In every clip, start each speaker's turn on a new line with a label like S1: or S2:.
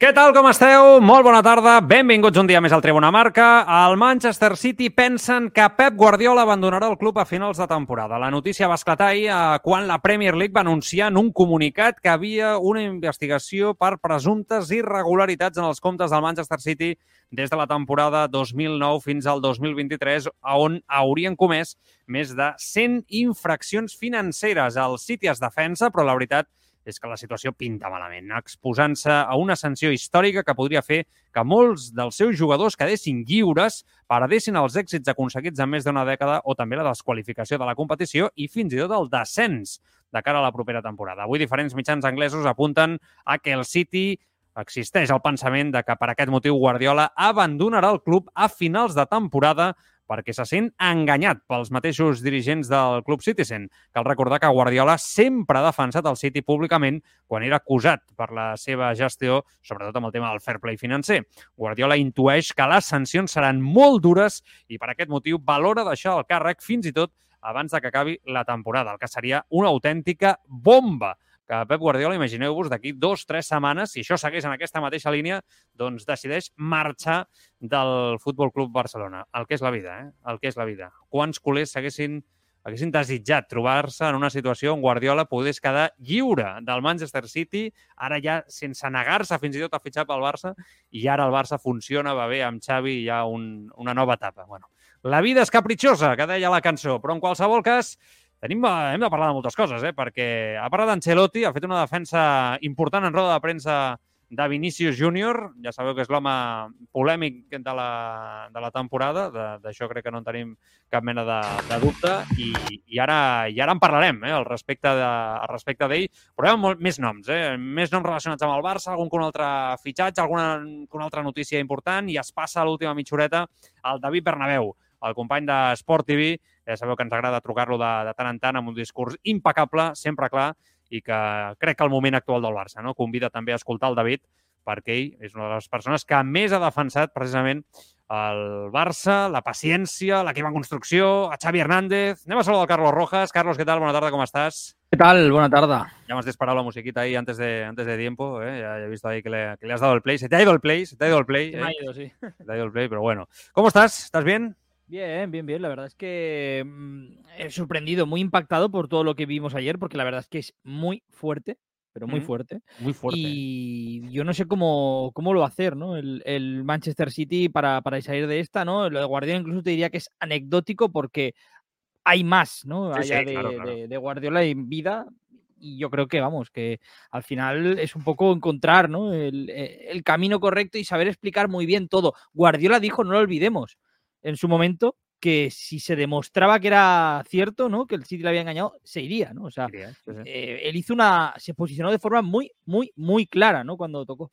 S1: Què tal, com esteu? Molt bona tarda, benvinguts un dia més al Tribuna Marca. Al Manchester City pensen que Pep Guardiola abandonarà el club a finals de temporada. La notícia va esclatar ahir eh, quan la Premier League va anunciar en un comunicat que havia una investigació per presumptes irregularitats en els comptes del Manchester City des de la temporada 2009 fins al 2023, on haurien comès més de 100 infraccions financeres. El City es defensa, però la veritat és que la situació pinta malament, exposant-se a una sanció històrica que podria fer que molts dels seus jugadors quedessin lliures, paradessin els èxits aconseguits en més d'una dècada o també la desqualificació de la competició i fins i tot el descens de cara a la propera temporada. Avui diferents mitjans anglesos apunten a que el City existeix el pensament de que per aquest motiu Guardiola abandonarà el club a finals de temporada perquè se sent enganyat pels mateixos dirigents del Club Citizen. Cal recordar que Guardiola sempre ha defensat el City públicament quan era acusat per la seva gestió, sobretot amb el tema del fair play financer. Guardiola intueix que les sancions seran molt dures i per aquest motiu valora deixar el càrrec fins i tot abans de que acabi la temporada, el que seria una autèntica bomba que Pep Guardiola, imagineu-vos, d'aquí dos, tres setmanes, si això segueix en aquesta mateixa línia, doncs decideix marxar del Futbol Club Barcelona. El que és la vida, eh? El que és la vida. Quants culers s'haguessin haguessin desitjat trobar-se en una situació on Guardiola pogués quedar lliure del Manchester City, ara ja sense negar-se fins i tot a fitxar pel Barça, i ara el Barça funciona, va bé amb Xavi i hi ha un, una nova etapa. Bueno, la vida és capritxosa, que deia la cançó, però en qualsevol cas Tenim, eh, hem de parlar de moltes coses, eh? perquè ha parlat d'Ancelotti, ha fet una defensa important en roda de premsa de Vinícius Júnior, ja sabeu que és l'home polèmic de la, de la temporada, d'això crec que no en tenim cap mena de, de dubte, i, i, ara, i ara en parlarem eh, al respecte de, al respecte d'ell, però hi ha molt, més noms, eh, més noms relacionats amb el Barça, algun que un altre fitxatge, alguna una altra notícia important, i es passa a l'última mitjoreta el David Bernabéu, el company de Sport TV, ja sabeu que ens agrada trucar-lo de, de tant en tant amb un discurs impecable, sempre clar, i que crec que el moment actual del Barça no? convida també a escoltar el David, perquè ell és una de les persones que més ha defensat precisament el Barça, la paciència, l'equip en construcció, a Xavi Hernández. Anem a saludar el Carlos Rojas. Carlos, què tal? Bona tarda, com estàs?
S2: ¿Qué tal? Buena tarde.
S1: Ya me has disparado la musiquita ahí antes de, antes de tiempo. ¿eh? Ya he visto ahí que le, que le, has dado el play. Se te ha ido el play, se te ha ido el play.
S2: Se
S1: ¿eh?
S2: me ha ido, sí.
S1: Se te ha ido el play, pero bueno. ¿Cómo estás? ¿Estás bien?
S2: Bien, bien, bien. La verdad es que mmm, he sorprendido, muy impactado por todo lo que vimos ayer, porque la verdad es que es muy fuerte, pero muy
S1: Mm,
S2: fuerte.
S1: Muy fuerte.
S2: Y yo no sé cómo, cómo lo va a hacer, ¿no? El, el Manchester City para, para salir de esta, ¿no? Lo de Guardiola incluso te diría que es anecdótico porque hay más, ¿no?
S1: Sí, sí,
S2: Allá de,
S1: claro, claro.
S2: de- de Guardiola en vida. Y yo creo que, vamos, que al final es un poco encontrar, ¿no? El, eh, el camino correcto y saber explicar muy bien todo. Guardiola dijo, no lo olvidemos, en su momento, que si se demostraba que era cierto, ¿no? Que el City le había engañado, se iría, ¿no? O sea,
S1: Diría, sí, sí.
S2: eh, él hizo una. se posicionó de forma muy, muy, muy clara, ¿no? Cuando tocó.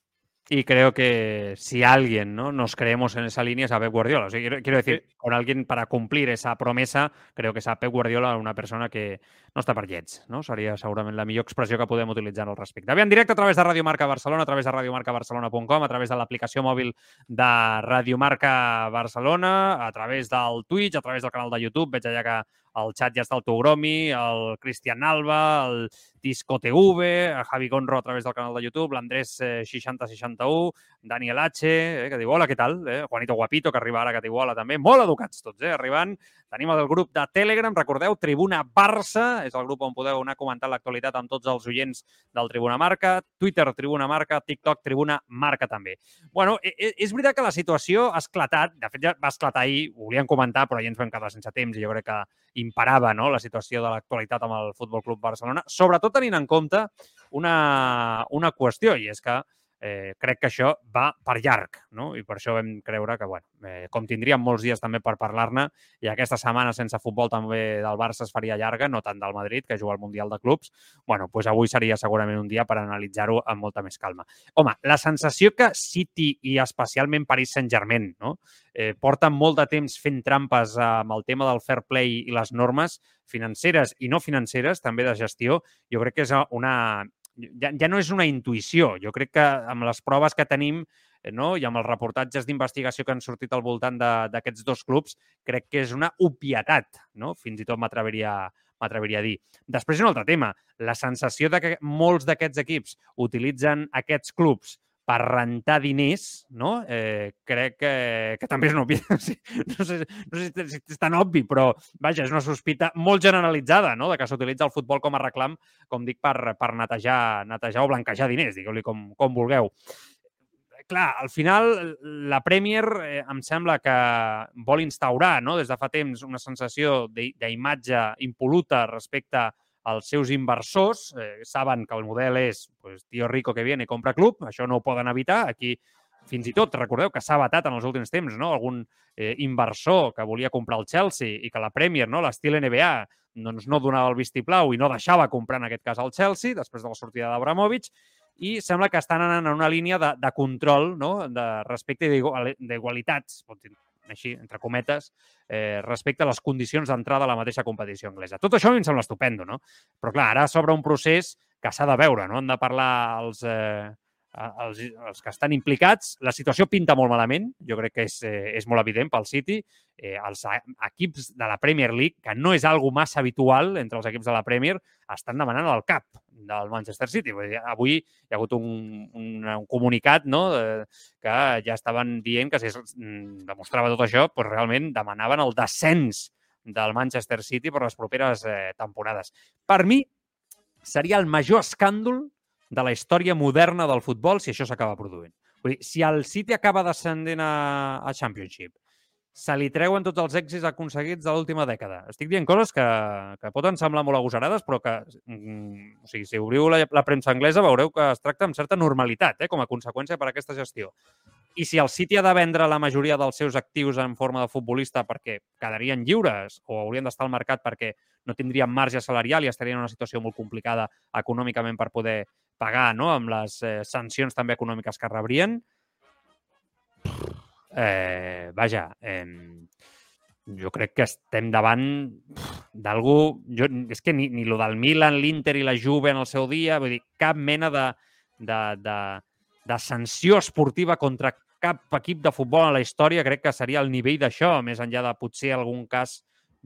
S1: Y creo que si alguien ¿no? nos creemos en esa línea es a Pep Guardiola. O sea, quiero, quiero decir, con alguien para cumplir esa promesa, creo que és a Pep Guardiola una persona que no està per llets. No? Seria segurament la millor expressió que podem utilitzar al respecte. Bé, en directe a través de Radio Marca Barcelona, a través de radiomarcabarcelona.com, a través de l'aplicació mòbil de Radio Marca Barcelona, a través del Twitch, a través del canal de YouTube. Veig allà que al xat ja està el Togromi, el Cristian Alba, el Disco TV, el Javi Gonro a través del canal de YouTube, l'Andrés eh, 6061, Daniel H, eh, que diu hola, què tal? Eh? Juanito Guapito, que arriba ara, que diu hola també. Molt educats tots, eh? arribant. Tenim el grup de Telegram, recordeu, Tribuna Barça, és el grup on podeu anar comentant l'actualitat amb tots els oients del Tribuna Marca, Twitter Tribuna Marca, TikTok Tribuna Marca també. Bueno, e- e- és veritat que la situació ha esclatat, de fet ja va esclatar ahir, ho volíem comentar, però ja ens vam quedar sense temps i jo crec que imparava no? la situació de l'actualitat amb el Futbol Club Barcelona, sobretot tenint en compte una, una qüestió, i és que eh, crec que això va per llarg, no? I per això vam creure que, bueno, eh, com tindríem molts dies també per parlar-ne, i aquesta setmana sense futbol també del Barça es faria llarga, no tant del Madrid, que juga al Mundial de Clubs, bueno, doncs avui seria segurament un dia per analitzar-ho amb molta més calma. Home, la sensació que City i especialment Paris Saint-Germain no? eh, porten molt de temps fent trampes amb el tema del fair play i les normes financeres i no financeres, també de gestió, jo crec que és una, ja, ja no és una intuïció. Jo crec que amb les proves que tenim eh, no? i amb els reportatges d'investigació que han sortit al voltant d'aquests dos clubs, crec que és una obvietat, no? fins i tot m'atreviria m'atreviria a dir. Després, un altre tema, la sensació de que molts d'aquests equips utilitzen aquests clubs per rentar diners, no? Eh, crec que, que també és una obvi... no sé, no sé si és tan obvi, però vaja, és una sospita molt generalitzada, no?, de que s'utilitza el futbol com a reclam, com dic, per, per netejar, netejar o blanquejar diners, digueu-li com, com vulgueu. Clar, al final la Premier eh, em sembla que vol instaurar, no?, des de fa temps, una sensació d'imatge impoluta respecte a els seus inversors eh, saben que el model és pues, tio rico que viene i compra club, això no ho poden evitar. Aquí fins i tot, recordeu que s'ha batat en els últims temps, no? algun eh, inversor que volia comprar el Chelsea i que la Premier, no? l'estil NBA, doncs no donava el vistiplau i no deixava comprar en aquest cas el Chelsea després de la sortida d'Abramovich i sembla que estan anant en una línia de, de control, no? de respecte d'igualitats, així, entre cometes, eh, respecte a les condicions d'entrada a la mateixa competició anglesa. Tot això a mi em sembla estupendo, no? Però clar, ara s'obre un procés que s'ha de veure, no? Han de parlar els, eh, els, els que estan implicats. La situació pinta molt malament, jo crec que és, eh, és molt evident pel City. Eh, els equips de la Premier League, que no és algo massa habitual entre els equips de la Premier, estan demanant el cap del Manchester City. Vull dir, avui hi ha hagut un, un, un comunicat no, que ja estaven dient que si es mm, demostrava tot això, doncs realment demanaven el descens del Manchester City per les properes eh, temporades. Per mi, seria el major escàndol de la història moderna del futbol si això s'acaba produint. Vull dir, si el City acaba descendent a, a Championship, se li treuen tots els èxits aconseguits de l'última dècada. Estic dient coses que, que poden semblar molt agosarades, però que, mm, o sigui, si obriu la, la premsa anglesa veureu que es tracta amb certa normalitat eh, com a conseqüència per aquesta gestió. I si el City ha de vendre la majoria dels seus actius en forma de futbolista perquè quedarien lliures o haurien d'estar al mercat perquè no tindrien marge salarial i estarien en una situació molt complicada econòmicament per poder pagar no? amb les eh, sancions també econòmiques que rebrien, vaja, eh, jo crec que estem davant d'algú... És que ni, ni lo del Milan, l'Inter i la Juve en el seu dia, vull dir, cap mena de, de, de, de sanció esportiva contra cap equip de futbol en la història crec que seria el nivell d'això, més enllà de potser algun cas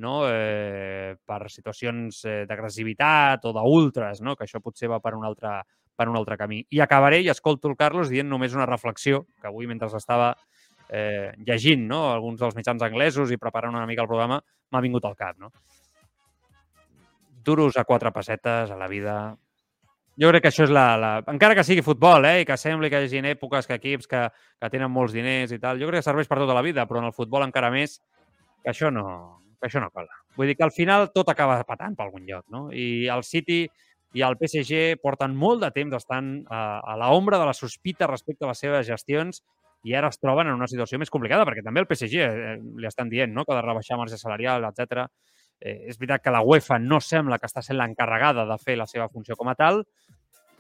S1: no? eh, per situacions eh, d'agressivitat o d'ultres, no? que això potser va per un, altre, per un altre camí. I acabaré, i escolto el Carlos dient només una reflexió, que avui mentre estava eh, llegint no? alguns dels mitjans anglesos i preparant una mica el programa, m'ha vingut al cap. No? Duros a quatre pessetes a la vida, jo crec que això és la, la... Encara que sigui futbol, eh, i que sembli que hi hagi èpoques que equips que, que tenen molts diners i tal, jo crec que serveix per tota la vida, però en el futbol encara més, que això no, que això no cola. Vull dir que al final tot acaba patant per algun lloc, no? I el City i el PSG porten molt de temps estan a, a l'ombra de la sospita respecte a les seves gestions i ara es troben en una situació més complicada, perquè també el PSG eh, li estan dient no? que ha de rebaixar marge salarial, etc. Eh, és veritat que la UEFA no sembla que està sent l'encarregada de fer la seva funció com a tal.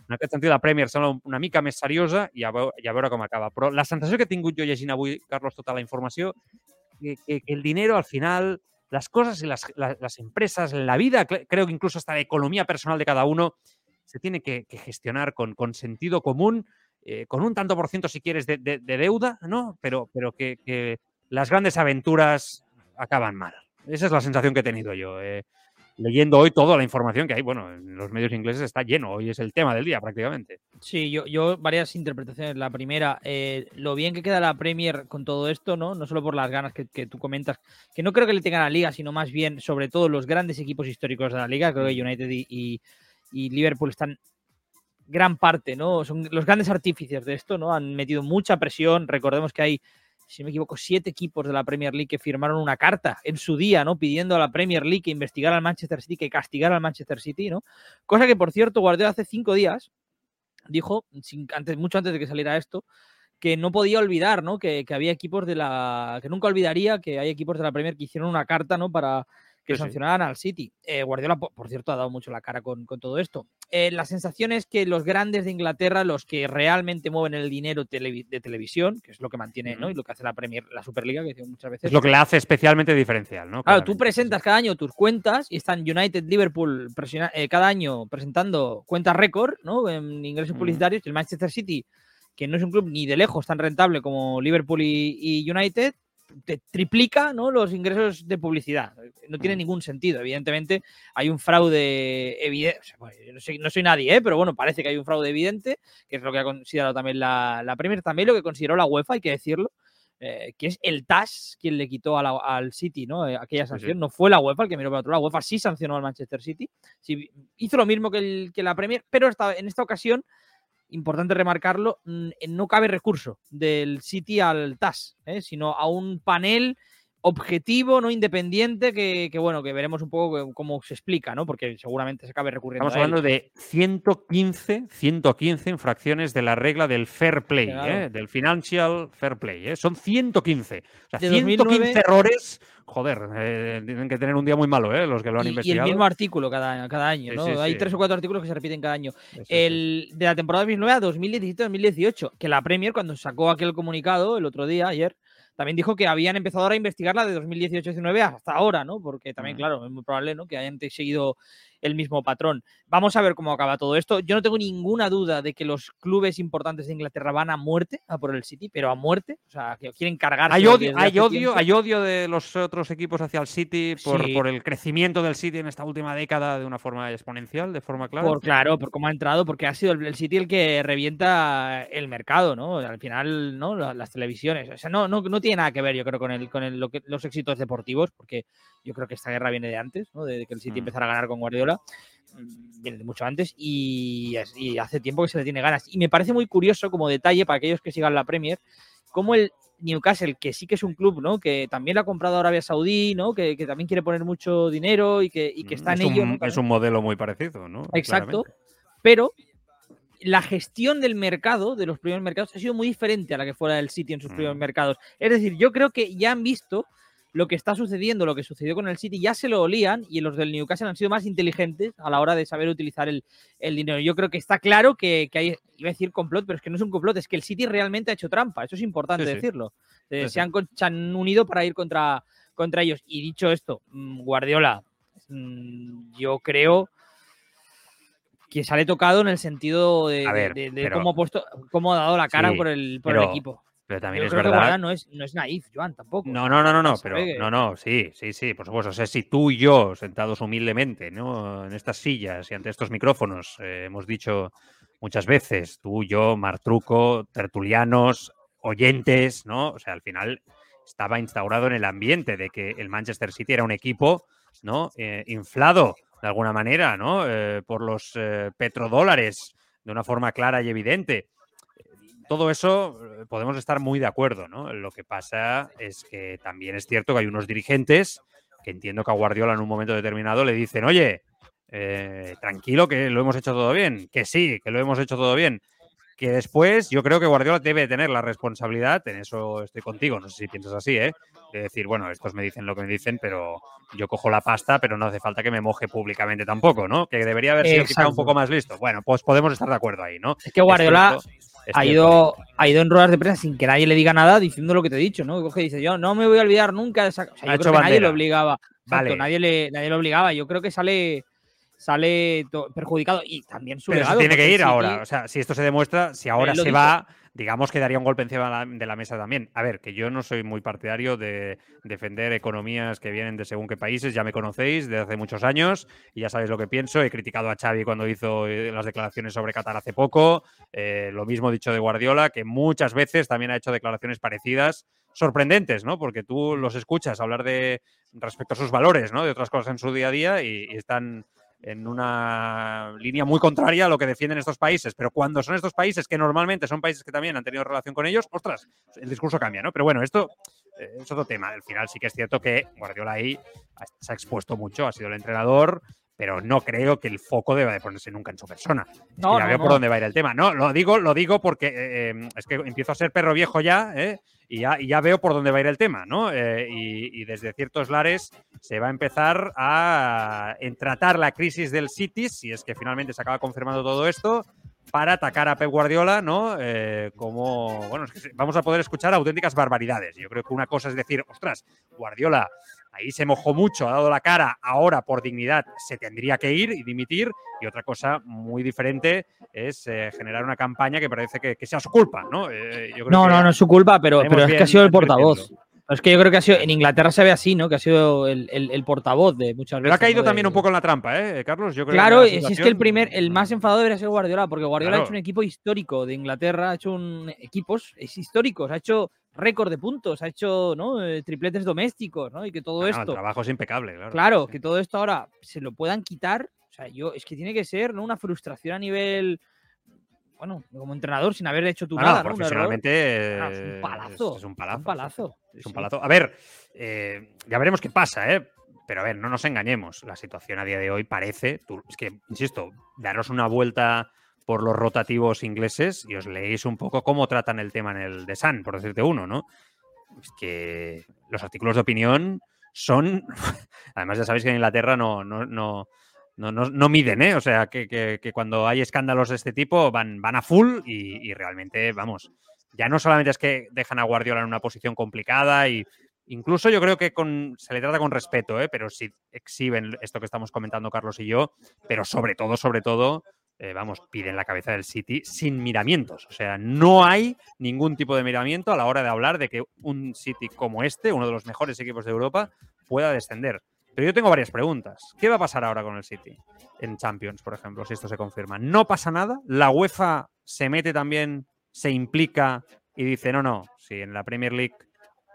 S1: En aquest sentit, la Premier sembla una mica més seriosa i a, veure, i a veure com acaba. Però la sensació que he tingut jo llegint avui, Carlos, tota la informació, que, que, que el dinero al final, las cosas y las, las, las empresas, la vida, creo que incluso hasta la economía personal de cada uno, se tiene que, que gestionar con, con, sentido común, eh, con un tanto por ciento, si quieres, de, de, de deuda, ¿no? Pero, pero que, que las grandes aventuras acaban mal. Esa es la sensación que he tenido yo. Eh, leyendo hoy toda la información que hay, bueno, en los medios ingleses está lleno, hoy es el tema del día prácticamente.
S2: Sí, yo, yo varias interpretaciones. La primera, eh, lo bien que queda la Premier con todo esto, ¿no? No solo por las ganas que, que, tú comentas, que no creo que le tengan a la liga, sino más bien, sobre todo, los grandes equipos históricos de la liga. Creo que United y, y, y Liverpool están gran parte, ¿no? Son los grandes artífices de esto, ¿no? Han metido mucha presión. Recordemos que hay si me equivoco, siete equipos de la Premier League que firmaron una carta en su día, ¿no? Pidiendo a la Premier League que investigara al Manchester City, que castigara al Manchester City, ¿no? Cosa que, por cierto, Guardiola hace cinco días dijo, antes, mucho antes de que saliera esto, que no podía olvidar, ¿no? Que, había equipos de la. que nunca olvidaría que hay equipos de la Premier que hicieron una carta, ¿no? Para que sancionaran al City. Eh, Guardiola, por, cierto, ha dado mucho la cara con, todo esto. Eh, la sensación es que los grandes de Inglaterra, los que realmente mueven el dinero de televisión, que es lo que mantiene, ¿no? Y lo que hace la Premier, la Superliga, que muchas veces.
S1: Es lo que le hace especialmente diferencial, ¿no?
S2: Claro, tú presentas cada año tus cuentas y están United, Liverpool eh, cada año presentando cuentas récord, ¿no? En ingresos publicitarios. El Manchester City, que no es un club ni de lejos tan rentable como Liverpool y United, te triplica ¿no? los ingresos de publicidad. No tiene mm. ningún sentido. Evidentemente, hay un fraude evidente. no, soy, nadie, ¿eh? pero bueno, parece que hay un fraude evidente, que es lo que ha considerado también la, la Premier, también lo que consideró la UEFA, hay que decirlo. Eh, que es el TAS quien le quitó al City ¿no? Eh, aquella sanción. No fue la UEFA el que miró para otro lado. La UEFA sí sancionó al Manchester City. Sí, hizo lo mismo que, el, que la Premier, pero esta, en esta ocasión importante remarcarlo, mm, no cabe recurso del City al TAS, ¿eh? sino a un panel objetivo, no independiente, que, bueno, que veremos un poco cómo se explica, ¿no? Porque seguramente se acabe recurriendo.
S1: Estamos hablando de 115, 115 infracciones de la regla del fair play, ¿eh? del financial fair play. ¿eh? Son 115. O sea, 115 errores joder, eh, tienen que tener un día muy malo, ¿eh? Los que lo han investigado.
S2: Y el mismo artículo cada, cada año, ¿no? Hay tres o cuatro artículos que se repiten cada año. el, de la temporada 2009 a 2017-2018, que la Premier, cuando sacó aquel comunicado el otro día, ayer, también dijo que habían empezado ahora a investigar la de 2018-19 hasta ahora, ¿no? Porque también, claro, es muy probable, ¿no? Que hayan seguido el mismo patrón. Vamos a ver cómo acaba todo esto. Yo no tengo ninguna duda de que los clubes importantes de Inglaterra van a muerte a por el City, pero a muerte. O sea, que quieren cargarse.
S1: Hay odio, hay odio, hay odio de los otros equipos hacia el City por, por, el crecimiento del City en esta última década de una forma exponencial, de forma clara.
S2: Por claro, por cómo ha entrado, porque ha sido el, City el que revienta el mercado, ¿no? Al final, ¿no? Las, televisiones. O sea, no, no, no tiene nada que ver, yo creo, con el, con el, lo que, los éxitos deportivos, porque yo creo que esta guerra viene de antes, ¿no? De que el City mm. empezara a ganar con Guardiola. Mm, viene de mucho antes y, hace tiempo que se le tiene ganas. Y me parece muy curioso, como detalle para aquellos que sigan la Premier, como el Newcastle, que sí que es un club, ¿no? Que también lo ha comprado Arabia Saudí, ¿no? Que, también quiere poner mucho dinero y que, que está en ello.
S1: Es un modelo muy parecido, ¿no?
S2: Exacto. Pero la gestión del mercado, de los primeros mercados, ha sido muy diferente a la que fuera del City en sus primeros mm. mercados. Es decir, yo creo que ya han visto lo que está sucediendo, lo que sucedió con el City, ya se lo olían y los del Newcastle han sido más inteligentes a la hora de saber utilizar el, dinero. Yo creo que está claro que, hay, iba a decir complot, pero es que no es un complot, es que el City realmente ha hecho trampa, eso es importante decirlo. Eh, se, han, han, unido para ir contra, contra ellos. Y dicho esto, mm, Guardiola, mm, yo creo que sale tocado en el sentido de, cómo, ha puesto, cómo ha dado la cara por el, por el equipo.
S1: Pero también es verdad.
S2: no es, no es naif, Joan, tampoco.
S1: No, no, no, no, no, pero no, no, sí, sí, sí, por supuesto. O sea, si tú y yo, sentados humildemente, ¿no? En estas sillas y ante estos micrófonos, eh, hemos dicho muchas veces, tú, yo, Martruco, tertulianos, oyentes, ¿no? O sea, al final estaba instaurado en el ambiente de que el Manchester City era un equipo, ¿no? Eh, inflado de alguna manera, ¿no? Eh, por los petrodólares de una forma clara y evidente todo eso eh, podemos estar muy de acuerdo, ¿no? Lo que pasa es que también es cierto que hay unos dirigentes que entiendo que a Guardiola en un momento determinado le dicen, oye, eh, tranquilo que lo hemos hecho todo bien, que sí, que lo hemos hecho todo bien. Que después yo creo que Guardiola debe tener la responsabilidad, en eso estoy contigo, no sé si piensas así, ¿eh? de decir, bueno, estos me dicen lo que me dicen, pero yo cojo la pasta, pero no hace falta que me moje públicamente tampoco, ¿no? Que debería haber sido quizá un poco más listo. Bueno, pues podemos estar de acuerdo ahí, ¿no?
S2: Es que Guardiola ha, ido, ha ido en ruedas de prensa sin que nadie le diga nada diciendo lo que te he dicho, ¿no? Que dice, yo no me voy a olvidar nunca de esa... O sea, yo creo que nadie le obligaba. vale. nadie, le, nadie le obligaba. Yo creo que sale sale perjudicado y también su
S1: Pero se tiene que ir ahora. O sea, si esto se demuestra, si ahora se va, digamos que daría un golpe encima de la mesa también. A ver, que yo no soy muy partidario de defender economías que vienen de según qué países, ya me conocéis desde hace muchos años y ya sabéis lo que pienso. He criticado a Xavi cuando hizo eh, las declaraciones sobre Qatar hace poco. Eh, lo mismo dicho de Guardiola, que muchas veces también ha hecho declaraciones parecidas sorprendentes, ¿no? Porque tú los escuchas hablar de respecto a sus valores, ¿no? De otras cosas en su día a día y están en una línea muy contraria a lo que defienden estos países. Pero cuando son estos países, que normalmente son países que también han tenido relación con ellos, ostras, el discurso cambia, ¿no? Pero bueno, esto eh, es otro tema. Al final sí que es cierto que Guardiola ahí se ha expuesto mucho, ha sido el entrenador, pero no creo que el foco deba de ponerse nunca en su persona.
S2: No,
S1: ya
S2: no,
S1: veo
S2: no.
S1: por dónde va a ir el tema. No, lo digo, lo digo porque eh, eh, es que empiezo a ser perro viejo ya, ¿eh? y ya, y ya veo por dónde va a ir el tema, ¿no? Eh, y, y desde ciertos lares se va a empezar a en tratar la crisis del City, si es que finalmente se acaba confirmando todo esto, para atacar a Pep Guardiola, ¿no? Eh, como, bueno, es que vamos a poder escuchar auténticas barbaridades. Yo creo que una cosa es decir, ostras, Guardiola ahí se mojó mucho, ha dado la cara, ahora por dignidad se tendría que ir y dimitir, y otra cosa muy diferente es eh, generar una campaña que parece que, que sea su culpa, ¿no? Eh, yo creo
S2: No,
S1: que
S2: no, no es su culpa, pero, pero es que ha sido el portavoz. Es que yo creo que ha sido, en Inglaterra se ve así, ¿no? Que ha sido el, el- el portavoz de muchas
S1: Pero
S2: veces.
S1: ha caído
S2: ¿no?
S1: también
S2: De-
S1: un poco en la trampa, ¿eh, Carlos? Yo creo
S2: Claro,
S1: que la
S2: si es que el primer, el más enfadado debería ser Guardiola, porque Guardiola
S1: Claro.
S2: ha hecho un equipo histórico de Inglaterra, ha hecho un equipos históricos, ha hecho récord de puntos, ha hecho ¿no? Eh, tripletes domésticos, ¿no? Y que todo
S1: Ah, no,
S2: esto,
S1: el trabajo es impecable, claro.
S2: claro,
S1: Sí.
S2: que todo esto ahora se lo puedan quitar, o sea, yo es que tiene que ser ¿no? una frustración a nivel, bueno, como entrenador sin haber hecho
S1: Ah, no,
S2: nada, ¿no? Un error.
S1: profesionalmente
S2: Ah, es un palazo,
S1: Es, un palazo.
S2: un palazo.
S1: Es un palazo. A ver, eh, ya veremos qué pasa, ¿eh? Pero a ver, no nos engañemos. La situación a día de hoy parece, tú- es que, insisto, daros una vuelta por los rotativos ingleses y os leéis un poco cómo tratan el tema en el The Sun, por decirte uno, ¿no? Que los artículos de opinión son. Además, ya sabéis que en Inglaterra no, no, no, no, no- miden, ¿eh? O sea, que, que- que cuando hay escándalos de este tipo van, van a full y, y realmente, vamos, ya no solamente es que dejan a Guardiola en una posición complicada y incluso yo creo que con, se le trata con respeto, ¿eh? pero si exhiben esto que estamos comentando Carlos y yo, pero sobre todo, sobre todo, eh, vamos, piden la cabeza del City sin miramientos. O sea, no hay ningún tipo de miramiento a la hora de hablar de que un City como este, uno de los mejores equipos de Europa, pueda descender. Pero yo tengo varias preguntas. ¿Qué va a pasar ahora con el City en Champions, por ejemplo, si esto se confirma? ¿No pasa nada? ¿La UEFA se mete también, se implica y dice, no, no, si en la Premier League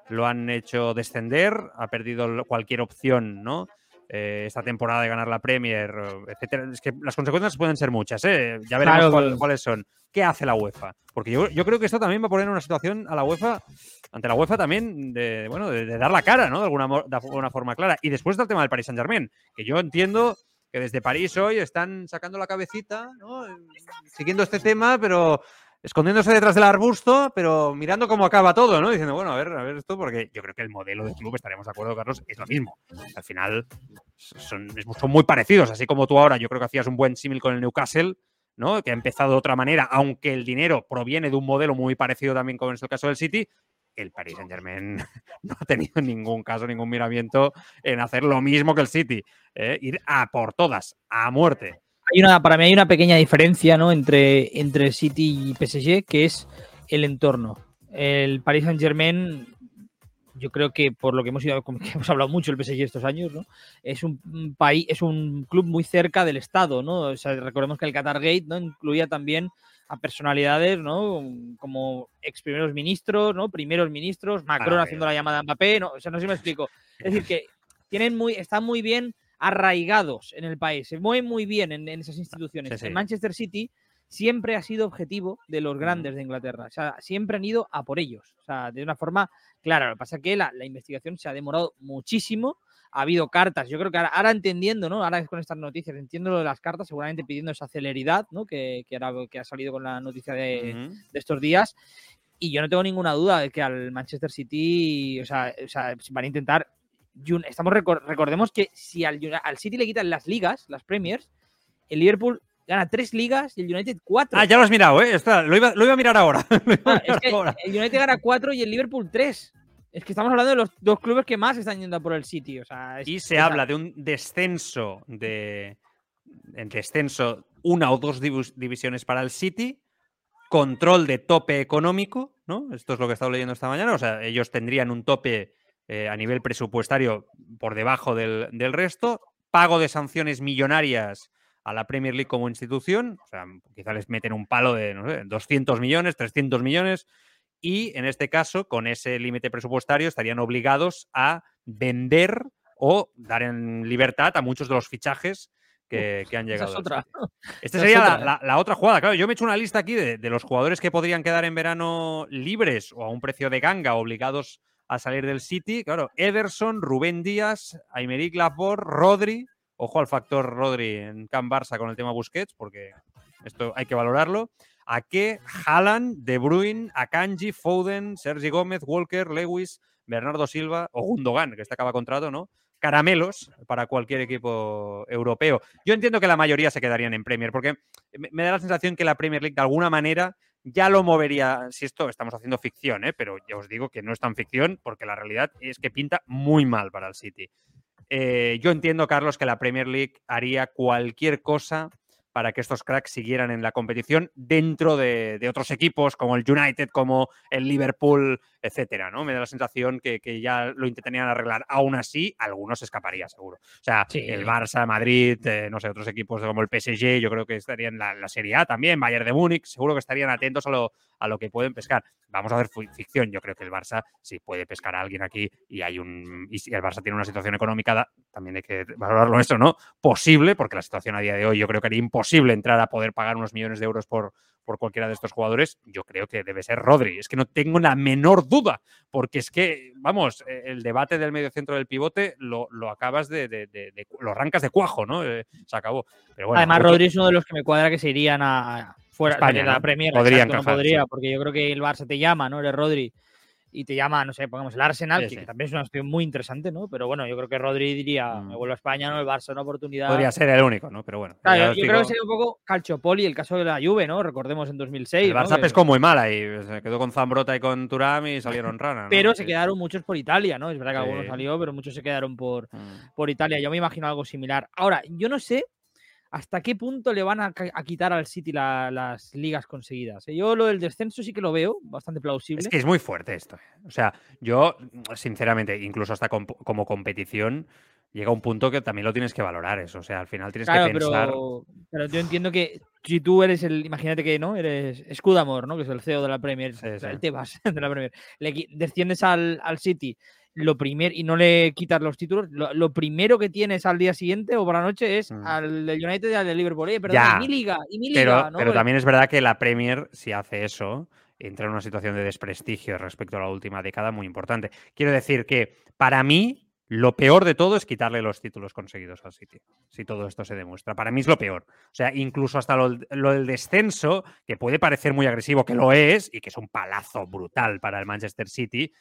S1: lo han hecho descender, ha perdido cualquier opción, ¿no? Eh, esta temporada de ganar la Premier, etcétera. Es que las consecuencias pueden ser muchas, ¿eh? Ya veremos
S2: Claro,
S1: cuál-
S2: pero-
S1: cuáles son. ¿Qué hace la UEFA? Porque yo, yo creo que esto también va a poner una situación a la UEFA, ante la UEFA también, de, bueno, de, de dar la cara, ¿no? De alguna, de alguna forma clara. Y después del tema del Paris Saint Germain, que yo entiendo que desde París hoy están sacando la cabecita, ¿no? Siguiendo este tema, pero escondiéndose detrás del arbusto, pero mirando cómo acaba todo, ¿no? Diciendo, bueno, a ver, a ver esto, porque yo creo que el modelo de club, estaremos de acuerdo, Carlos, es lo mismo. Al final son, muy parecidos, así como tú ahora, yo creo que hacías un buen símil con el Newcastle, ¿no? Que ha empezado de otra manera, aunque el dinero proviene de un modelo muy parecido también como es el caso del City. El Paris Saint Germain no ha tenido en ningún caso ningún miramiento en hacer lo mismo que el City, ¿eh? ir a por todas, a muerte.
S2: Hay una, para mí hay una pequeña diferencia ¿no? entre, entre City y PSG, que es el entorno. El Paris Saint Germain, yo creo que por lo que hemos, ido, que hemos hablado mucho el PSG estos años, ¿no? es un, país, es un club muy cerca del Estado, ¿no? O sea, recordemos que el Qatar Gate ¿no? incluía también a personalidades, ¿no? Como ex primeros ministros, ¿no? Primeros ministros, Macron haciendo la llamada a Mbappé, no, o sea, no sé si me explico. Es decir, que tienen muy, están muy bien arraigados en el país, se mueven muy bien en, en esas instituciones.
S1: Sí, sí.
S2: El Manchester City siempre ha sido objetivo de los grandes de Inglaterra, o sea, siempre han ido a por ellos, o sea, de una forma clara. Lo que pasa es que la, la investigación se ha demorado muchísimo, ha habido cartas, yo creo que ahora, ahora entendiendo, ¿no? Ahora con estas noticias, entiendo lo de las cartas, seguramente pidiendo esa celeridad, ¿no? Que, que, ahora, que ha salido con la noticia de, estos días. Y yo no tengo ninguna duda de que al Manchester City, o sea, o sea, van a intentar. Estamos recor- recordemos que si al, City le quitan las ligas, las Premiers, el Liverpool gana tres ligas y el United cuatro.
S1: Ah, ya lo has mirado, ¿eh? Espera, lo, iba, lo iba a mirar ahora. Lo iba a
S2: Ah, es
S1: mirar
S2: que
S1: ahora.
S2: el United gana cuatro y el Liverpool tres. Es que estamos hablando de los dos clubes que más están yendo a por el City. O sea, es-
S1: Y se habla de un descenso de en descenso una o dos divis- divisiones para el City, control de tope económico, ¿no? Esto es lo que he estado leyendo esta mañana. O sea, ellos tendrían un tope eh, a nivel presupuestario por debajo del, del resto, pago de sanciones millonarias a la Premier League como institución, o sea, quizá les meten un palo de, no sé, 200 millones, 300 millones, y en este caso, con ese límite presupuestario, estarían obligados a vender o dar en libertad a muchos de los fichajes que, que han llegado.
S2: es otra.
S1: Esta
S2: es
S1: sería la,
S2: otra, ¿eh?
S1: la- la otra jugada. Claro, yo me he hecho una lista aquí de, de los jugadores que podrían quedar en verano libres o a un precio de ganga, obligados a salir del City. Claro, Ederson, Rubén Díaz, Aymeric Laporte, Rodri, ojo al factor Rodri en Can Barça con el tema Busquets, porque esto hay que valorarlo. A qué Haaland, De Bruyne, Akanji, Foden, Sergi Gómez, Walker, Lewis, Bernardo Silva o Gundogan, que este acaba contrato, ¿no? Caramelos para cualquier equipo europeo. Yo entiendo que la mayoría se quedarían en Premier, porque me da la sensación que la Premier League de alguna manera ya lo movería, si esto estamos haciendo ficción, ¿eh? pero ya os digo que no es tan ficción porque la realidad es que pinta muy mal para el City. Eh, yo entiendo, Carlos, que la Premier League haría cualquier cosa para que estos cracks siguieran en la competición dentro de, otros equipos como el United, como el Liverpool, etcétera, ¿no? Me da la sensación que, ya lo intentarían arreglar. Aún así, algunos escaparía, seguro. O sea, el Barça, Madrid, eh, no sé, otros equipos como el PSG, yo creo que estarían en la, la, Serie A también, Bayern de Múnich, seguro que estarían atentos a lo, a lo que pueden pescar. Vamos a ver ficción. Yo creo que el Barça sí puede pescar a alguien aquí y hay un. Y si el Barça tiene una situación económica, también hay que valorarlo esto, ¿no? Posible, porque la situación a día de hoy yo creo que haría imposible entrar a poder pagar unos millones de euros por, por cualquiera de estos jugadores. Yo creo que debe ser Rodri. Es que no tengo la menor duda, porque es que, vamos, e, el debate del medio centro del pivote lo, acabas de, lo arrancas de cuajo, ¿no? Eh, se acabó.
S2: Además, Rodri es uno de los que me cuadra que se irían a, fuera de la Premier. Podría no podría, porque yo creo que el Barça te llama, ¿no? Eres Rodri y te llama, no sé, pongamos el Arsenal, que, también es una opción muy interesante, ¿no? Pero bueno, yo creo que Rodri diría, me mm. vuelvo a España, ¿no? El Barça, una oportunidad.
S1: Podría ser el único, ¿no? Pero bueno.
S2: Claro, yo, creo que sería un poco Calciopoli, el caso de la Juve, ¿no? Recordemos en 2006.
S1: El Barça pescó muy mal ahí, se quedó con Zambrota y con Turam y salieron rana.
S2: Pero se quedaron muchos por Italia, ¿no? Es verdad que algunos salió, pero muchos se quedaron por, mm. por Italia. Yo me imagino algo similar. Ahora, yo no sé ¿hasta qué punto le van a, quitar al City las ligas conseguidas? Eh, yo lo del descenso sí que lo veo bastante plausible.
S1: Es que es muy fuerte esto. Eh. O sea, yo, sinceramente, incluso hasta como competición, llega un punto que también lo tienes que valorar eso. O sea, al final tienes que pensar.
S2: Pero, yo entiendo que si tú eres el, imagínate que no, eres Scudamore, ¿no? Que es el CEO de la Premier, te vas de la Premier, le desciendes al, al City lo primero, y no le quitas los títulos, lo, primero que tienes al día siguiente o por la noche es mm. al del United y al del Liverpool. Eh, perdón, y mi liga, y mi
S1: liga. Pero, también es verdad que la Premier, si hace eso, entra en una situación de desprestigio respecto a la última década muy importante. Quiero decir que para mí lo peor de todo es quitarle los títulos conseguidos al City, si todo esto se demuestra. Para mí es lo peor. O sea, incluso hasta lo, lo, del descenso, que puede parecer muy agresivo, que lo es, y que es un palazo brutal para el Manchester City,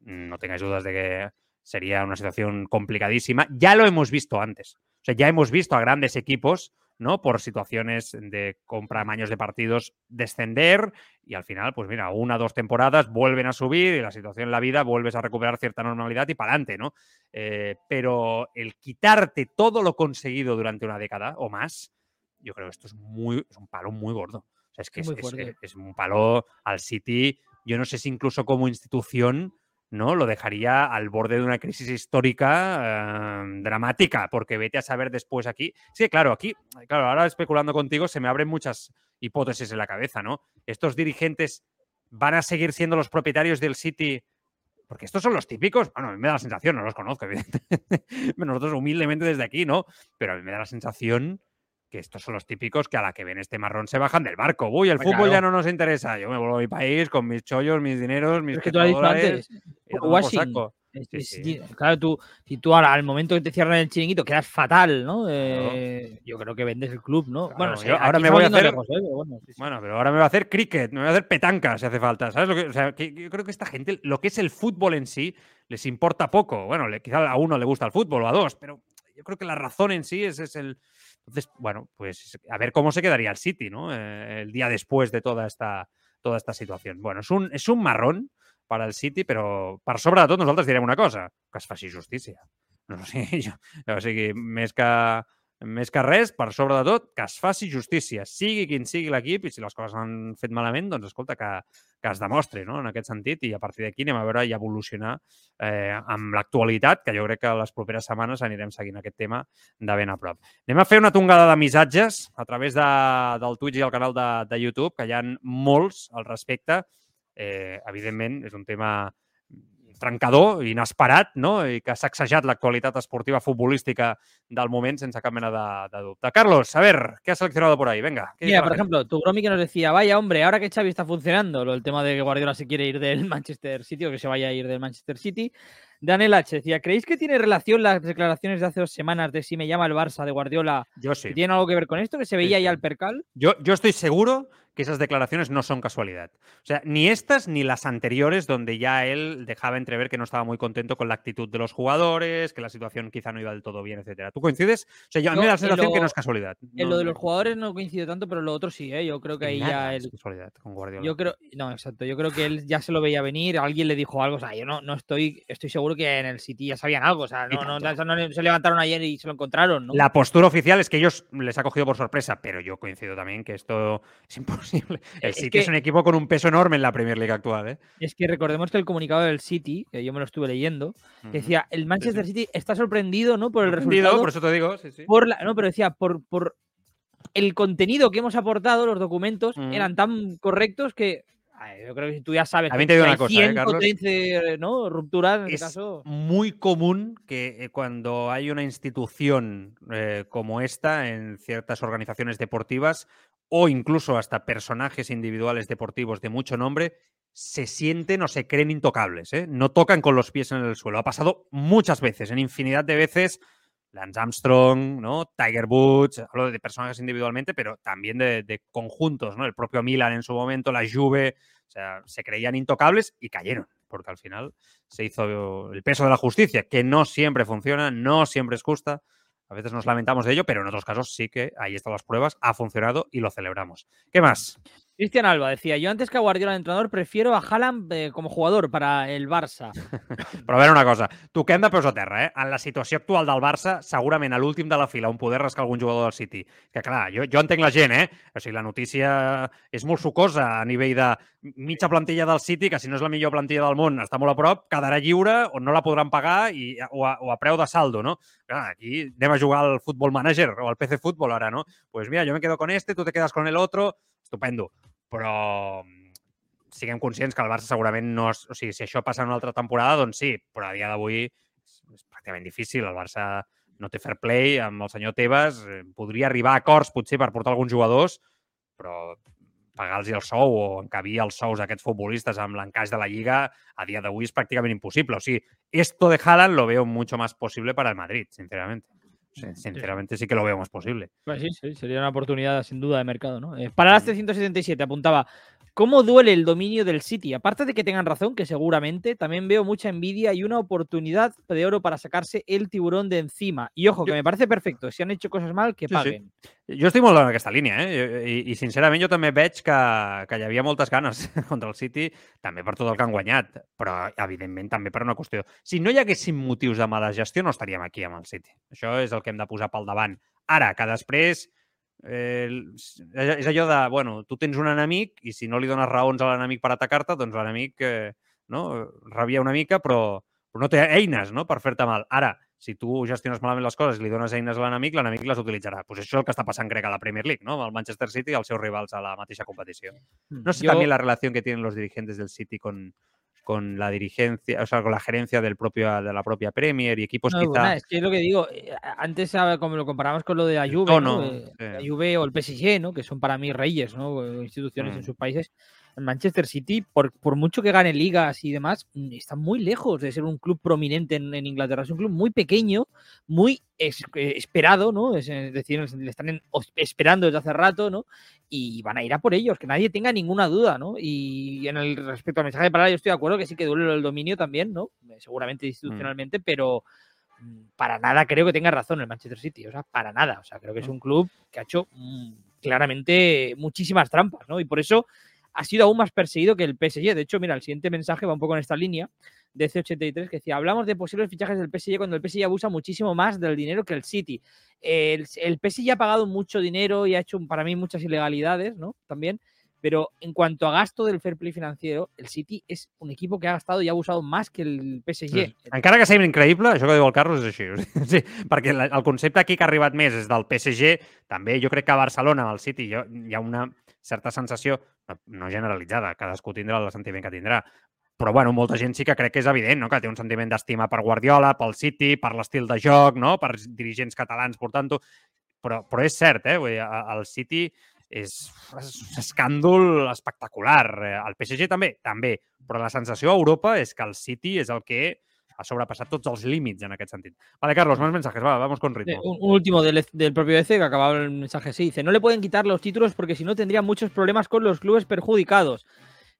S1: no tengáis dudas de que sería una situación complicadísima. Ya lo hemos visto antes. O sea, ya hemos visto a grandes equipos, ¿no? Por situaciones de compra maños de partidos descender y al final, pues mira, una o dos temporadas vuelven a subir y la situación en la vida vuelves a recuperar cierta normalidad y para adelante, ¿no? Eh, pero el quitarte todo lo conseguido durante una década o más, yo creo que esto es, muy, es un palo muy gordo. O sea, es que es, es un palo al City. Yo no sé si incluso como institución ¿no? Lo dejaría al borde de una crisis histórica em, dramática, porque vete a saber después aquí. Sí, claro, aquí, claro, ahora especulando contigo se me abren muchas hipótesis en la cabeza, ¿no? Estos dirigentes van a seguir siendo los propietarios del City. Porque estos son los típicos, bueno, a mí me da la sensación, no los conozco, evidentemente, nosotros humildemente desde aquí, ¿no? Pero a mí me da la sensación que estos son los típicos que a la que ven este marrón se bajan del barco. Uy, el fútbol ya no nos interesa. Yo me vuelvo a mi país con mis chollos, mis dineros, mis. Es que tú lo antes.
S2: Claro, tú, si tú al momento que te cierran el chiringuito quedas fatal, ¿no? Eh, yo creo que vendes el club, ¿no?
S1: bueno, ahora me voy a hacer. ¿eh? bueno, pero ahora me voy a hacer cricket, me voy a hacer petanca si hace falta. ¿Sabes lo que? O sea, yo creo que esta gente, lo que es el fútbol en sí, les importa poco. Bueno, le, quizá a uno le gusta el fútbol o a dos, pero yo creo que la razón en sí es, es el entonces, bueno, pues a ver cómo se quedaría el City, ¿no? Eh, el día después de toda esta, toda esta situación. Bueno, es un, es un marrón para el City, pero per sobre de tot nosaltres direm una cosa, que es faci justícia. No sé, jo, o sigui, més que més que res, per sobre de tot, que es faci justícia, sigui quin sigui l'equip, i si les coses han fet malament, doncs escolta, que, que es demostri, no?, en aquest sentit, i a partir d'aquí anem a veure i evolucionar eh, amb l'actualitat, que jo crec que les properes setmanes anirem seguint aquest tema de ben a prop. Anem a fer una tongada de missatges a través de, del Twitch i el canal de, de YouTube, que hi ha molts al respecte. Eh, evidentment, és un tema trencador, inesperat, no? i que ha sacsejat l'actualitat esportiva futbolística del moment sense cap mena de, de dubte. Carlos, a ver, ¿qué ha seleccionado por ahí? Venga.
S2: Mira, por ejemplo, tu Bromi que nos decía, vaya hombre, ahora que Xavi está funcionando, el tema de que Guardiola se quiere ir del Manchester City o que se vaya a ir del Manchester City, Daniel H. decía, ¿creéis que tiene relación las declaraciones de hace dos semanas de si me llama el Barça de Guardiola?
S1: Yo sí.
S2: ¿Tiene algo que ver con esto? ¿Que se veía
S1: sí.
S2: ya el percal?
S1: Yo, yo estoy seguro que esas declaraciones no son casualidad. O sea, ni estas ni las anteriores, donde ya él dejaba entrever que no estaba muy contento con la actitud de los jugadores, que la situación quizá no iba del todo bien, etcétera. ¿Tú coincides? O sea, yo, a mí me da la
S2: en
S1: sensación
S2: lo-
S1: que no es casualidad.
S2: En lo de los jugadores no coincido tanto, pero lo otro sí, ¿eh? Yo creo que ahí ya
S1: es
S2: él...
S1: casualidad con Guardiola.
S2: Yo creo, no, exacto. Yo creo que él ya se lo veía venir. Alguien le dijo algo. O sea, yo no, no estoy, estoy seguro que en el City ya sabían algo. O sea, no, no, no se levantaron ayer y se lo encontraron, ¿no?
S1: La postura oficial es que ellos les ha cogido por sorpresa, pero yo coincido también que esto es imposible. El
S2: Es
S1: City
S2: que-
S1: es un equipo con un peso enorme en la Premier League actual. ¿eh?
S2: Es que recordemos que el comunicado del City, que yo me lo estuve leyendo, decía, el Manchester City está sorprendido, ¿no? Por el resultado.
S1: por eso te digo. Sí,
S2: por la- no, pero decía, por, por el contenido que hemos aportado, los documentos, eran tan correctos que yo creo que tú ya sabes
S1: También
S2: que
S1: te digo una cosa, ¿eh, Carlos?
S2: 113 ¿no? rupturas, en este
S1: es
S2: caso.
S1: muy común que eh, cuando hay una institución eh, como esta en ciertas organizaciones deportivas o incluso hasta personajes individuales deportivos de mucho nombre se sienten o se creen intocables, ¿eh? no tocan con los pies en el suelo. Ha pasado muchas veces, en infinidad de veces. Lance Armstrong, ¿no? Tiger Woods, hablo de personajes individualmente, pero también de, conjuntos, ¿no? El propio Milan en su momento, la Juve, o sea, se creían intocables y cayeron, porque al final se hizo el peso de la justicia, que no siempre funciona, no siempre es justa. A veces nos lamentamos de ello, pero en otros casos sí que ahí están las pruebas, ha funcionado y lo celebramos. ¿Qué más?
S2: Cristian Alba decía, yo antes que a Guardiola de entrenador prefiero a Haaland eh, como jugador para el Barça.
S1: Però a veure una cosa, toquem de peus a terra, eh? En la situació actual del Barça, segurament a l'últim de la fila on poder rascar algun jugador del City. Que clar, jo, jo entenc la gent, eh? O sigui, la notícia és molt sucosa a nivell de mitja plantilla del City, que si no és la millor plantilla del món, està molt a prop, quedarà lliure o no la podran pagar i, o, a, o a preu de saldo, no? Clar, aquí anem a jugar al Football Manager o al PC Fútbol ara, no? Pues mira, yo me quedo con este, tú te quedas con el otro, estupendo. Però mm, siguem conscients que el Barça segurament no... És, o sigui, si això passa en una altra temporada, doncs sí, però a dia d'avui és, pràcticament difícil. El Barça no té fair play amb el senyor Tebas. eh, Podria arribar a acords, potser, per portar alguns jugadors, però pagar-los el sou o encabir els sous d'aquests futbolistes amb l'encaix de la Lliga a dia d'avui és pràcticament impossible. O sigui, esto de Haaland lo veo mucho más posible para el Madrid, sinceramente. Sinceramente sí que lo veo más posible.
S2: Pues sí, sí, sería una oportunidad sin duda de mercado, ¿no? Eh, para las 377 apuntaba, ¿cómo duele el dominio del City? Aparte de que tengan razón, que seguramente, también veo mucha envidia y una oportunidad de oro para sacarse el tiburón de encima. Y ojo, que
S1: Yo-
S2: me parece perfecto, si han hecho cosas mal, que
S1: Sí, sí.
S2: paguen.
S1: Jo estic molt en aquesta línia, eh? I, i sincerament jo també veig que, que hi havia moltes ganes contra el City, també per tot el que han guanyat, però evidentment també per una qüestió. Si no hi haguessin motius de mala gestió, no estaríem aquí amb el City. Això és el que hem de posar pel davant. Ara, que després eh, és allò de, bueno, tu tens un enemic i si no li dones raons a l'enemic per atacar-te, doncs l'enemic eh, no, rebia una mica, però, però no té eines no, per fer-te mal. Ara, si tu gestiones malament les coses i li dones eines a l'enemic, l'enemic les utilitzarà. Pues això és el que està passant, crec, a la Premier League, ¿no? El Manchester City i els seus rivals a la mateixa competició. No sé
S2: Yo-
S1: también la relación que tienen los dirigentes del City con, con la dirigencia, o sea, con la gerencia del propio, de la propia Premier y equipos
S2: No,
S1: quizá...
S2: nada, es que es lo que digo. eh, Antes, como lo comparamos con lo de la Juve,
S1: tono,
S2: ¿no? Eh,
S1: sí.
S2: la Juve o el PSG, ¿no? Que son para mí reyes, ¿no? Instituciones en
S1: Mm.
S2: sus países. El Manchester City, por, por mucho que gane ligas y demás, mm, está muy lejos de ser un club prominente en, en Inglaterra. Es un club muy pequeño, muy es- eh, esperado, ¿no? Es, es decir, le están en- esperando desde hace rato, ¿no? Y van a ir a por ellos, que nadie tenga ninguna duda, ¿no? Y en el respecto al mensaje de palabra, yo estoy de acuerdo que sí que duele el dominio también, ¿no? Eh, Seguramente institucionalmente, pero mm, para nada creo que tenga razón el Manchester City, o sea, para nada. O sea, creo que es un club que ha hecho mm, claramente muchísimas trampas, ¿no? Y por eso ha sido aún más perseguido que el PSG. De hecho, mira, el siguiente mensaje va un poco en esta línea de C83 que decía, hablamos de posibles fichajes del PSG cuando el PSG abusa muchísimo más del dinero que el City. El, PSG ha pagado mucho dinero y ha hecho para mí muchas ilegalidades, ¿no? También. Pero en cuanto a gasto del fair play financiero, el City es un equipo que ha gastado y ha abusado más que el PSG.
S1: Encara que sembli increïble, això que diu el Carlos és així. Sí, perquè el concepte aquí que ha arribat més és del PSG, també jo crec que a Barcelona, al City, hi ha una certa sensació, no, generalitzada, cadascú tindrà el sentiment que tindrà, però bueno, molta gent sí que crec que és evident, no? que té un sentiment d'estima per Guardiola, pel City, per l'estil de joc, no? per dirigents catalans portant-ho, però, però és cert, eh? Vull dir, el City és, és un escàndol espectacular. Eh, El PSG també, també, però la sensació a Europa és que el City és el que ha sobrepasado todos los límites en aquest sentit. Vale, Carlos, más mensajes, va, vamos con ritmo.
S2: un, último del, del, propio EC que acababa el mensaje así, dice, no le pueden quitar los títulos porque si no tendría muchos problemas con los clubes perjudicados.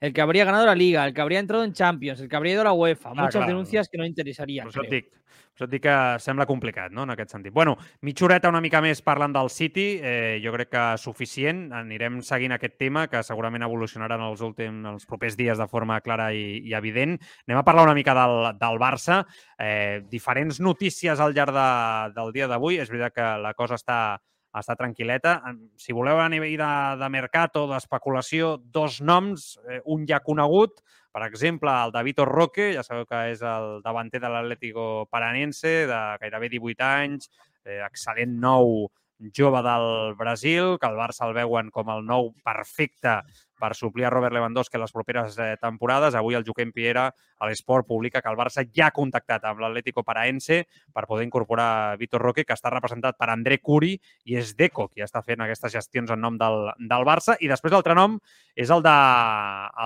S2: El que habría ganado la Liga, el que habría entrado en Champions, el que habría ido a la UEFA. Ah, muchas denuncias que no interesarían.
S1: això et dic que sembla complicat, no?, en aquest sentit. Bueno, mitja horeta una mica més parlant del City, eh, jo crec que suficient. Anirem seguint aquest tema, que segurament evolucionarà en els últims, els propers dies de forma clara i, i evident. Anem a parlar una mica del, del Barça. Eh, diferents notícies al llarg de, del dia d'avui. És veritat que la cosa està, està tranquil·leta. Si voleu a nivell de, de mercat o d'especulació, dos noms, eh, un ja conegut, per exemple, el David Roque, ja sabeu que és el davanter de l'Atlético Paranense, de gairebé 18 anys, eh, excel·lent nou jove del Brasil, que el Barça el veuen com el nou perfecte per suplir a Robert Lewandowski en les properes eh, temporades. Avui el Joaquim Piera a l'Esport publica que el Barça ja ha contactat amb l'Atlético Paraense per poder incorporar Vitor Roque, que està representat per André Curi i és Deco, qui està fent aquestes gestions en nom del, del Barça. I després l'altre nom és el de,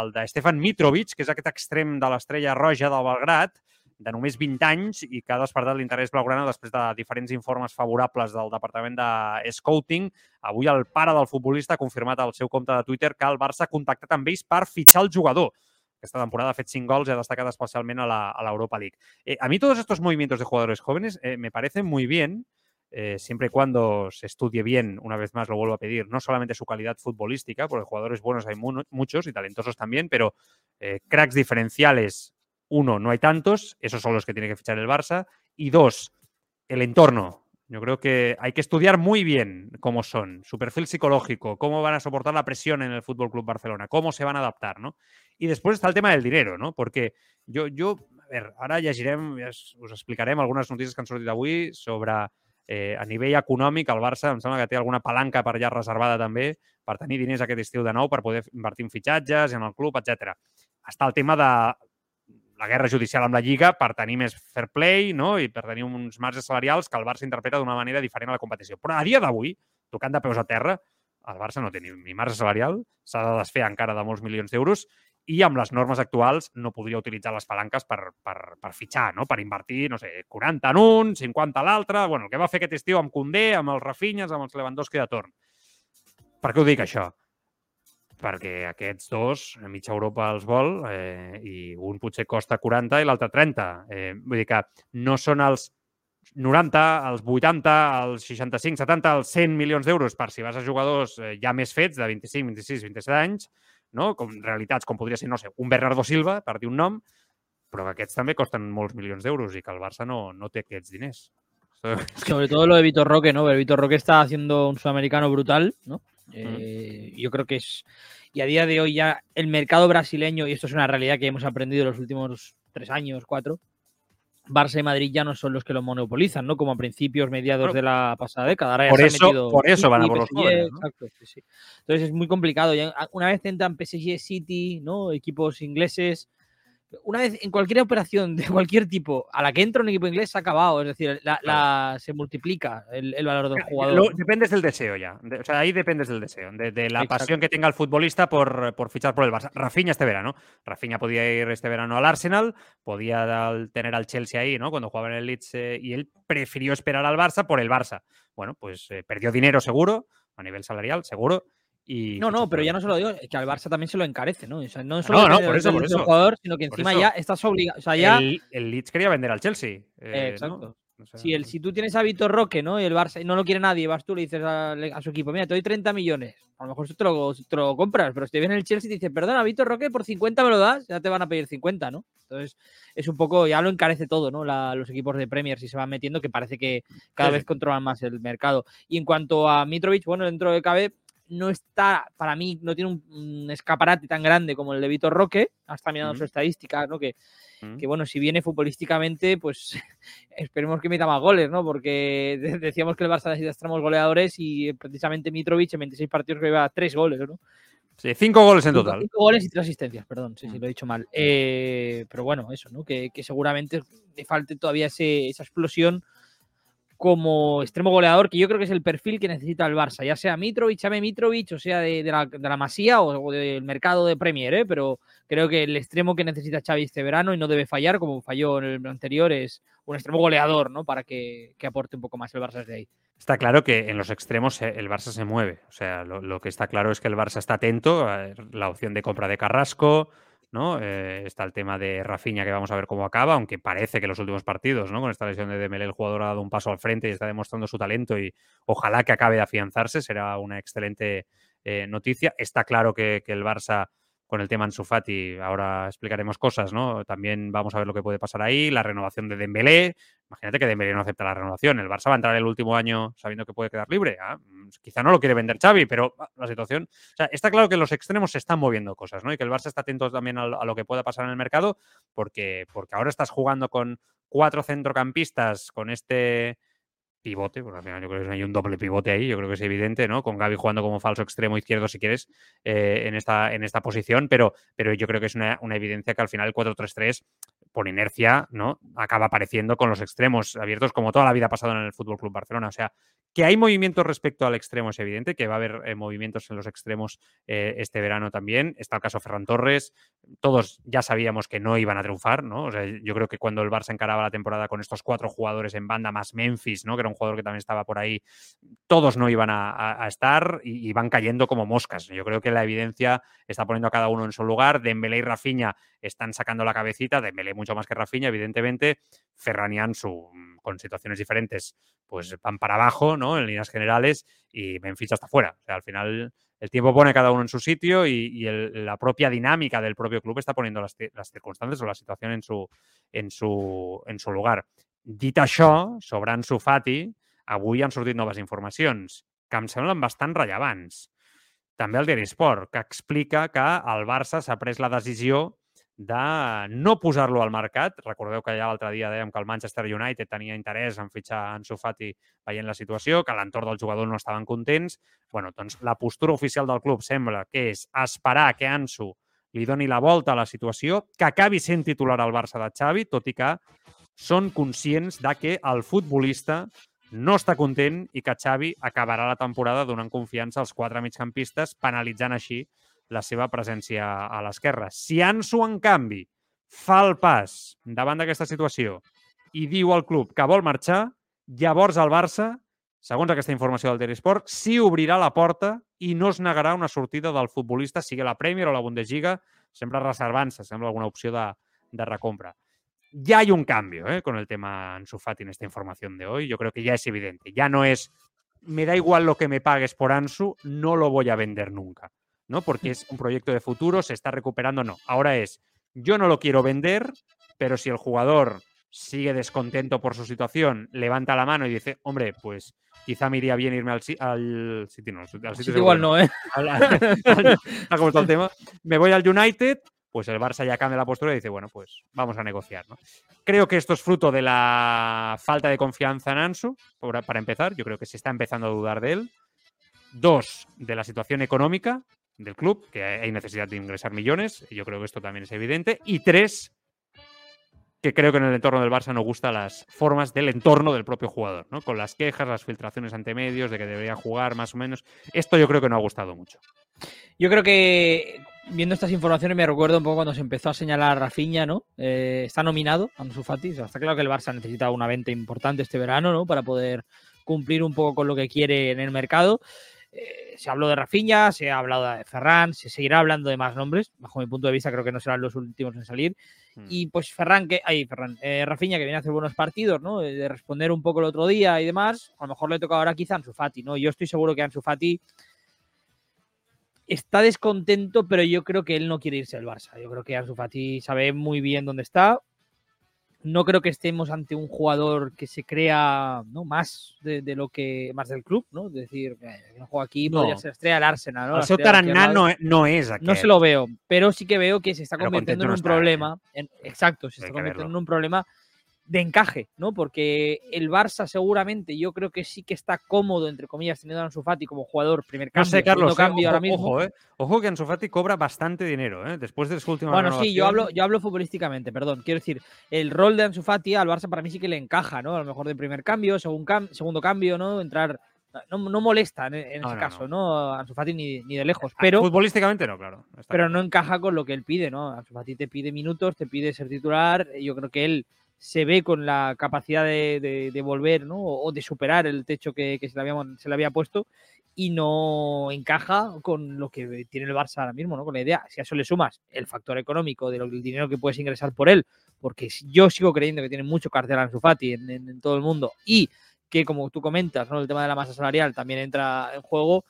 S1: el de Stefan Mitrovic, que és aquest extrem de l'estrella roja del Belgrat, de només 20 anys i que ha despertat l'interès blaugrana després de diferents informes favorables del Departament de Scouting. Avui el pare del futbolista ha confirmat al seu compte de Twitter que el Barça ha contactat amb ells per fitxar el jugador. Esta temporada ha fet 5 gols y ha destacado especialmente a la, a la Europa League. Eh, a mí todos estos movimientos de jugadores jóvenes eh, me parecen muy bien, eh, siempre y cuando se estudie bien, una vez más lo vuelvo a pedir, no solamente su calidad futbolística, porque jugadores buenos hay muchos y talentosos también, pero eh, cracks diferenciales uno, no hay tantos, esos son los que tiene que fichar el Barça. Y dos, el entorno. Yo creo que hay que estudiar muy bien cómo son, su perfil psicológico, cómo van a soportar la presión en el Fútbol Club Barcelona, cómo se van a adaptar, ¿no? Y después está el tema del dinero, ¿no? Porque yo, yo a ver, ahora ya ya os explicaremos algunas noticias que han sortit avui sobre eh, a nivell econòmic el Barça em sembla que té alguna palanca per allà reservada també per tenir diners aquest estiu de nou per poder invertir en fitxatges, en el club, etc. Està el tema de la guerra judicial amb la Lliga per tenir més fair play no? i per tenir uns marges salarials que el Barça interpreta d'una manera diferent a la competició. Però a dia d'avui, tocant de peus a terra, el Barça no té ni, ni marge salarial, s'ha de desfer encara de molts milions d'euros i amb les normes actuals no podria utilitzar les palanques per, per, per fitxar, no? per invertir, no sé, 40 en un, 50 a l'altre... Bueno, el que va fer aquest estiu amb Condé, amb els Rafinhas, amb els Lewandowski de torn. Per què ho dic, això? Perquè aquests dos, a mitja Europa els vol, eh, i un potser costa 40 i l'altre 30. Eh, vull dir que no són els 90, els 80, els 65, 70, els 100 milions d'euros per si vas a jugadors eh, ja més fets, de 25, 26, 27 anys, no? com realitats com podria ser, no sé, un Bernardo Silva, per dir un nom, però que aquests també costen molts milions d'euros i que el Barça no, no té aquests diners.
S2: Sobre todo lo de Vitor Roque, ¿no? Vitor Roque está haciendo un sudamericano brutal, ¿no? Eh, yo creo que es. Y a día de hoy ya el mercado brasileño, y esto es una realidad que hemos aprendido en los últimos tres años, cuatro, Barça y Madrid ya no son los que lo monopolizan, ¿no? Como a principios, mediados de la pasada década.
S1: por, eso, por eso van a por los jóvenes,
S2: Entonces es muy complicado. una vez entran PSG City, ¿no? Equipos ingleses, una vez en cualquier operación de cualquier tipo a la que entra un equipo inglés se ha acabado, es decir, la, se multiplica el, valor del jugador.
S1: dependes del deseo ya, o sea, ahí dependes del deseo, de, la pasión que tenga el futbolista por, por, fichar por el Barça. Rafinha este verano, Rafinha podía ir este verano al Arsenal, podía tener al Chelsea ahí, ¿no? Cuando jugaba en el Leeds eh, y él prefirió esperar al Barça por el Barça. Bueno, pues eh, perdió dinero seguro, a nivel salarial, seguro,
S2: no, no, pero ya no se lo digo, es que al Barça también se lo encarece, ¿no? O sea, no solo no, por eso, por eso. jugador, sino que encima ya estás obligado. O sea, ya...
S1: el, el, Leeds quería vender al Chelsea.
S2: Eh, exacto. si, el, si tú tienes a Vitor Roque, ¿no? Y el Barça no lo quiere nadie, vas tú le dices a, su equipo, mira, te doy 30 millones. A lo mejor tú te lo, te lo compras, pero si te viene el Chelsea y te dice, perdona, Vitor Roque, por 50 me lo das, ya te van a pedir 50, ¿no? Entonces, es un poco, ya lo encarece todo, ¿no? los equipos de Premier, si se van metiendo, que parece que cada vez controlan más el mercado. Y en cuanto a Mitrovic, bueno, dentro de KB, no está, para mí, no tiene un, escaparate tan grande como el de Vitor Roque, hasta mirando su estadística, ¿no? Que, que, bueno, si viene futbolísticamente, pues esperemos que meta más goles, ¿no? Porque decíamos que el Barça necesitamos goleadores y precisamente Mitrovic en 26 partidos que lleva 3 goles, ¿no?
S1: Sí, cinco goles en total.
S2: Cinco goles y tres asistencias, perdón, sí, sí, lo he dicho mal. Eh, pero bueno, eso, ¿no? Que, que seguramente le falte todavía ese, esa explosión como extremo goleador, que yo creo que es el perfil que necesita el Barça, ya sea Mitrovic, llame Mitrovic, o sea de, la, de la, Masía o, del mercado de Premier, ¿eh? pero creo que el extremo que necesita Xavi este verano y no debe fallar, como falló en el anterior, es un extremo goleador, ¿no? Para que, que aporte un poco más el Barça desde ahí.
S1: Está claro que en los extremos eh, el Barça se mueve. O sea, lo, lo que está claro es que el Barça está atento a la opción de compra de Carrasco, ¿no? Eh, está el tema de Rafinha que vamos a ver cómo acaba, aunque parece que los últimos partidos, ¿no? Con esta lesión de Dembélé el jugador ha dado un paso al frente y está demostrando su talento y ojalá que acabe de afianzarse, será una excelente eh, noticia. Está claro que, que, el Barça con el tema Ansu Fati, ahora explicaremos cosas, ¿no? También vamos a ver lo que puede pasar ahí, la renovación de Dembélé, imagínate que Dembélé no acepta la renovación, el Barça va a entrar el último año sabiendo que puede quedar libre, ah, mm, quizá no lo quiere vender Xavi, pero ah, la situación, o sea, está claro que en los extremos se están moviendo cosas, ¿no? Y que el Barça está atento también a, lo que pueda pasar en el mercado, porque, porque ahora estás jugando con cuatro centrocampistas, con este pivote, porque al final yo creo que hay un doble pivote ahí, yo creo que es evidente, ¿no? Con Gaby jugando como falso extremo izquierdo, si quieres, eh, en, esta, en esta posición, pero, pero yo creo que es una, una evidencia que al final el 4-3-3 por inercia, ¿no? Acaba apareciendo con los extremos abiertos como toda la vida ha pasado en el Fútbol Club Barcelona. O sea, que hay movimientos respecto al extremo es evidente, que va a haber eh, movimientos en los extremos eh, este verano también. Está el caso Ferran Torres. Todos ya sabíamos que no iban a triunfar, ¿no? O sea, yo creo que cuando el Barça encaraba la temporada con estos cuatro jugadores en banda, más Memphis, ¿no? Que era un jugador que también estaba por ahí, todos no iban a, estar y, van cayendo como moscas. Yo creo que la evidencia está poniendo a cada uno en su lugar. Dembélé y Rafinha están sacando la cabecita. Dembélé mucho más que Rafinha, evidentemente. Ferran y Ansu con situaciones diferentes, pues van para abajo, ¿no? En líneas generales y Memphis hasta fuera. O sea, al final el tiempo pone cada uno en su sitio y, y el, la propia dinámica del propio club está poniendo las, las, circunstancias o la situación en su, en su, en su lugar. Dit això, sobre Ansu Fati, avui han sortit noves informacions que em semblen bastant rellevants. També el Diari Sport, que explica que el Barça s'ha pres la decisió de no posar-lo al mercat. Recordeu que ja l'altre dia dèiem que el Manchester United tenia interès en fitxar Ansu Fati veient la situació, que l'entorn del jugador no estaven contents. bueno, doncs la postura oficial del club sembla que és esperar que Ansu li doni la volta a la situació, que acabi sent titular al Barça de Xavi, tot i que són conscients de que el futbolista no està content i que Xavi acabarà la temporada donant confiança als quatre migcampistes, penalitzant així la seva presència a l'esquerra. Si Ansu, en canvi, fa el pas davant d'aquesta situació i diu al club que vol marxar, llavors el Barça, segons aquesta informació del Telesport, sí obrirà la porta i no es negarà una sortida del futbolista, sigui la Premier o la Bundesliga, sempre reservant-se, sembla alguna opció de, de recompra. Ya hay un cambio ¿eh? con el tema Ansu Fati en esta información de hoy. Yo creo que ya es evidente. Ya no es, me da igual lo que me pagues por Ansu, no lo voy a vender nunca. ¿No? Porque es un proyecto de futuro, se está recuperando, no. Ahora es, yo no lo quiero vender, pero si el jugador sigue descontento por su situación, levanta la mano y dice, hombre, pues quizá me iría bien irme al, al City, no, al City
S2: igual no, ¿eh?
S1: Al, al, ¿Cómo está el tema? Me voy al United, pues el Barça ya cambia la postura y dice, bueno, pues vamos a negociar, ¿no? Creo que esto es fruto de la falta de confianza en Ansu, para empezar, yo creo que se está empezando a dudar de él. Dos, de la situación económica, del club, que hay necesidad de ingresar millones, yo creo que esto también es evidente. Y tres, que creo que en el entorno del Barça no gustan las formas del entorno del propio jugador, ¿no? Con las quejas, las filtraciones ante medios de que debería jugar más o menos. Esto yo creo que no ha gustado mucho.
S2: Yo creo que viendo estas informaciones me recuerdo un poco cuando se empezó a señalar a Rafinha, ¿no? Eh, está nominado a Ansu Fati. O sea, está claro que el Barça necesita una venta importante este verano, ¿no? Para poder cumplir un poco con lo que quiere en el mercado. Eh, se habló de Rafinha, se ha hablado de Ferran, se seguirá hablando de más nombres. Bajo mi punto de vista, creo que no serán los últimos en salir. Mm. Y pues Ferran, que, ay, Ferran, eh, Rafinha, que viene a hacer buenos partidos, ¿no? De responder un poco el otro día y demás. A lo mejor le toca ahora quizá a Ansu Fati, ¿no? Yo estoy seguro que Ansu Fati está descontento, pero yo creo que él no quiere irse al Barça. Yo creo que Ansu Fati sabe muy bien dónde está no creo que estemos ante un jugador que se crea ¿no? más de, de lo que más del club, ¿no? Es decir, no juego aquí
S1: No.
S2: podría ser estrella del Arsenal, ¿no?
S1: El no,
S2: Madrid.
S1: no
S2: se lo veo, pero sí que veo que se está
S1: Pero
S2: convirtiendo en un
S1: está, ¿eh?
S2: problema. en- exacto, se está convirtiendo en un problema de encaje, ¿no? Porque el Barça seguramente yo creo que sí que está cómodo, entre comillas, teniendo a Ansu Fati como jugador primer cambio,
S1: no sé, Carlos, eh,
S2: cambio
S1: ojo,
S2: ahora mismo.
S1: Ojo, eh. ojo que Ansu Fati cobra bastante dinero, ¿eh? Después de su última
S2: Bueno, sí, yo hablo, yo hablo futbolísticamente, perdón. Quiero decir, el rol de Ansu Fati al Barça para mí sí que le encaja, ¿no? A lo mejor de primer cambio, segundo, cam segundo cambio, ¿no? Entrar no, no molesta en, en
S1: No,
S2: ese caso,
S1: no.
S2: Ansu Fati ni, ni de lejos, pero,
S1: Futbolísticamente no, claro. está
S2: pero no encaja con lo que él pide, ¿no? Ansu Fati te pide minutos, te pide ser titular. Yo creo que él se ve con la capacidad de, de- volver, ¿no? O, de superar el techo que, que se, le había, se le había puesto y no encaja con lo que tiene el Barça ahora mismo, ¿no? Con la idea. Si a eso le sumas el factor económico del dinero que puedes ingresar por él, porque yo sigo creyendo que tiene mucho cartel Ansu Fati en, en- en todo el mundo y que, como tú comentas, ¿no? El tema de la masa salarial también entra en juego.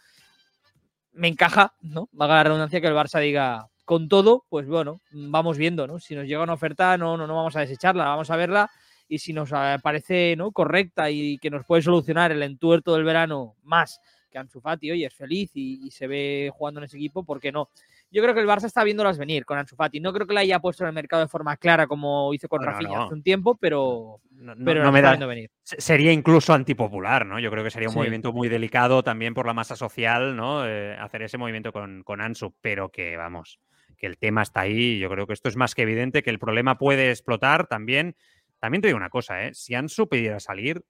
S2: Me encaja, ¿no? Vaga la redundancia que el Barça diga con todo, pues bueno, vamos viendo, ¿no? Si nos llega una oferta, no, no, no vamos a desecharla, vamos a verla y si nos eh, parece ¿no? correcta y que nos puede solucionar el entuerto del verano más que Ansu Fati, oye, es feliz y, y se ve jugando en ese equipo, ¿por qué no? Yo creo que el Barça está viéndolas venir con Ansu Fati. No creo que la haya puesto en el mercado de forma clara como hizo con
S1: No,
S2: Rafinha
S1: no.
S2: hace un tiempo, pero,
S1: No,
S2: pero
S1: me
S2: está
S1: da,
S2: viendo venir.
S1: se- sería incluso antipopular, ¿no? Yo creo que sería un
S2: Sí.
S1: movimiento muy delicado también por la masa social, ¿no? Eh, hacer ese movimiento con, con Ansu, pero que vamos, que el tema está ahí. Yo creo que esto es más que evidente, que el problema puede explotar también. También te digo una cosa, ¿eh? Si Ansu pidiera salir,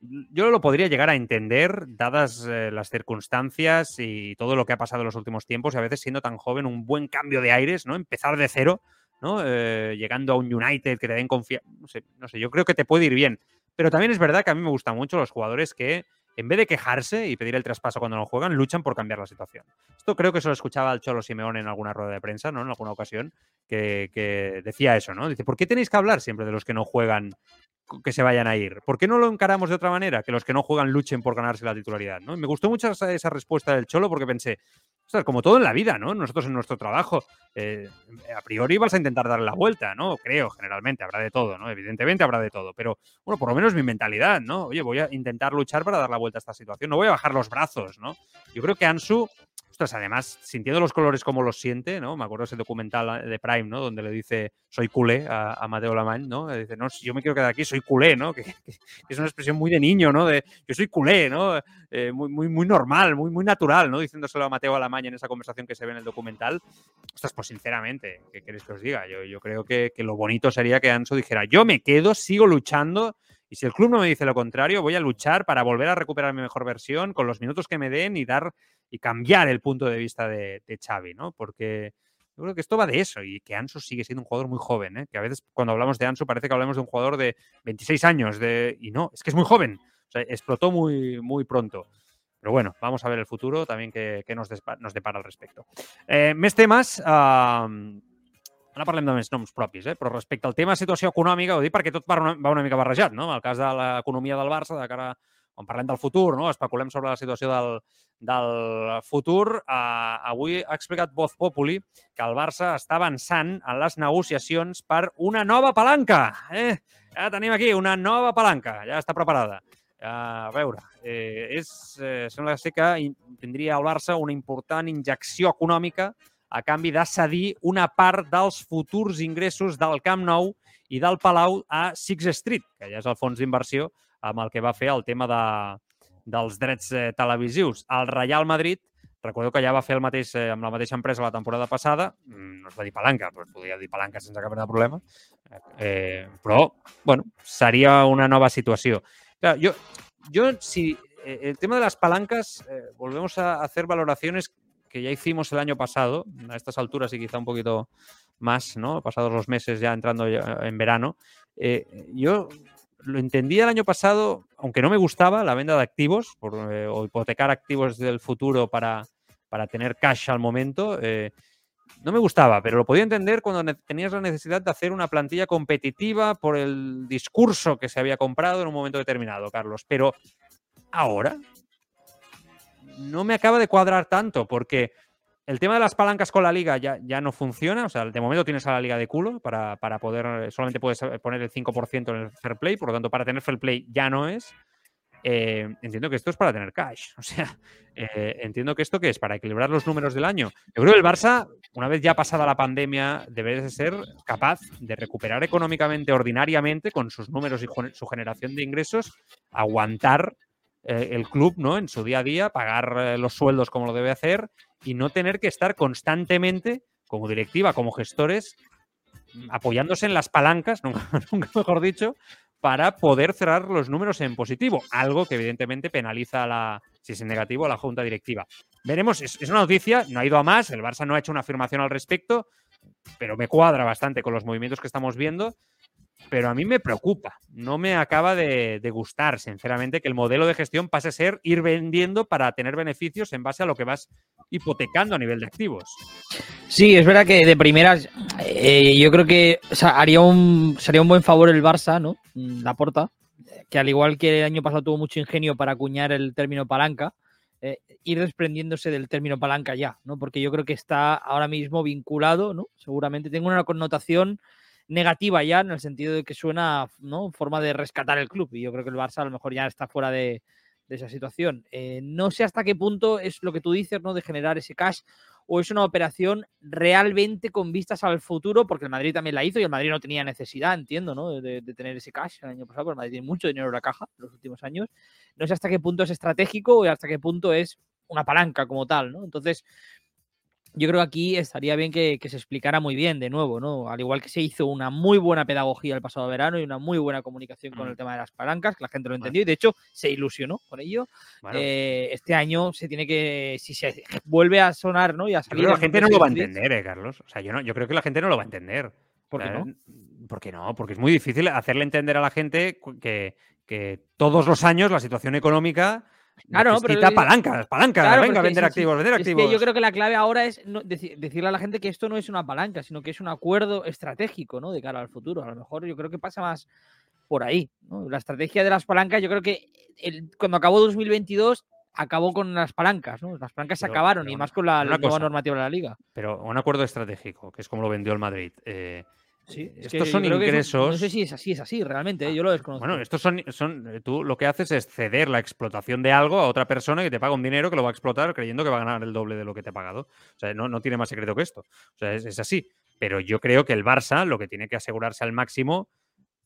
S1: yo lo podría llegar a entender, dadas eh, las circunstancias y todo lo que ha pasado en los últimos tiempos, y a veces siendo tan joven, un buen cambio de aires, ¿no? Empezar de cero, ¿no? Eh, llegando a un United que te den confianza. No sé, no sé, yo creo que te puede ir bien. Pero también es verdad que a mí me gustan mucho los jugadores que, en vez de quejarse y pedir el traspaso cuando no juegan, luchan por cambiar la situación. Esto creo que se lo escuchaba al Cholo Simeón en alguna rueda de prensa, ¿no? En alguna ocasión, que, decía eso, ¿no? Dice, ¿por qué tenéis que hablar siempre de los que no juegan que se vayan a ir? ¿Por qué no lo encaramos de otra manera? Que los que no juegan luchen por ganarse la titularidad, ¿no? Me gustó mucho esa respuesta del Cholo porque pensé, como todo en la vida, ¿no? Nosotros en nuestro trabajo, eh, a priori vas a intentar darle la vuelta, ¿no? Creo, generalmente, habrá de todo, ¿no? Evidentemente habrá de todo, pero bueno, por lo menos mi mentalidad, ¿no? Oye, voy a intentar luchar para dar la vuelta a esta situación, no voy a bajar los brazos, ¿no? Yo creo que Ansu, además, sintiendo los colores como los siente, ¿no? Me acuerdo ese documental de Prime, ¿no? Donde le dice, soy culé a, Mateo Lamany, ¿no? Le dice, no, si yo me quiero quedar aquí, soy culé, ¿no? Es una expresión muy de niño, ¿no? De, yo soy culé, ¿no? Eh, muy, muy, muy normal, muy, muy natural, ¿no? Diciéndoselo a Mateo Alamany en esa conversación que se ve en el documental. Ostras, pues sinceramente, ¿qué queréis que os diga? Yo, yo creo que, que lo bonito sería que Anso dijera, yo me quedo, sigo luchando, y si el club no me dice lo contrario, voy a luchar para volver a recuperar mi mejor versión con los minutos que me den y dar y cambiar el punto de vista de, de Xavi, ¿no? Porque yo creo que esto va de eso y que Ansu sigue siendo un jugador muy joven, ¿eh? Que a veces cuando hablamos de Ansu parece que hablamos de un jugador de 26 años de... y no, es que es muy joven. O sea, explotó muy, muy pronto. Però bueno, vamos a ver el futuro también que, que nos, nos depara al respecte. Eh, més temes... Eh, ara parlem de més noms propis, eh? però respecte al tema situació econòmica, ho dic perquè tot va una, va una mica barrejat, no? El cas de l'economia del Barça, de cara quan parlem del futur, no? especulem sobre la situació del, del futur, eh, avui ha explicat Voz Populi que el Barça està avançant en les negociacions per una nova palanca. Eh? Ja tenim aquí una nova palanca, ja està preparada. A veure, eh, és, eh, sembla ser que in- tindria el Barça una important injecció econòmica a canvi de cedir una part dels futurs ingressos del Camp Nou i del Palau a Six Street, que ja és el fons d'inversió amb el que va fer el tema de, dels drets eh, televisius. El Real Madrid, recordeu que ja va fer el mateix eh, amb la mateixa empresa la temporada passada, mm, no es va dir palanca, però es podria dir palanca sense cap de problema, eh, però, bueno, seria una nova situació. Claro, yo, yo si eh, el tema de las palancas, eh, volvemos a hacer valoraciones que ya hicimos el año pasado, a estas alturas y quizá un poquito más, ¿no? Pasados los meses ya entrando en verano. Eh, yo lo entendía el año pasado, aunque no me gustaba la venta de activos eh, o hipotecar activos del futuro para, para tener cash al momento. eh, no me gustaba, pero lo podía entender cuando tenías la necesidad de hacer una plantilla competitiva por el discurso que se había comprado en un momento determinado, Carlos. Pero ahora no me acaba de cuadrar tanto porque el tema de las palancas con la liga ya, ya no funciona. O sea, de momento tienes a la liga de culo para, para poder, solamente puedes poner el 5% en el fair play, por lo tanto, para tener fair play ya no es. Eh, entiendo que esto es para tener cash. O sea, eh, entiendo que esto que es para equilibrar los números del año. Yo creo que el Barça una vez ya pasada la pandemia, debe de ser capaz de recuperar económicamente, ordinariamente, con sus números y su generación de ingresos, aguantar eh, el club ¿no? en su día a día, pagar eh, los sueldos como lo debe hacer y no tener que estar constantemente, como directiva, como gestores, apoyándose en las palancas, nunca, mejor dicho, para poder cerrar los números en positivo, algo que evidentemente penaliza a la, si es en negativo, a la junta directiva. Veremos, es, una noticia, no ha ido a más, el Barça no ha hecho una afirmación al respecto, pero me cuadra bastante con los movimientos que estamos viendo pero a mí me preocupa. No me acaba de, gustar, sinceramente, que el modelo de gestión pase a ser ir vendiendo para tener beneficios en base a lo que vas hipotecando a nivel de activos.
S2: Sí, es verdad que de primeras eh, yo creo que haría un, sería un buen favor el Barça, ¿no? Mm, la porta, que al igual que el año pasado tuvo mucho ingenio para acuñar el término palanca, eh, ir desprendiéndose del término palanca ya, ¿no? Porque yo creo que está ahora mismo vinculado, ¿no? Seguramente tengo una connotación negativa ya, en el sentido de que suena, ¿no? Forma de rescatar el club. Y yo creo que el Barça a lo mejor ya está fuera de, esa situación. Eh, no sé hasta qué punto es lo que tú dices, ¿no? De generar ese cash o es una operación realmente con vistas al futuro, porque el Madrid también la hizo y el Madrid no tenía necesidad, entiendo, ¿no? De, tener ese cash el año pasado, porque el Madrid tiene mucho dinero en la caja en los últimos años. No sé hasta qué punto es estratégico o hasta qué punto es una palanca como tal, ¿no? Entonces, yo creo que aquí estaría bien que, se explicara muy bien de nuevo, ¿no? Al igual que se hizo una muy buena pedagogía el pasado verano y una muy buena comunicación con el tema de las palancas, que la gente lo entendió y de hecho se ilusionó con ello. Eh, este año se tiene que, si se vuelve a sonar, ¿no? Y a
S1: salir. la gente no lo va a entender, ¿eh, Carlos? O sea, yo, no, yo creo que la gente no lo va a entender.
S2: ¿Por qué no?
S1: ¿Por qué no? Porque es muy difícil hacerle entender a la gente que, que todos los años la situación económica Claro, pero palancas, palancas, venga, vender activos, vender activos.
S2: yo creo que la clave ahora es decirle a la gente que esto no es una palanca, sino que es un acuerdo estratégico, ¿no? De cara al futuro. A lo mejor yo creo que pasa más por ahí, La estrategia de las palancas, yo creo que cuando acabó 2022 acabó con las palancas, ¿no? Las palancas se acabaron y más con la, nueva normativa de la liga.
S1: Pero un acuerdo estratégico, que es como lo vendió el Madrid. Eh,
S2: Sí, estos son ingresos. no sé si es así, es así, realmente, ¿eh? yo lo desconozco.
S1: Bueno, estos son, son. Eh, tú lo que haces es ceder la explotación de algo a otra persona que te paga un dinero que lo va a explotar creyendo que va a ganar el doble de lo que te ha pagado. O sea, no, no tiene más secreto que esto. O sea, es, así. Pero yo creo que el Barça lo que tiene que asegurarse al máximo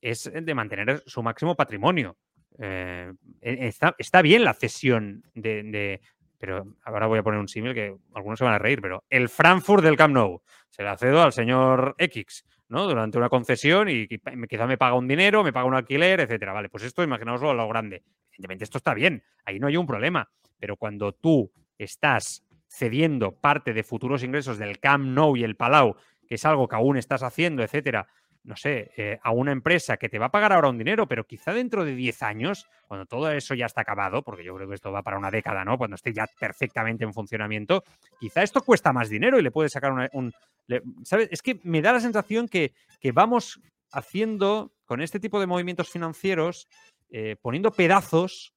S1: es de mantener su máximo patrimonio. Eh, e, está, está, bien la cesión de, pero ahora voy a poner un símil que algunos se van a reír, pero el Frankfurt del Camp Nou se la cedo al señor X durante una concesión y quizá me paga un dinero, me paga un alquiler, etcétera. Vale, pues esto imaginaoslo a lo grande. Evidentemente esto está bien, ahí no hay un problema, pero cuando tú estás cediendo parte de futuros ingresos del Camp Nou y el Palau, que es algo que aún estás haciendo, etcétera, no sé, eh, a una empresa que te va a pagar ahora un dinero, pero quizá dentro de 10 años, cuando todo eso ya está acabado, porque yo creo que esto va para una década, ¿no? Cuando esté ya perfectamente en funcionamiento, quizá esto cuesta más dinero y le puedes sacar un... ¿Sabes? Es que me da la sensación que, que, vamos haciendo con este tipo de movimientos financieros, eh, poniendo pedazos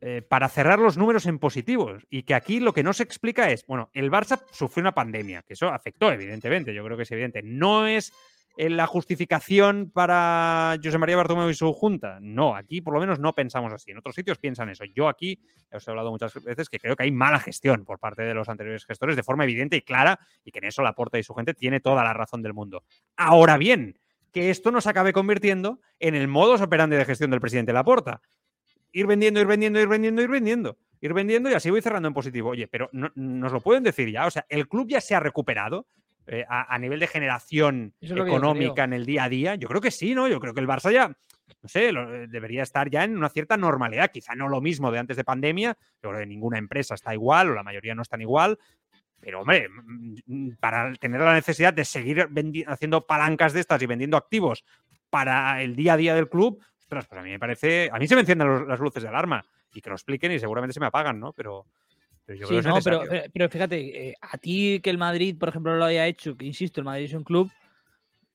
S1: eh, para cerrar los números en positivos. Y que aquí lo que no se explica es, bueno, el Barça sufrió una pandemia, que eso afectó, evidentemente, yo creo que es evidente. No es la justificación para José María Bartomeu y su junta. No, aquí por lo menos no pensamos así. En otros sitios piensan eso. Yo aquí, os he hablado muchas veces, que creo que hay mala gestión por parte de los anteriores gestores de forma evidente y clara y que en eso Laporta y su gente tiene toda la razón del mundo. Ahora bien, que esto no se acabe convirtiendo en el modus operandi de gestión del presidente Laporta. Ir vendiendo, ir vendiendo, ir vendiendo, ir vendiendo. Ir vendiendo y así voy cerrando en positivo. Oye, pero no, nos lo pueden decir ya. O sea, el club ya se ha recuperado. Eh, a, nivel de generación económica en el día a día? Yo creo que sí, ¿no? Yo creo que el Barça ya, no sé, eh, debería estar ya en una cierta normalidad. Quizá no lo mismo de antes de pandemia, yo creo que ninguna empresa está igual o la mayoría no están igual. Pero, hombre, mm, mm, para tener la necesidad de seguir haciendo palancas de estas y vendiendo activos para el día a día del club, pues a mí me parece. A mí se me encienden las luces de alarma y que lo expliquen y seguramente se me apagan, ¿no? Pero,
S2: pero sí, no, pero, fíjate, eh, a ti que el Madrid, por ejemplo, lo haya hecho, que insisto, el Madrid es un club,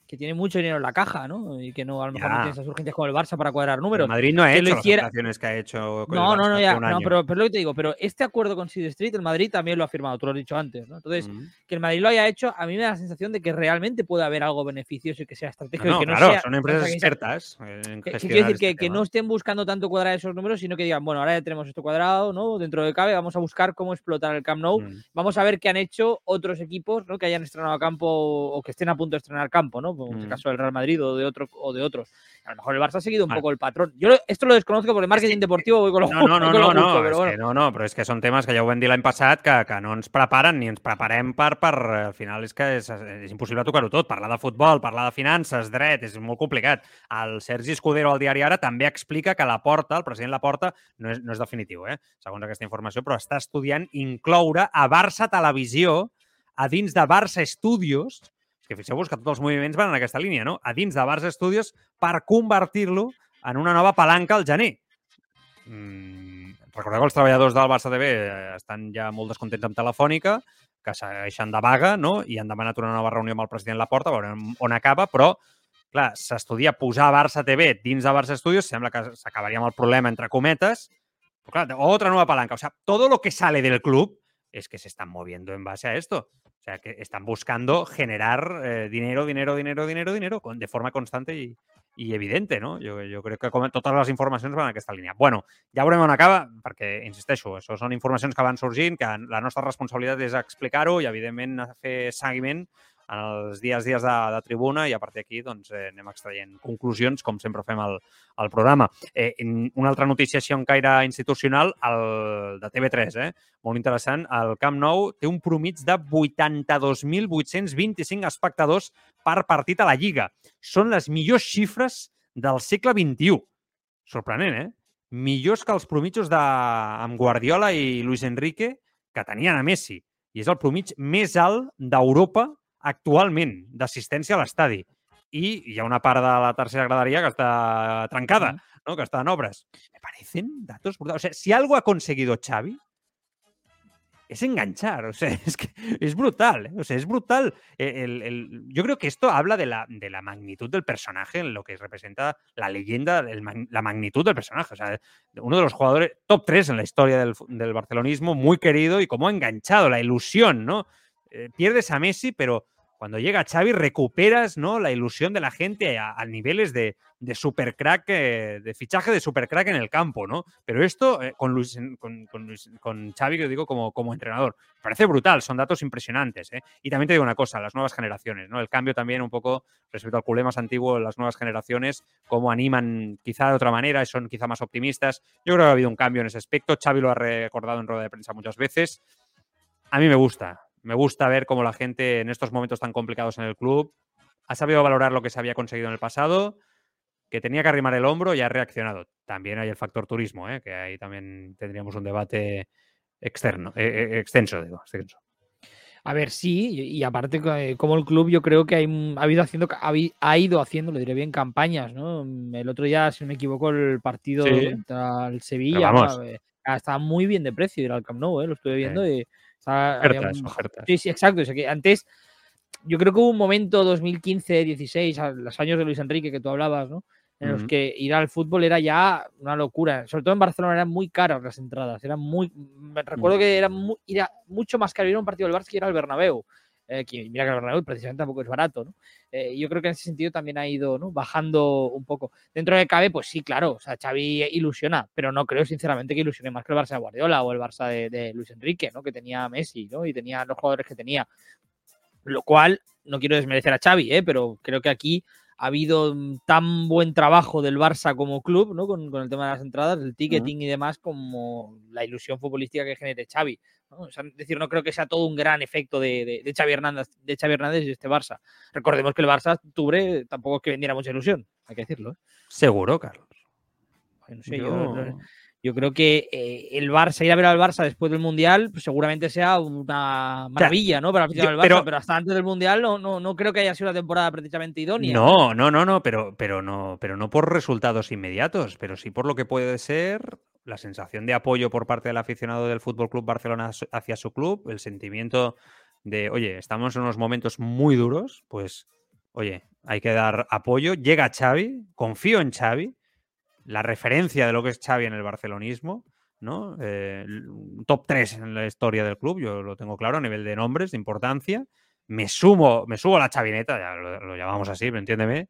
S2: que tiene mucho dinero en la caja, ¿no? Y que no a lo mejor
S1: Ya.
S2: no tiene esas urgencias como el Barça para cuadrar números.
S1: Madrid no ha
S2: que
S1: hecho
S2: lo
S1: las operaciones que ha hecho con el
S2: No, no,
S1: Barça
S2: no,
S1: hace
S2: ya, no, pero, pero lo que te digo, pero este acuerdo con Seed Street, el Madrid también lo ha firmado, tú lo has dicho antes, ¿no? Entonces, que el Madrid lo haya hecho, a mí me da la sensación de que realmente puede haber algo beneficioso y que sea
S1: No,
S2: estratégico. y
S1: no,
S2: que no
S1: claro,
S2: sea-
S1: son empresas
S2: que
S1: expertas en
S2: Que, quiero decir
S1: este
S2: que, no estén buscando tanto cuadrar esos números, sino que digan, bueno, ahora ya tenemos esto cuadrado, ¿no? Dentro de cabe, vamos a buscar cómo explotar el Camp Nou.
S1: Mm.
S2: Vamos a ver qué han hecho otros equipos, ¿no? Que hayan estrenado campo o que estén a punto de estrenar campo, ¿no? Como en el
S1: Mm.
S2: caso del Real Madrid o de otro o de otros. A lo mejor el Barça ha seguido un
S1: Vale.
S2: poco el patrón. Yo esto lo desconozco porque el marketing deportivo voy con lo
S1: No, no, no, no, no, és
S2: bueno.
S1: que no, no, però és que són temes que ja ho vam dir l'any passat que, que no ens preparen ni ens preparem per, per al final és que és, és impossible tocar-ho tot, parlar de futbol, parlar de finances, dret, és molt complicat. El Sergi Escudero al diari Ara també explica que la porta, el president Laporta, no és, no és definitiu, eh, segons aquesta informació, però està estudiant incloure a Barça Televisió a dins de Barça Studios, que fixeu-vos que tots els moviments van en aquesta línia, no? A dins de Barça Studios per convertir-lo en una nova palanca al gener. Mm, recordeu que els treballadors del Barça TV eh, estan ja molt descontents amb Telefònica, que segueixen de vaga, no? I han demanat una nova reunió amb el president Laporta, veurem on acaba, però clar, s'estudia posar Barça TV dins de Barça Studios, sembla que s'acabaria amb el problema entre cometes, però clar, otra nueva palanca. O sea, todo lo que sale del club es que se están moviendo en base a esto. O sea, que están buscando generar eh, dinero, dinero, dinero, dinero, dinero con, de forma constante i, i evidente, no? Jo, jo crec que com, totes les informacions van en aquesta línia. Bueno, ja veurem on acaba, perquè, insisteixo, això són informacions que van sorgint, que la nostra responsabilitat és explicar-ho i, evidentment, fer seguiment en els dies dies de, de tribuna i a partir d'aquí doncs, eh, anem extraient conclusions, com sempre fem al, al programa. Eh, una altra notícia així en caire institucional, el de TV3, eh? molt interessant. El Camp Nou té un promig de 82.825 espectadors per partit a la Lliga. Són les millors xifres del segle XXI. Sorprenent, eh? Millors que els promitjos de, amb Guardiola i Luis Enrique que tenien a Messi. I és el promig més alt d'Europa actualment d'assistència a l'estadi. I hi ha una part de la tercera graderia que està trencada, ¿no? que està en obres. Me parecen datos brutales. O sea, si algo ha conseguido Xavi es enganchar, o sea, es que es brutal, ¿eh? o sea, es brutal. El- el- yo creo que esto habla de la, de la magnitud del personaje, en lo que representa la leyenda, el la magnitud del personaje. O sea, uno de los jugadores top 3 en la historia del, del barcelonismo, muy querido y cómo ha enganchado, la ilusión, ¿no? Eh, pierdes a Messi, pero cuando llega Xavi recuperas ¿no? la ilusión de la gente a, niveles de, de supercrack, eh, de fichaje de supercrack en el campo, ¿no? Pero esto eh, con, Luis, con, con, con Xavi, que digo como, entrenador, parece brutal, son datos impresionantes. Y también te digo una cosa, las nuevas generaciones, ¿no? El cambio también un poco respecto al culé más antiguo, las nuevas generaciones, cómo animan quizá de otra manera y son quizá más optimistas. Yo creo que ha habido un cambio en ese aspecto. Xavi lo ha recordado en rueda de prensa muchas veces. A mí me gusta, me gusta ver cómo la gente en estos momentos tan complicados en el club ha sabido valorar lo que se había conseguido en el pasado, que tenía que arrimar el hombro y ha reaccionado. También hay el factor turismo, ¿eh? que ahí también tendríamos un debate externo, eh, eh, extenso, digo, extenso.
S2: A ver, sí, y, aparte eh, como el club yo creo que hay, ha, habido haciendo, ha, ido haciendo, le diré bien, campañas, ¿no? Mm, El otro día, si no me equivoco, el partido
S1: Sí.
S2: contra el Sevilla ah, estaba muy bien de precio ir al Camp Nou, ¿eh? lo estuve viendo y
S1: Ofertas,
S2: un-
S1: ofertas.
S2: Sí, sí, exacto. o sea que antes, yo creo que hubo un momento 2015, 16, a los años de Luis Enrique que tú hablabas, ¿no? En los que ir al fútbol era ya una locura. Sobre todo en Barcelona eran muy caras las entradas. Eran muy. Me recuerdo que era, mu- era mucho más caro ir a un partido del Barça que ir al Bernabéu. Eh, que mira que el Bernabéu precisamente tampoco es barato, ¿no? Eh, yo creo que en ese sentido también ha ido ¿no? bajando un poco. Dentro de cabe, pues sí, claro. O sea, Xavi ilusiona, pero no creo sinceramente que ilusione más que el Barça de Guardiola o el Barça de, de Luis Enrique, ¿no? Que tenía Messi, ¿no? Y tenía los jugadores que tenía. Lo cual, no quiero desmerecer a Xavi, ¿eh? pero creo que aquí ha habido tan buen trabajo del Barça como club, ¿no? Con, con el tema de las entradas, el ticketing y demás, como la ilusión futbolística que genere Xavi. ¿No? O sea, es decir, no creo que sea todo un gran efecto de, de, de Xavi Hernández, de Xavi Hernández y este Barça. Recordemos que el Barça, octubre, tampoco es que vendiera mucha ilusión, hay que decirlo. ¿eh?
S1: Seguro, Carlos.
S2: Yo-
S1: Yo-
S2: creo que eh, el Barça, ir a ver al Barça después del Mundial, pues seguramente sea una maravilla, ¿no? Para el Barça,
S1: pero-
S2: pero, hasta antes del Mundial no, no, no creo que haya sido una temporada precisamente idónea.
S1: No, no, no, no, pero, pero no, pero no por resultados inmediatos, pero sí por lo que puede ser la sensación de apoyo por parte del aficionado del Fútbol Club Barcelona hacia su club, el sentimiento de, oye, estamos en unos momentos muy duros, pues oye, hay que dar apoyo. Llega Xavi, confío en Xavi, la referencia de lo que es Xavi en el barcelonismo, ¿no? Eh, top 3 en la historia del club, yo lo tengo claro a nivel de nombres, de importancia. Me sumo, me subo a la chavineta, ya lo, llamamos así, pero entiéndeme,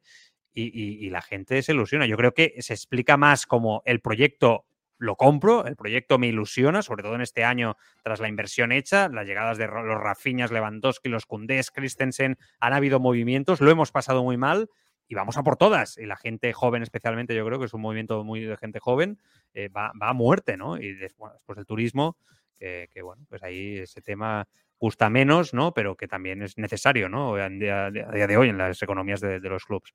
S1: y, la gente se ilusiona. Yo creo que se explica más como el proyecto lo compro, el proyecto me ilusiona, sobre todo en este año tras la inversión hecha, las llegadas de los Rafiñas, Lewandowski, los Kundés, Christensen, han habido movimientos, lo hemos pasado muy mal y vamos a por todas. Y la gente joven especialmente, yo creo que es un movimiento muy de gente joven, eh, va, va, a muerte, ¿no? Y después, después del turismo, que, que, bueno, pues ahí ese tema gusta menos, ¿no? Pero que también es necesario, ¿no? A día, a día de hoy en las economías de, de los clubes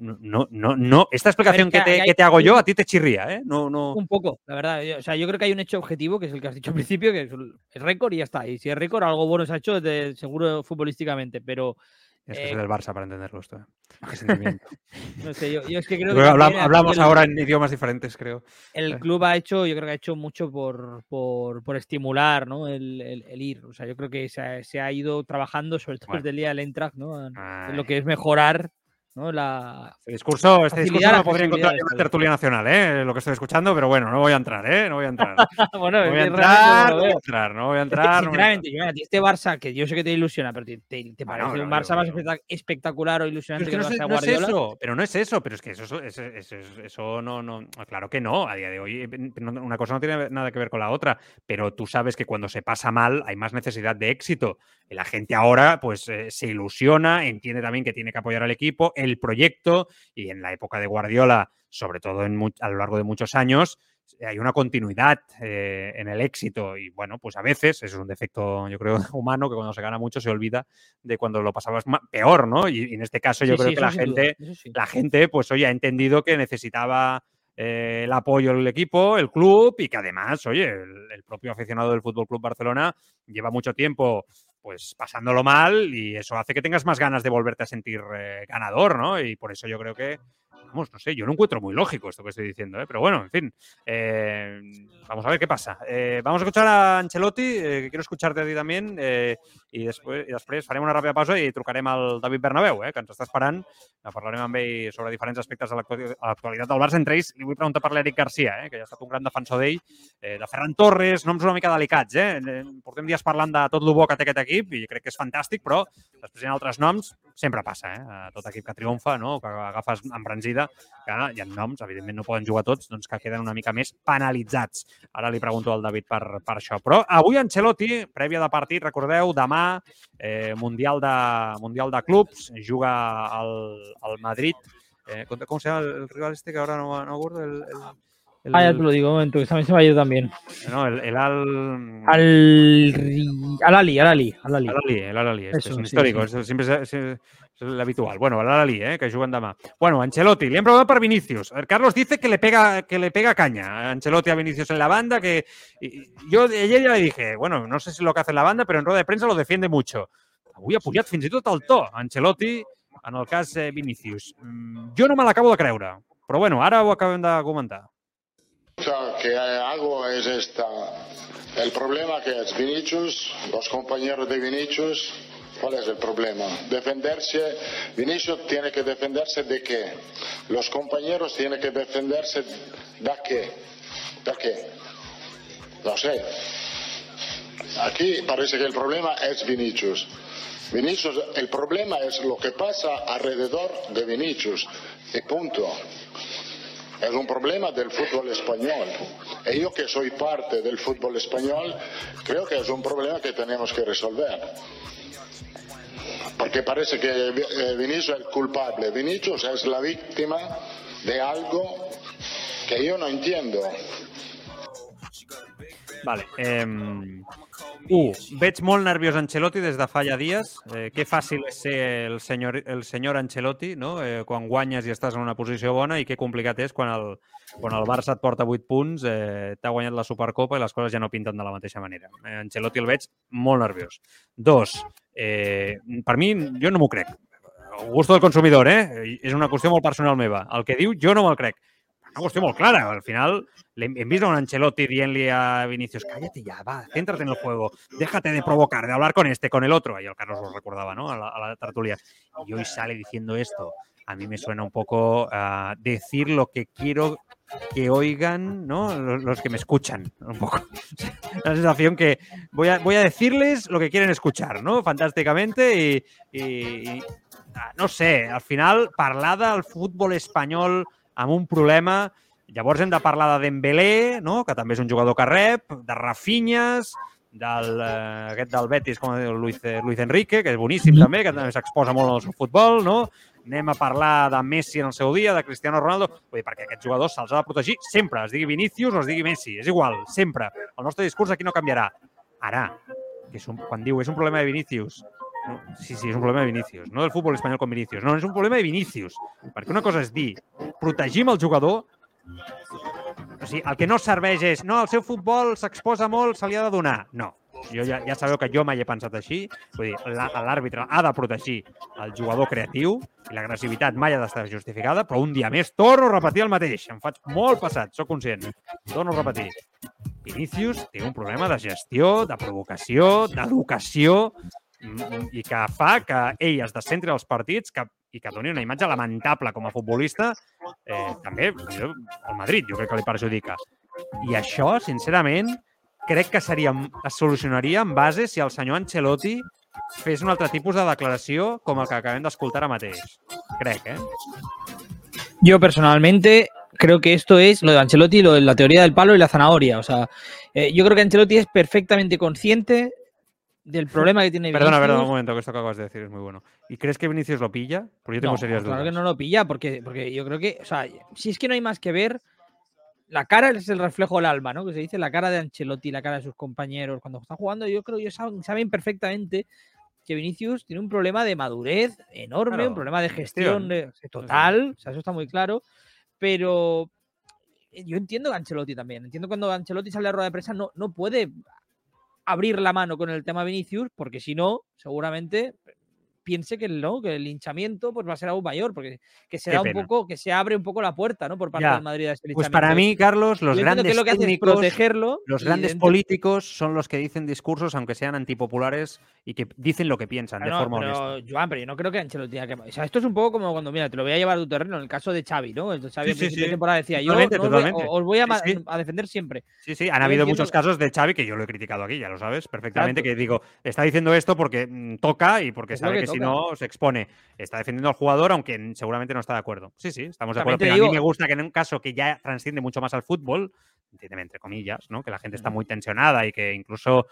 S1: no, no, no. Esta explicación que, te, que te, hago yo a ti te chirría, ¿eh? No, no.
S2: Un poco, la verdad. O sea, yo creo que hay un hecho objetivo, que es el que has dicho al principio, que es el récord y ya está. Y si es récord, algo bueno se ha hecho, de, seguro futbolísticamente, pero.
S1: Es que eh, del Barça para entenderlo esto. ¿eh? Qué sentimiento.
S2: no sé, yo, yo, es que creo
S1: que. Hablamos, hablamos el, ahora en idiomas diferentes, creo.
S2: El club ha hecho, yo creo que ha hecho mucho por, por, por estimular ¿no? el, el, el, ir. O sea, yo creo que se ha, se ha ido trabajando, sobre todo bueno. desde el día del Eintracht, ¿no? En lo que es mejorar ¿no? La
S1: este discurso, este discurso lo podría encontrar en una tertulia nacional, ¿eh? lo que estoy escuchando, pero bueno, no voy a entrar, ¿eh? No voy a entrar.
S2: bueno,
S1: no voy a entrar, no voy a entrar, no voy a entrar.
S2: Es que, sinceramente, no este Barça, que yo sé que te ilusiona, pero te, te, te parece bueno, un Barça más espectacular o ilusionante
S1: pero es que, no,
S2: que
S1: es, no es eso, pero no es eso, pero es que eso, eso, eso, eso no, no, claro que no, a día de hoy una cosa no tiene nada que ver con la otra, pero tú sabes que cuando se pasa mal hay más necesidad de éxito. La gente ahora pues eh, se ilusiona, entiende también que tiene que apoyar al equipo, el proyecto y en la época de Guardiola, sobre todo en, a lo largo de muchos años, hay una continuidad eh, en el éxito y bueno, pues a veces, eso es un defecto yo creo humano, que cuando se gana mucho se olvida de cuando lo pasabas peor, ¿no? Y, y en este caso yo sí, creo sí, que la gente, sí. la gente pues oye, ha entendido que necesitaba eh, el apoyo del equipo, el club y que además, oye, el, el propio aficionado del Fútbol Club Barcelona lleva mucho tiempo pues pasándolo mal y eso hace que tengas más ganas de volverte a sentir eh, ganador, ¿no? Y por eso yo creo que, vamos, no sé, yo no encuentro muy lógico esto que estoy diciendo, ¿eh? pero bueno, en fin, eh, vamos a ver qué pasa. Eh, vamos a escuchar a Ancelotti, eh, que quiero escucharte a ti también, eh, i, després, i després farem una ràpida pausa i trucarem al David Bernabéu, eh, que ens està esperant. Parlarem amb ell sobre diferents aspectes de l'actualitat del Barça. Entre ells, li vull preguntar per l'Eric Garcia, eh, que ja ha estat un gran defensor d'ell, eh, de Ferran Torres, noms una mica delicats. Eh? Portem dies parlant de tot el bo que té aquest equip i crec que és fantàstic, però després hi ha altres noms, sempre passa, eh? A tot equip que triomfa, no? que agafes embranzida, que hi ha noms, evidentment no poden jugar tots, doncs que queden una mica més penalitzats. Ara li pregunto al David per, per això. Però avui Ancelotti, prèvia de partit, recordeu, demà, eh, Mundial, de, mundial de Clubs, juga al, al Madrid. Eh, ¿Cómo se llama el rival este que ahora no, no acuerdo? El, el...
S2: El, ah, ya te lo digo, un momento, que también se me ha ido también.
S1: No, el, el Al.
S2: Al. Al Ali, Al Ali. Al Ali,
S1: Al Ali el Al Ali. Este Eso, es un histórico, sí, siempre es, es, es l'habitual. Bueno, el Al Ali, eh, que juguen demà. Bueno, Ancelotti, li hem preguntat per Vinicius. El Carlos dice que le pega, que le pega caña Ancelotti a Vinicius en la banda, que yo ayer ya le dije, bueno, no sé si lo que hace la banda, pero en rueda de prensa lo defiende mucho. Avui ha pujat fins i tot el to Ancelotti en el cas eh, Vinicius. Jo no me l'acabo de creure, però bueno, ara ho acabem de comentar.
S3: Que hago es esta. El problema que es Vinicius, los compañeros de Vinicius, ¿cuál es el problema? Defenderse, Vinicius tiene que defenderse de qué? Los compañeros tienen que defenderse de qué? ¿De qué? No sé. Aquí parece que el problema es Vinicius. Vinicius, el problema es lo que pasa alrededor de Vinicius. Y punto. Es un problema del fútbol español. Y yo que soy parte del fútbol español, creo que es un problema que tenemos que resolver. Porque parece que Vinicius es el culpable. Vinicius es la víctima de algo que yo no entiendo.
S1: Vale. Eh, Uh, veig molt nerviós Ancelotti des de fa ja dies. Eh, que fàcil és ser el senyor, el senyor Ancelotti, no? Eh, quan guanyes i estàs en una posició bona i que complicat és quan el, quan el Barça et porta 8 punts, eh, t'ha guanyat la Supercopa i les coses ja no pinten de la mateixa manera. Eh, Ancelotti el veig molt nerviós. Dos, eh, per mi, jo no m'ho crec. El gusto del consumidor, eh? És una qüestió molt personal meva. El que diu, jo no me'l crec. Una clara. Al final hem, hem vist a un Ancelotti dient-li a Vinicius, cállate ya, va, céntrate en el juego, déjate de provocar, de hablar con este, con el otro. Y el Carlos lo recordaba, ¿no? A la, a la tertulia. Y hoy sale diciendo esto. A mí me suena un poco uh, decir lo que quiero que oigan, ¿no? Los, los, que me escuchan, un poco. La sensación que voy a, voy a decirles lo que quieren escuchar, ¿no? Fantàsticamente y, y, y no sé, al final parlar del futbol espanyol amb un problema Llavors hem de parlar de Dembélé, no? que també és un jugador que rep, de Rafinhas, del, eh, aquest del Betis, com diu Luis, Luis Enrique, que és boníssim també, que també s'exposa molt al seu futbol, no? Anem a parlar de Messi en el seu dia, de Cristiano Ronaldo, vull dir, perquè aquests jugadors se'ls ha de protegir sempre, es digui Vinicius o es digui Messi, és igual, sempre. El nostre discurs aquí no canviarà. Ara, que és un, quan diu és un problema de Vinicius, no, sí, sí, és un problema de Vinicius, no del futbol espanyol com Vinicius, no, és un problema de Vinicius, perquè una cosa és dir, protegim el jugador o sigui, el que no serveix és no, el seu futbol s'exposa molt, se li ha de donar. No. Jo ja, ja sabeu que jo mai he pensat així. Vull dir, l'àrbitre ha de protegir el jugador creatiu i l'agressivitat mai ha d'estar justificada, però un dia més torno a repetir el mateix. Em faig molt passat, sóc conscient. Torno a repetir. Vinicius té un problema de gestió, de provocació, d'educació, i que fa que ell es descentri als partits que, i que doni una imatge lamentable com a futbolista, eh, també jo, el Madrid, jo crec que li perjudica. I això, sincerament, crec que seria, es solucionaria en base si el senyor Ancelotti fes un altre tipus de declaració com el que acabem d'escoltar ara mateix. Crec, eh?
S2: Yo personalmente creo que esto es lo de Ancelotti, lo de la teoría del palo y la zanahoria. O sea, eh, yo creo que Ancelotti es perfectamente consciente del problema que tiene Vinicius.
S1: Perdona, perdona, un momento, que esto que acabas de decir es muy bueno. ¿Y crees que Vinicius lo pilla? Porque yo tengo
S2: no,
S1: serias
S2: claro
S1: dudas.
S2: que no lo pilla, porque, porque yo creo que, o sea, si es que no hay más que ver, la cara es el reflejo del alma, ¿no? Que se dice la cara de Ancelotti, la cara de sus compañeros cuando están jugando, yo creo que ellos saben, saben perfectamente que Vinicius tiene un problema de madurez enorme,
S1: Claro,
S2: un problema de
S1: gestión.
S2: gestión de- total, o sea, eso está muy claro, pero yo entiendo a Ancelotti también, entiendo cuando Ancelotti sale a rueda de prensa no, no puede abrir la mano con el tema Vinicius, porque si no, seguramente piense que el, ¿no? que el hinchamiento pues va a ser aún mayor, porque que se da un poco, que se abre un poco la puerta, ¿no? Por parte
S1: Ya.
S2: del Madrid a ese
S1: Pues para
S2: linchamiento.
S1: mí, Carlos, los
S2: Yo
S1: grandes
S2: que lo que hace es
S1: técnicos,
S2: protegerlo.
S1: los grandes
S2: dentro-
S1: políticos son los que dicen discursos, aunque sean antipopulares, y que dicen lo que piensan de forma
S2: pero,
S1: honesta.
S2: Joan, pero yo no creo que Ancelotti tenga que... O sea, esto es un poco como cuando, mira, te lo voy a llevar a tu terreno, en el caso de Xavi, ¿no? Entonces, Xavi
S1: Sí,
S2: a
S1: sí, sí.
S2: temporada decía, yo
S1: Totalmente,
S2: no os voy-
S1: totalmente.
S2: os voy a,
S1: Sí,
S2: defender siempre.
S1: Sí, sí, han habido muchos casos de Xavi que yo lo he criticado aquí, ya lo sabes perfectamente,
S2: Exacto.
S1: que digo, está diciendo esto porque mm, toca y porque sabe
S2: que
S1: que, si no se expone. Está defendiendo al jugador, aunque seguramente no está de acuerdo. Sí, sí, estamos de
S2: También
S1: acuerdo. Pero a mí me gusta que en un caso que ya transciende mucho más al fútbol, entiéndeme entre comillas, ¿no? Que la gente está muy tensionada y que incluso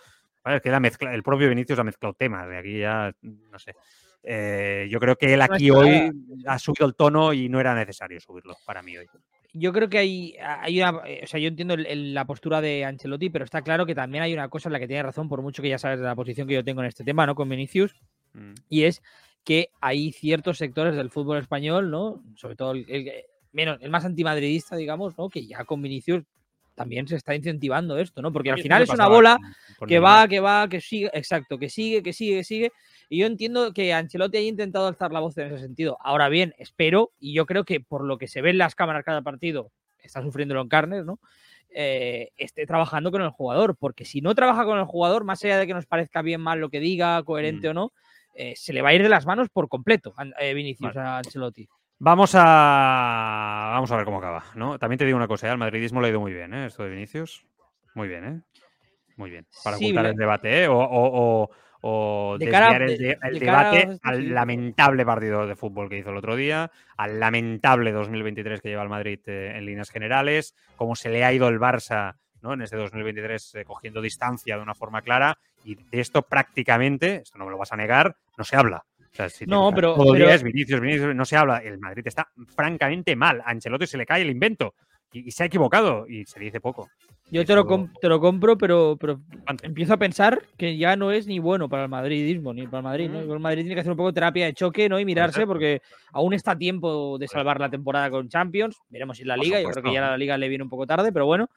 S1: ¿sabes? que la mezcla, el propio Vinicius ha mezclado temas, de aquí ya, no sé. Eh, yo creo que él aquí hoy ha subido el tono y no era necesario subirlo para mí hoy.
S2: Yo creo que hay, hay una. eh, O sea, yo entiendo el- el- la postura de Ancelotti, pero está claro que también hay una cosa en la que tiene razón, por mucho que ya sabes de la posición que yo tengo en este tema, ¿no? Con Vinicius,
S1: Mm.
S2: y es que hay ciertos sectores del fútbol español, ¿no? Sobre todo el, el- menos, el más antimadridista, digamos, ¿no? Que ya con Vinicius también se está incentivando esto, ¿no? Porque al final es una bola que va, que va, que sigue, exacto, que sigue, que sigue, que sigue. Y yo entiendo que Ancelotti haya intentado alzar la voz en ese sentido. Ahora bien, espero, y yo creo que por lo que se ve en las cámaras cada partido, está sufriéndolo en carnes, ¿no? Eh, esté trabajando con el jugador, porque si no trabaja con el jugador, más allá de que nos parezca bien mal lo que diga, coherente
S1: Mm.
S2: o no, eh, se le va a ir de las manos por completo eh, Vinicius
S1: Vale.
S2: a Ancelotti.
S1: Vamos a vamos a ver cómo acaba, ¿no? También te digo una cosa, ¿eh? al madridismo le ha ido muy bien, ¿eh? Esto de Vinicius, muy bien, ¿eh? Muy bien. Para
S2: Sí, le-
S1: el debate, ¿eh? O, o- o- o
S2: De
S1: desviar
S2: cara-
S1: el,
S2: de-
S1: de debate al
S2: sí.
S1: lamentable partido de fútbol que hizo el otro día, al lamentable 2023 que lleva el Madrid en líneas generales, cómo se le ha ido el Barça ¿no? en este 2023 eh, cogiendo distancia de una forma clara y de esto prácticamente, esto no me lo vas a negar, no se habla. O sea, si
S2: No, pero-
S1: todo
S2: pero-
S1: es Vinicius, Vinicius, no se habla. El Madrid está francamente mal. A Ancelotti se le cae el invento y, y se ha equivocado y se dice poco.
S2: Yo te lo, te lo compro, pero, pero empiezo a pensar que ya no es ni bueno para el madridismo, ni para el Madrid. ¿no?
S1: Mm.
S2: El Madrid tiene que hacer un poco de terapia de choque ¿no? y mirarse, porque aún está a tiempo de salvar la temporada con Champions. Veremos si la Liga. Yo creo que ya la Liga le viene un poco tarde, pero bueno.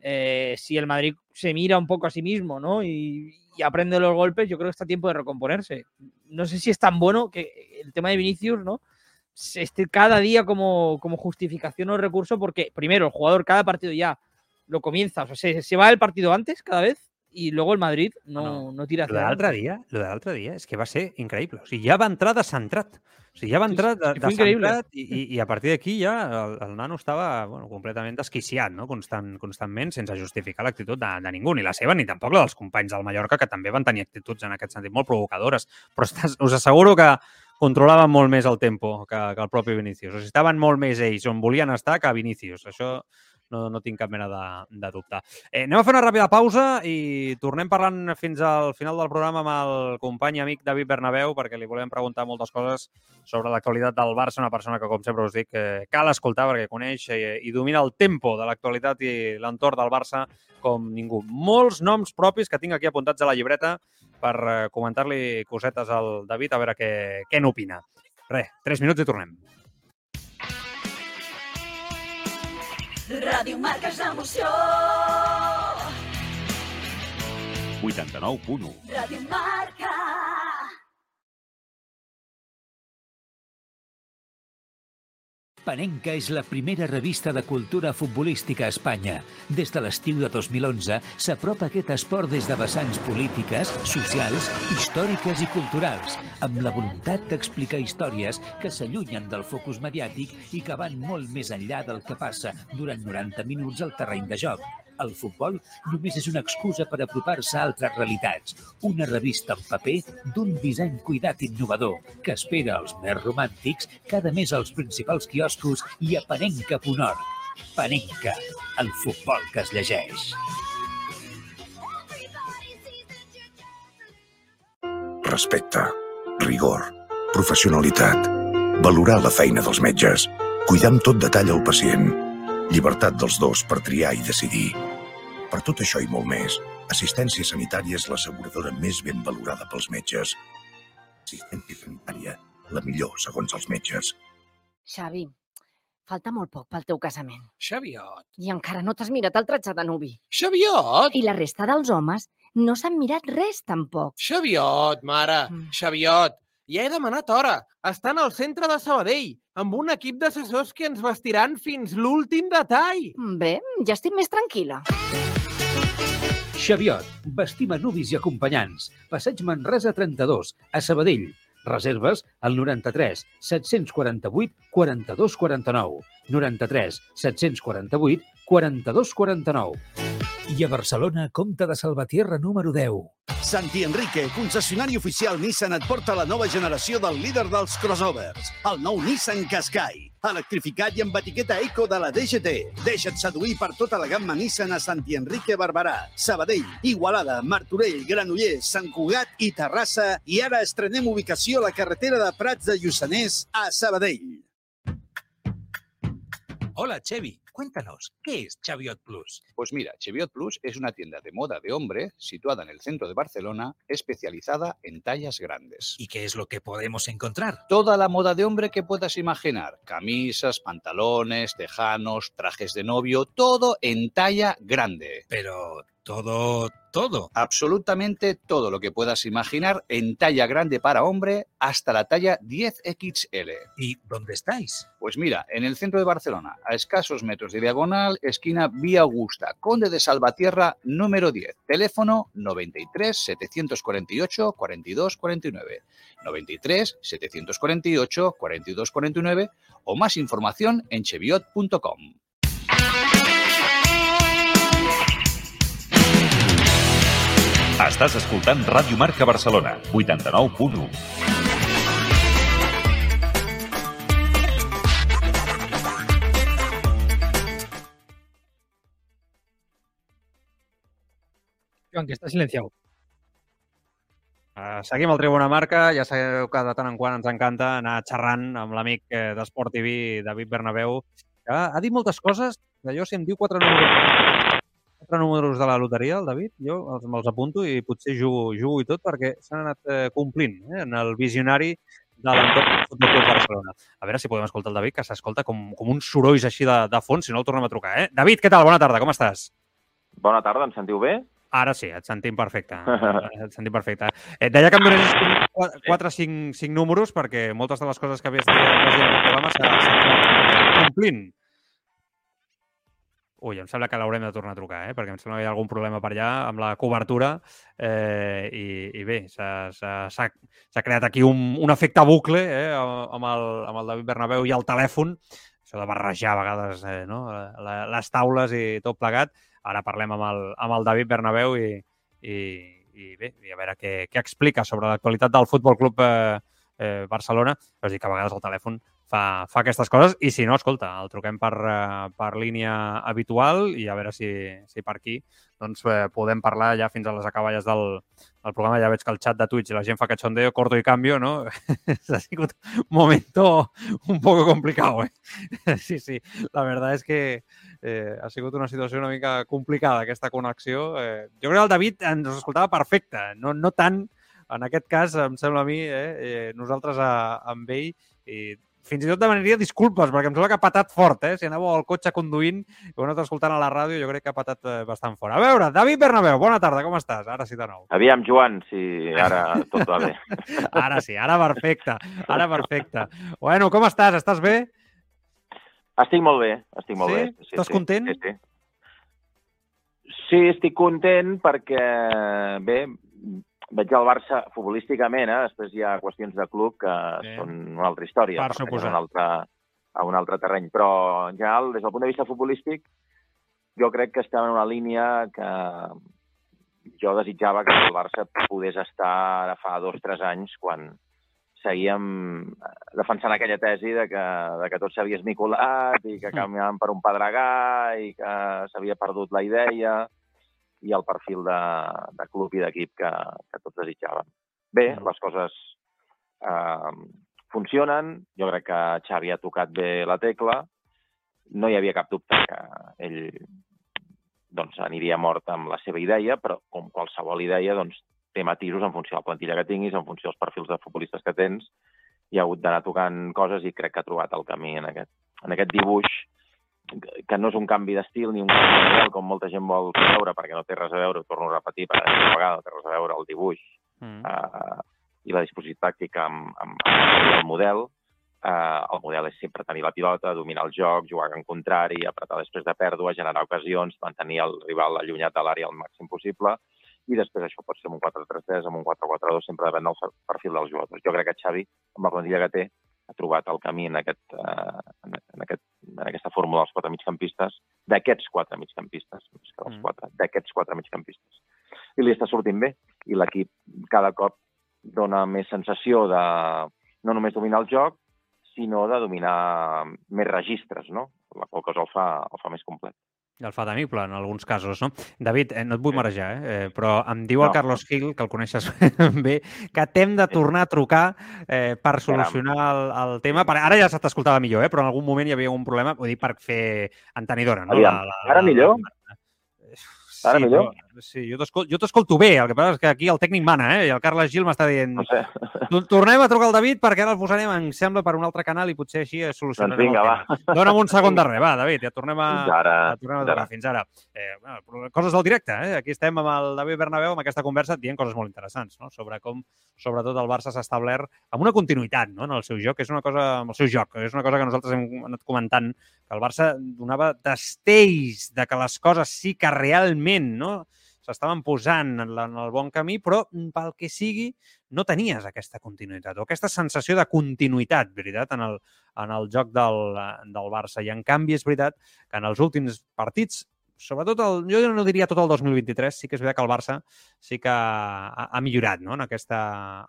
S2: Eh, si el Madrid se mira un poco a sí mismo ¿no? y, aprende los golpes, yo creo que está tiempo de recomponerse. No sé si es tan bueno que el tema de Vinicius, ¿no? este cada día como, como justificación o recurso porque, primero, el jugador cada partido ya lo comienza, o sea, se, se va el partido antes cada vez i luego el Madrid no, no, no tira
S1: hacia l'altre dia, lo de l'altre dia és que va ser increïble. O sigui, ja va entrar de centrat. O sigui, ja va entrar de, de centrat i, i, i a partir d'aquí ja el, el nano estava bueno, completament desquiciat, no? Constant, constantment, sense justificar l'actitud de, de ningú, ni la seva ni tampoc la dels companys del Mallorca, que també van tenir actituds en aquest sentit molt provocadores. Però estàs, us asseguro que controlaven molt més el tempo que, que el propi Vinícius. O sigui, estaven molt més ells on volien estar que Vinícius. Això no, no tinc cap mena de, de dubte. Eh, anem a fer una ràpida pausa i tornem parlant fins al final del programa amb el company i amic David Bernabéu perquè li volem preguntar moltes coses sobre l'actualitat del Barça, una persona que, com sempre us dic, eh, cal escoltar perquè coneix eh, i domina el tempo de l'actualitat i l'entorn del Barça com ningú. Molts noms propis que tinc aquí apuntats a la llibreta per eh, comentar-li cosetes al David a veure què, què n'opina. Res, tres minuts i tornem. Ràdio Marques d'Emoció. 89.1 Ràdio Marca.
S4: Panenca és la primera revista de cultura futbolística a Espanya. Des de l'estiu de 2011 s'apropa aquest esport des de vessants polítiques, socials, històriques i culturals, amb la voluntat d'explicar històries que s'allunyen del focus mediàtic i que van molt més enllà del que passa durant 90 minuts al terreny de joc. El futbol només és una excusa per apropar-se a altres realitats. Una revista en paper d'un disseny cuidat innovador que espera els més romàntics cada mes als principals quioscos i a Panenca.org. Panenca, el futbol que es llegeix.
S5: Respecte, rigor, professionalitat, valorar la feina dels metges, cuidar amb tot detall el pacient, Llibertat dels dos per triar i decidir. Per tot això i molt més, Assistència Sanitària és l'asseguradora més ben valorada pels metges. Assistència Sanitària, la millor segons els metges.
S6: Xavi, falta molt poc pel teu casament.
S7: Xaviot.
S6: I encara no t'has mirat el tratge de nuvi.
S7: Xaviot!
S6: I la resta dels homes no s'han mirat res tampoc.
S7: Xaviot, mare, mm. Xaviot. Ja he demanat hora. Estan al centre de Sabadell, amb un equip d'assessors que ens vestiran fins l'últim detall.
S6: Bé, ja estic més tranquil·la.
S4: Xaviot, vestim a nuvis i acompanyants. Passeig Manresa 32, a Sabadell. Reserves al 93 748 42 49. 93 748 42 49. I a Barcelona, Comte de Salvatierra número 10.
S8: Santi Enrique, concessionari oficial Nissan, et porta la nova generació del líder dels crossovers, el nou Nissan Qashqai, electrificat i amb etiqueta eco de la DGT. Deixa't seduir per tota la gamma Nissan a Santi Enrique Barberà, Sabadell, Igualada, Martorell, Granollers, Sant Cugat i Terrassa i ara estrenem ubicació a la carretera de Prats de Lluçanès a Sabadell.
S9: Hola, Chevy. Cuéntanos, ¿qué es Chaviot Plus?
S10: Pues mira, Chaviot Plus es una tienda de moda de hombre situada en el centro de Barcelona, especializada en tallas grandes.
S9: ¿Y qué es lo que podemos encontrar?
S10: Toda la moda de hombre que puedas imaginar. Camisas, pantalones, tejanos, trajes de novio, todo en talla grande.
S9: Pero todo, todo.
S10: Absolutamente todo lo que puedas imaginar en talla grande para hombre hasta la talla 10XL.
S9: ¿Y dónde estáis?
S10: Pues mira, en el centro de Barcelona, a escasos metros de diagonal, esquina Vía Augusta, Conde de Salvatierra, número 10. Teléfono 93 748 42 49. 93 748 42 49 o más información en cheviot.com.
S11: Estàs escoltant Ràdio Marca Barcelona, 89.1.
S2: Joan, que està silenciat.
S1: Uh, seguim al Tribuna Marca. Ja sabeu que de tant en quant ens encanta anar xerrant amb l'amic eh, d'Esport TV, David Bernabéu, que ha dit moltes coses. Jo, si em diu quatre números, quatre números de la loteria, el David, jo els, me'ls apunto i potser jugo, jugo i tot perquè s'han anat eh, complint eh, en el visionari de l'entorn del Futbol Club Barcelona. A veure si podem escoltar el David, que s'escolta com, com uns sorolls així de, de fons, si no el tornem a trucar. Eh? David, què tal? Bona tarda, com estàs?
S12: Bona tarda, em sentiu bé?
S1: Ara sí, et sentim perfecte. et sentim perfecte. Et deia que em donessis 4 o 5, 5 números perquè moltes de les coses que havies dit en el programa s'han complint. Ui, em sembla que l'haurem de tornar a trucar, eh? perquè em sembla que hi ha algun problema per allà amb la cobertura eh, i, i bé, s'ha creat aquí un, un efecte bucle eh, amb, el, amb el David Bernabéu i el telèfon, això de barrejar a vegades eh, no? les taules i tot plegat, Ara parlem amb el, amb el David Bernabéu i, i, i bé, i a veure què, què explica sobre l'actualitat del Futbol Club eh, eh, Barcelona. Però és dir que a vegades el telèfon fa, fa aquestes coses i si no, escolta, el truquem per, eh, per línia habitual i a veure si, si per aquí doncs, eh, podem parlar ja fins a les acaballes del, del programa. Ja veig que el xat de Twitch la gent fa cachondeo, corto i cambio, no? ha sigut un momento un poco complicado, eh? sí, sí, la verdad es que eh, ha sigut una situació una mica complicada, aquesta connexió. Eh, jo crec que el David ens escoltava perfecte, no, no tant, en aquest cas, em sembla a mi, eh, eh, nosaltres a, amb ell, i fins i tot demanaria disculpes, perquè em sembla que ha patat fort, eh? Si anàveu al cotxe conduint i ho anat escoltant a la ràdio, jo crec que ha patat eh, bastant fort. A veure, David Bernabéu, bona tarda, com estàs? Ara sí de nou.
S12: Aviam, Joan, si ara tot va bé.
S1: ara sí, ara perfecte, ara perfecte. Bueno, com estàs? Estàs bé?
S12: Estic molt bé, estic molt
S1: sí?
S12: bé.
S1: Sí, Estàs sí, content?
S12: Sí, sí. Sí, estic content perquè, bé, veig el Barça futbolísticament, eh? després hi ha qüestions de club que sí. són una altra història,
S1: per suposar.
S12: Un altre, a un altre terreny. Però, en general, des del punt de vista futbolístic, jo crec que estem en una línia que jo desitjava que el Barça pogués estar ara fa dos o tres anys quan seguíem defensant aquella tesi de que, de que tot s'havia esmiculat i que caminàvem per un pedregà i que s'havia perdut la idea i el perfil de, de club i d'equip que, que tots desitjàvem. Bé, mm. les coses eh, funcionen, jo crec que Xavi ha tocat bé la tecla, no hi havia cap dubte que ell doncs, aniria mort amb la seva idea, però com qualsevol idea doncs, té matisos en funció de la plantilla que tinguis, en funció dels perfils de futbolistes que tens, hi ha hagut d'anar tocant coses i crec que ha trobat el camí en aquest, en aquest dibuix que no és un canvi d'estil ni un canvi de model, com molta gent vol veure, perquè no té res a veure, ho torno a repetir per aquesta vegada, no té res a veure el dibuix mm. uh, i la disposició tàctica amb, amb, amb el model. Uh, el model és sempre tenir la pilota, dominar el joc, jugar en contrari, apretar després de pèrdua, generar ocasions, mantenir el rival allunyat de l'àrea el màxim possible, i després això pot ser amb un 4-3-3, amb un 4-4-2, sempre depèn del perfil dels jugadors. Jo crec que Xavi, amb la plantilla que té, ha trobat el camí en, aquest, eh, en, aquest, en aquesta fórmula dels quatre migcampistes, d'aquests quatre migcampistes, més que dels mm. quatre, d'aquests quatre migcampistes. I li està sortint bé. I l'equip cada cop dona més sensació de no només dominar el joc, sinó de dominar més registres, no? La qual cosa el fa, el fa més complet.
S1: El fa d'amible, en alguns casos, no? David, eh, no et vull marejar, eh? eh però em diu no. el Carlos Gil, que el coneixes bé, que t'hem de tornar a trucar eh, per solucionar el, el tema. Ara ja se t'escoltava millor, eh? però en algun moment hi havia un problema, vull dir, per fer entenedora, no?
S12: Aviam, la, la, ara millor? La... Ara
S1: sí,
S12: millor?
S1: Sí, jo t'escolto bé, el que passa és que aquí el tècnic mana, eh? I el Carles Gil m'està dient... No sé. Tornem a trucar al David perquè ara el posarem, em sembla, per un altre canal i potser així solucionarem
S12: doncs vinga, el
S1: tema. Dóna'm un segon de res, va, David, ja tornem a...
S12: Fins ara.
S1: Ja tornem a tornar. Fins ara. Eh, bueno, coses del directe, eh? Aquí estem amb el David Bernabéu, amb aquesta conversa, dient coses molt interessants, no? Sobre com, sobretot, el Barça s'ha establert amb una continuïtat, no?, en el seu joc, que és una cosa, amb el seu joc, és una cosa que nosaltres hem anat comentant, que el Barça donava destells de que les coses sí que realment, no?, s'estaven posant en, en el bon camí, però mm, pel que sigui no tenies aquesta continuïtat o aquesta sensació de continuïtat, veritat, en el, en el joc del, del Barça. I en canvi és veritat que en els últims partits sobretot, el, jo no diria tot el 2023, sí que és veritat que el Barça sí que ha, ha millorat no? en, aquesta,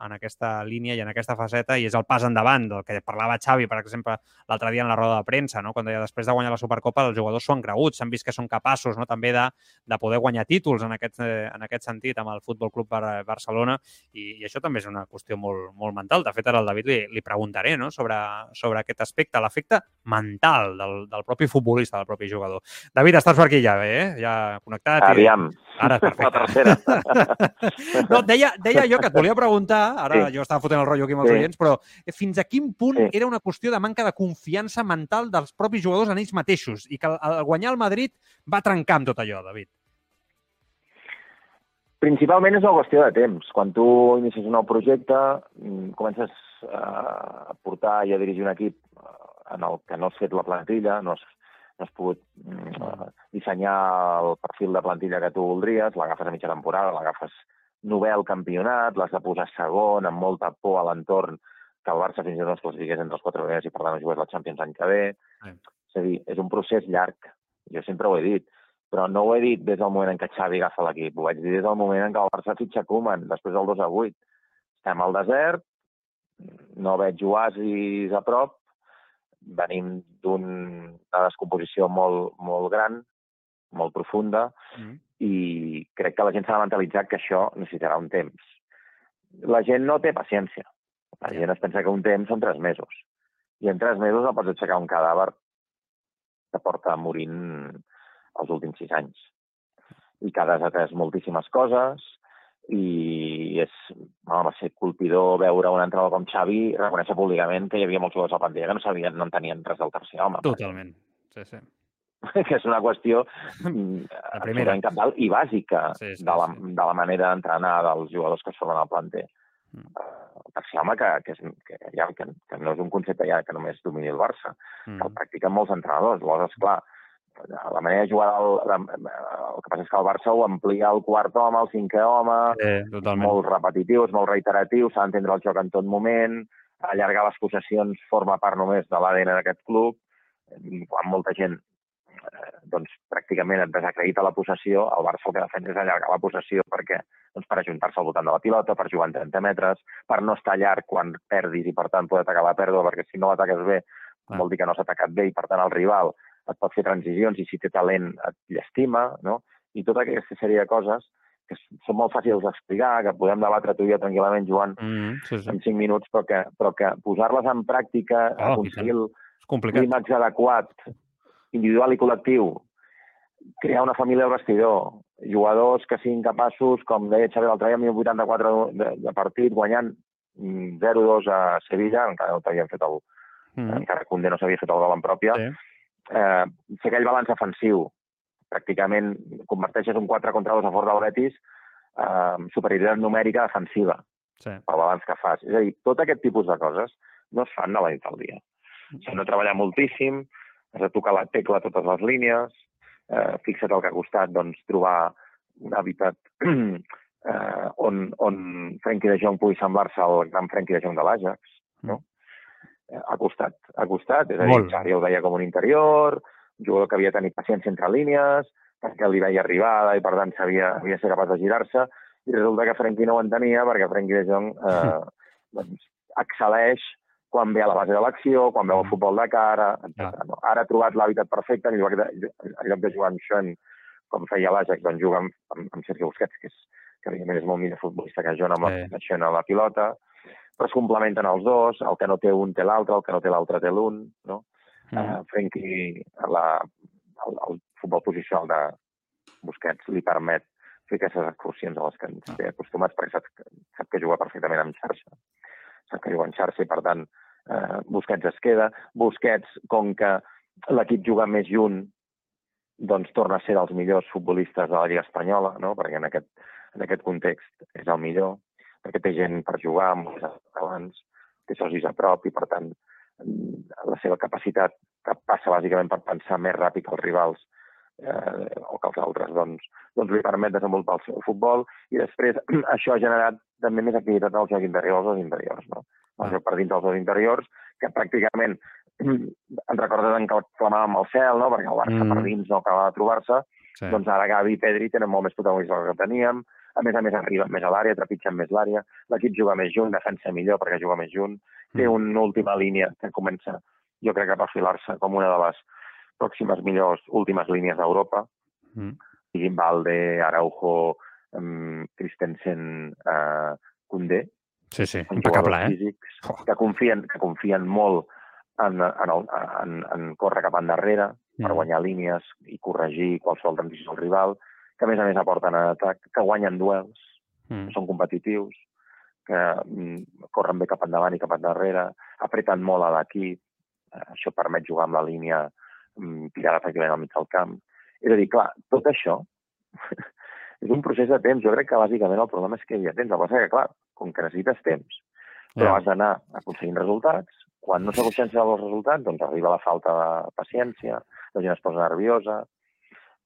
S1: en aquesta línia i en aquesta faceta i és el pas endavant del que parlava Xavi, per exemple, l'altre dia en la roda de premsa, no? quan deia després de guanyar la Supercopa els jugadors s'ho han cregut, s'han vist que són capaços no? també de, de poder guanyar títols en aquest, en aquest sentit amb el Futbol Club Barcelona i, i això també és una qüestió molt, molt mental. De fet, ara al David li, li preguntaré no? sobre, sobre aquest aspecte, l'efecte mental del, del propi futbolista, del propi jugador. David, estàs per aquí ja, bé, eh? Ja connectat.
S12: Aviam.
S1: I... Ara, perfecte. La tercera. no, deia, deia jo que et volia preguntar, ara sí. jo estava fotent el rotllo aquí amb els sí. oients, però fins a quin punt sí. era una qüestió de manca de confiança mental dels propis jugadors en ells mateixos i que al guanyar el Madrid va trencar amb tot allò, David?
S12: Principalment és una qüestió de temps. Quan tu inicies un nou projecte, mm, comences eh, a portar i a dirigir un equip eh, en el que no has fet la plantilla, no has, no has pogut mm, dissenyar el perfil de plantilla que tu voldries, l'agafes a mitja temporada, l'agafes novè al campionat, l'has de posar segon, amb molta por a l'entorn, que el Barça fins i tot no es classifiqués entre els quatre primers i per tant no jugués la Champions l'any que ve.
S1: Sí.
S12: És a dir, és un procés llarg, jo sempre ho he dit, però no ho he dit des del moment en què Xavi agafa l'equip, ho vaig dir des del moment en què el Barça fitxa Koeman, després del 2 a 8. Estem al desert, no veig oasis a prop, venim d'una descomposició molt, molt gran, molt profunda,
S1: Mm.
S12: i crec que la gent s'ha de mentalitzar que això necessitarà un temps. La gent no té paciència. La gent es pensa que un temps són tres mesos. I en tres mesos no pots aixecar un cadàver que porta morint els últims sis anys. I que ha desatès moltíssimes coses i és, home, va ser colpidor veure un entrenador com Xavi reconèixer públicament que hi havia molts jugadors a la plantilla que no sabien, no en tenien res del tercer home.
S1: Totalment. Sí, sí.
S12: que és una qüestió mm,
S1: primera.
S12: absolutament cabdal i bàsica
S1: Sí, sí,
S12: de, la, de la manera d'entrenar dels jugadors que es formen al planter.
S1: Mm.
S12: Eh, El tercer home, que, que, és, que, ja, que, que no és un concepte ja que només domini el Barça,
S1: Mm.
S12: que el practiquen molts entrenadors. Llavors, esclar, la manera de jugar, del, la, el que passa és que el Barça ho amplia el quart home, el cinquè home,
S1: totalment.
S12: molt repetitius, molt reiteratius, s'ha d'entendre el joc en tot moment, allargar les possessions forma part només de l'ADN d'aquest club, quan molta gent eh, doncs, pràcticament et desacredita la possessió, el Barça el que defensa és allargar la possessió perquè, doncs, per ajuntar-se al voltant de la pilota, per jugar en 30 metres, per no estar llarg quan perdis i, per tant, poder atacar la pèrdua, perquè si no l'ataques bé,
S1: Ah.
S12: vol dir que no s'ha atacat bé i, per tant, el rival et pot fer transicions i si té talent et llestima, no? I tota aquesta sèrie de coses que són molt fàcils d'explicar, que podem debatre tu i jo tranquil·lament jugant
S1: Mm, sí, sí.
S12: en 5 minuts, però que, però que posar-les en pràctica,
S1: Oh,
S12: aconseguir el clímax adequat, individual i col·lectiu, crear una família al vestidor, jugadors que siguin capaços, com deia Xavi l'altre dia, amb 84 de, de partit, guanyant mm, 0-2 a Sevilla, encara no t'havien fet el,
S1: Mm.
S12: encara que Condé no s'havia fet el gol en pròpia,
S1: Sí.
S12: Eh, fer aquell balanç defensiu. Pràcticament converteixes un 4 contra 2 a favor del Betis eh, superioritat numèrica defensiva
S1: Sí.
S12: pel balanç que fas. És a dir, tot aquest tipus de coses no es fan de la nit al dia. S'han de treballar moltíssim, has de tocar la tecla a totes les línies, eh, fixa't al que ha costat doncs, trobar un hàbitat eh, on, on Frenkie de Jong pugui semblar-se al gran Frenkie de Jong de l'Ajax, no? Eh, ha costat, ha costat. És a dir. Xavi el veia com un interior, un jugador que havia tenir paciència entre línies, perquè li veia arribada i per tant sabia, havia de ser capaç de girar-se, i resulta que Frenkie no ho entenia perquè Frenkie de Jong eh, doncs, excel·leix quan ve a la base de l'acció, quan veu el futbol de cara, etc. No? Ara ha trobat l'hàbitat perfecte, en lloc de, en lloc de jugar amb Sean, com feia l'Ajax, doncs juga amb, amb, amb Sergio Busquets, que, és, que evidentment és molt millor futbolista que John amb
S1: Sí.
S12: Sean a la pilota, però es complementen els dos, el que no té un té l'altre, el que no té l'altre té l'un, no?
S1: Mm.
S12: Uh, Frenkie, la, el, el futbol posicional de Busquets li permet fer aquestes excursions a les que ens té acostumats perquè sap, sap que juga perfectament amb xarxa. Sap que juga en xarxa i, per tant, eh, Busquets es queda. Busquets, com que l'equip juga més junt, doncs torna a ser dels millors futbolistes de la Lliga Espanyola, no? perquè en aquest, en aquest context és el millor, perquè té gent per jugar, molts abans, té socis a prop i, per tant, mm, la seva capacitat que passa bàsicament per pensar més ràpid que els rivals eh, o que els altres, doncs, doncs li permet desenvolupar el seu futbol i després això ha generat també més activitat al joc interior, als dos interiors, no? El
S1: Ah.
S12: joc per dins dels dos interiors, que pràcticament en recordes en que clamàvem al cel, no? perquè el Barça
S1: Mm.
S12: per dins no acaba de trobar-se,
S1: Sí.
S12: doncs ara Gavi i Pedri tenen molt més protagonisme que teníem, a més a més arriben més a l'àrea, trepitgen més l'àrea, l'equip juga més junt, defensa millor perquè juga més junt, té
S1: Mm.
S12: una última línia que comença, jo crec que a perfilar-se com una de les pròximes millors últimes línies d'Europa,
S1: Mm.
S12: siguin Valde, Araujo, um, Christensen, uh, Koundé,
S1: Sí, sí, impecable, eh?
S12: físics que confien, que confien molt en, en, el, en, en córrer cap endarrere per
S1: Mm.
S12: guanyar línies i corregir qualsevol transició al rival, que a més a més aporten en atac, que guanyen duels,
S1: Mm.
S12: que són competitius, que mm, corren bé cap endavant i cap endarrere, apreten molt a l'equip, eh, això permet jugar amb la línia mm, tirada pràcticament al mig del camp. És a dir, clar, tot això és un procés de temps. Jo crec que bàsicament el problema és que hi ha temps. El que passa que, clar, com que necessites temps, però
S1: Ja.
S12: has d'anar aconseguint resultats, quan no s'aconsegueixen els resultats, doncs arriba la falta de paciència, la gent es posa nerviosa,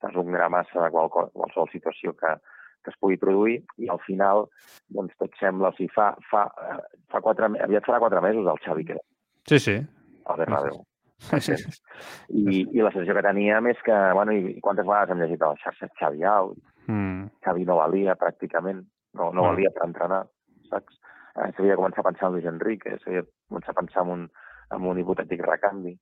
S12: fas un gra massa de qual, qualsevol situació que, que es pugui produir i al final doncs tot sembla, o sigui, fa, fa, eh, fa quatre, aviat farà quatre mesos el Xavi que
S1: Sí, sí.
S12: al Bernabéu.
S1: Sí, sí.
S12: I, I la sensació que teníem és que, bueno, i quantes vegades hem llegit a les xarxes Xavi out,
S1: Mm.
S12: Xavi no valia pràcticament, no, no
S1: Mm.
S12: valia per entrenar, saps? Eh, S'havia de començar a pensar en Luis Enrique, s'havia de començar a pensar en un, en un hipotètic recanvi.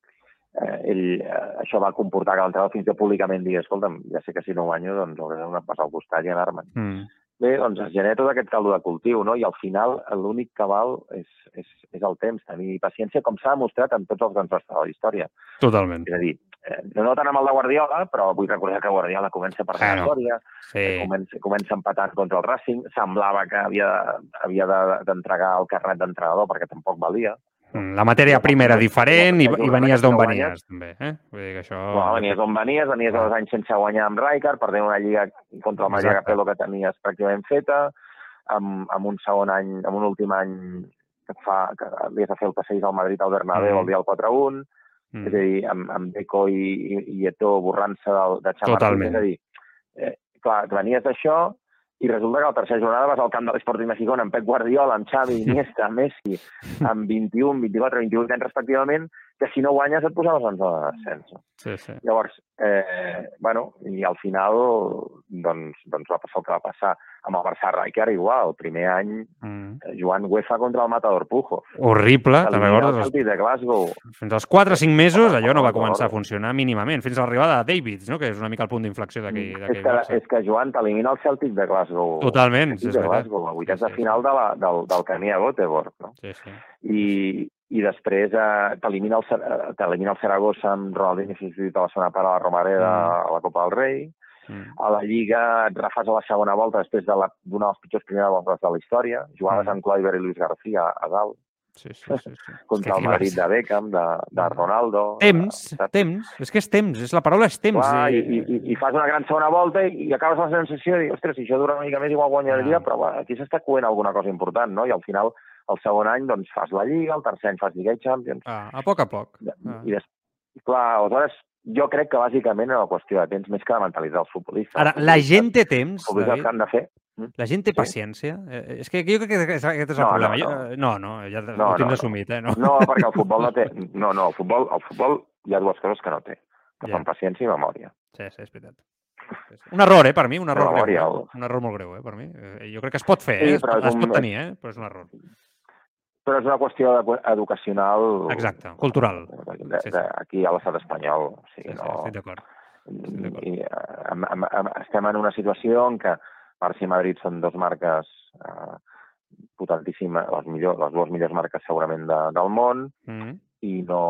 S12: Eh, ell, eh, això va comportar que l'entrenador fins tot públicament digués escolta'm, ja sé que si no guanyo, doncs hauré de passar al costat i anar-me'n.
S1: Mm.
S12: Bé, doncs es genera tot aquest caldo de cultiu, no? I al final l'únic que val és, és, és el temps, tenir paciència, com s'ha demostrat en tots els grans bastos de la història.
S1: Totalment.
S12: És a dir, eh, no tant amb el de Guardiola, però vull recordar que Guardiola comença per la història,
S1: Sí.
S12: comença, comença empatant contra el Racing, semblava que havia, havia de- d'entregar el carnet d'entrenador perquè tampoc valia.
S1: Mm, La matèria prima era diferent i, i venies d'on venies, també. Eh? Vull dir que això...
S12: Bueno, venies d'on venies, venies de dos anys sense guanyar amb Rijkaard, perdent una lliga contra el Maria. Capello que tenies pràcticament feta, amb, amb un segon any, amb un últim any que et fa que havies de fer el passeig al Madrid al Bernabéu
S1: Mm.
S12: el dia del 4-1,
S1: Mm.
S12: és a dir, amb, amb Deco i, i, i Eto'o borrant-se de Chamartín,
S1: Totalment.
S12: és a dir, eh, clar, venies d'això i resulta que la tercera jornada vas al camp de l'Esporting de Gijón amb Pep Guardiola, amb Xavi, Iniesta, Messi, amb 21, 24, 28 anys respectivament, que si no guanyes et posaves en zona de descens.
S1: Sí, sí.
S12: Llavors, eh, bueno, i al final doncs, doncs va passar el que va passar. Amb el Barça Rijkaard igual, el primer any
S1: Mm.
S12: eh, jugant UEFA contra el Matador Pujo.
S1: Horrible, te'n
S12: el
S1: recordes?
S12: Celtic de Glasgow.
S1: Fins als 4 o 5 mesos allò no va començar a funcionar mínimament, fins a l'arribada de Davids, no? que és una mica el punt d'inflexió d'aquell
S12: És
S1: d'aquell
S12: que, és que Joan t'elimina el Celtic de Glasgow.
S1: Totalment,
S12: El
S1: sí, és
S12: de. Glasgow, a vuitens
S1: Sí,
S12: de final de la, del, del camí a Göteborg. No?
S1: Sí, sí.
S12: I, i després eh, t'elimina el, eh, el Saragossa amb Ronaldinho substituït a la segona part a la Romareda
S1: Mm.
S12: a la Copa del Rei.
S1: Mm.
S12: A la Lliga et refas a la segona volta després de la- d'una de les pitjors primeres voltes de la història. Jugaves
S1: Mm.
S12: amb Kluivert i Luis García a dalt
S1: Sí, sí, sí, sí.
S12: contra el Madrid de Beckham, de, de Ronaldo.
S1: Temps,
S12: saps?
S1: temps. És que és temps, és la paraula és temps.
S12: Clar, i,
S1: i-
S12: i, i, i fas una gran segona volta i, i acabes la sensació de dir, ostres, si això dura una mica més igual guanyaria,
S1: Ah.
S12: però va, aquí s'està coent alguna cosa important, no? I al final, el segon any, doncs, fas la Lliga, el tercer any fas Lliga i Champions,
S1: Ah, a poc a poc. Ah.
S12: i després, clar, aleshores, jo crec que bàsicament era una qüestió de temps més que de mentalitzar els futbolistes.
S1: Ara, la gent té temps, David?
S12: que han de fer... Mm?
S1: La gent té
S12: Sí.
S1: paciència? Eh, és que jo crec que aquest és el
S12: No, no,
S1: problema.
S12: no.
S1: Jo, eh, no, no, ja
S12: No,
S1: ho tens
S12: no, no.
S1: assumit, eh? No,
S12: No, perquè el futbol no té... No, no, el futbol, el futbol hi ha dues coses que no té, que
S1: Ja.
S12: són paciència i memòria.
S1: Sí, sí, és veritat. Sí, sí. Un error, eh, per mi, un error greu.
S12: memòria,
S1: Eh?
S12: el-
S1: Un error molt greu, eh, per mi. Eh, Jo crec que es pot fer,
S12: Sí,
S1: eh? Es, pot-
S12: és
S1: es
S12: un-
S1: pot tenir, eh? Però és un error.
S12: Però és una qüestió de, educacional...
S1: Exacte, cultural.
S12: De,
S1: Sí, sí.
S12: de, aquí a l'estat espanyol. O sigui,
S1: Sí, sí,
S12: no...
S1: estic d'acord.
S12: I, eh, estem en una situació en què Barça i Madrid són dos marques eh, potentíssimes, les, millor, les dues millors marques segurament de, del món,
S1: Mm.
S12: i no,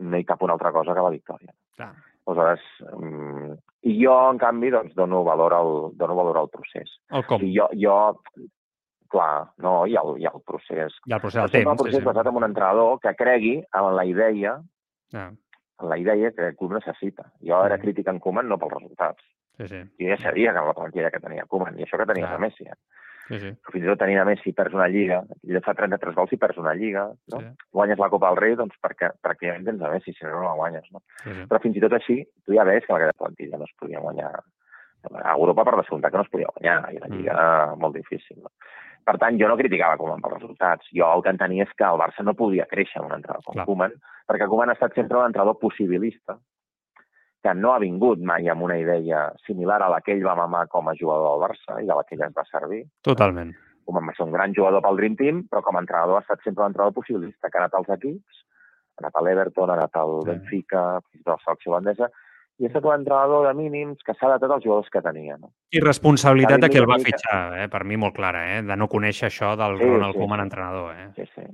S12: no hi cap una altra cosa que la victòria.
S1: Clar.
S12: Aleshores, mm, i jo, en canvi, doncs, dono valor al, dono valor al procés.
S1: El com.
S12: I jo, jo clar, no, hi ha, hi ha el procés.
S1: I el procés del
S12: sempre el
S1: temps.
S12: procés basat en un entrenador que cregui en la idea,
S1: Ah,
S12: en la idea que el club necessita. Jo era
S1: Mhm.
S12: crític en Koeman no pels resultats.
S1: sí, sí.
S12: I ja sabia que amb la plantilla que tenia Koeman, i això que tenia
S1: Clar.
S12: a Messi. Eh?
S1: sí, sí.
S12: Fins i tot tenint a Messi perds una lliga, ell fa 33 gols i perds una lliga, no?
S1: Sí.
S12: guanyes la Copa del Rei, doncs perquè pràcticament tens a Messi, si no, no la guanyes. No?
S1: Sí, sí.
S12: Però fins i tot així, tu ja veus que amb aquesta plantilla no es podia guanyar. A Europa per descomptat que no es podia guanyar, i la
S1: Mm.
S12: Lliga era molt difícil. No? Per tant, jo no criticava Koeman pels resultats. Jo el que entenia és que el Barça no podia créixer amb un entrenador com
S1: Clar.
S12: Koeman, perquè Koeman ha estat sempre un entrenador possibilista, que no ha vingut mai amb una idea similar a la que ell va mamar com a jugador del Barça i de la que ell es va servir.
S1: Totalment.
S12: Koeman va ser un gran jugador pel Dream Team, però com a entrenador ha estat sempre un entrenador possibilista, que ha anat als equips, ha anat a l'Everton, ha anat al
S1: Sí.
S12: Benfica, fins i tot a la selecció holandesa, i ha estat un entrenador de mínims que s'ha adaptat als jugadors que tenia. No?
S1: I responsabilitat de qui el va fitxar, eh? per mi molt clara, eh? de no conèixer això del
S12: Sí,
S1: Ronald
S12: sí,
S1: Koeman
S12: sí.
S1: entrenador. Eh?
S12: Sí, sí.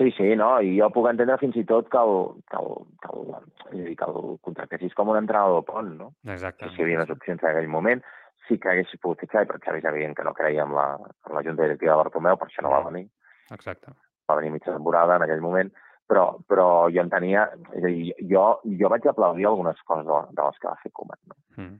S12: Sí, sí, no? I jo puc entendre fins i tot que el, que el, que el, és dir, que el contractessis com un entrenador pont, no?
S1: Exacte.
S12: Si hi havia més opcions en aquell moment, sí que hagués pogut fitxar, però Xavi és evident que no creia en la, en la junta directiva de Bartomeu, per això no va venir.
S1: Exacte.
S12: va venir mitja temporada en aquell moment, però, però jo entenia, és a dir, jo, jo vaig aplaudir algunes coses de, de les que va fer Koeman. No?
S1: Mm.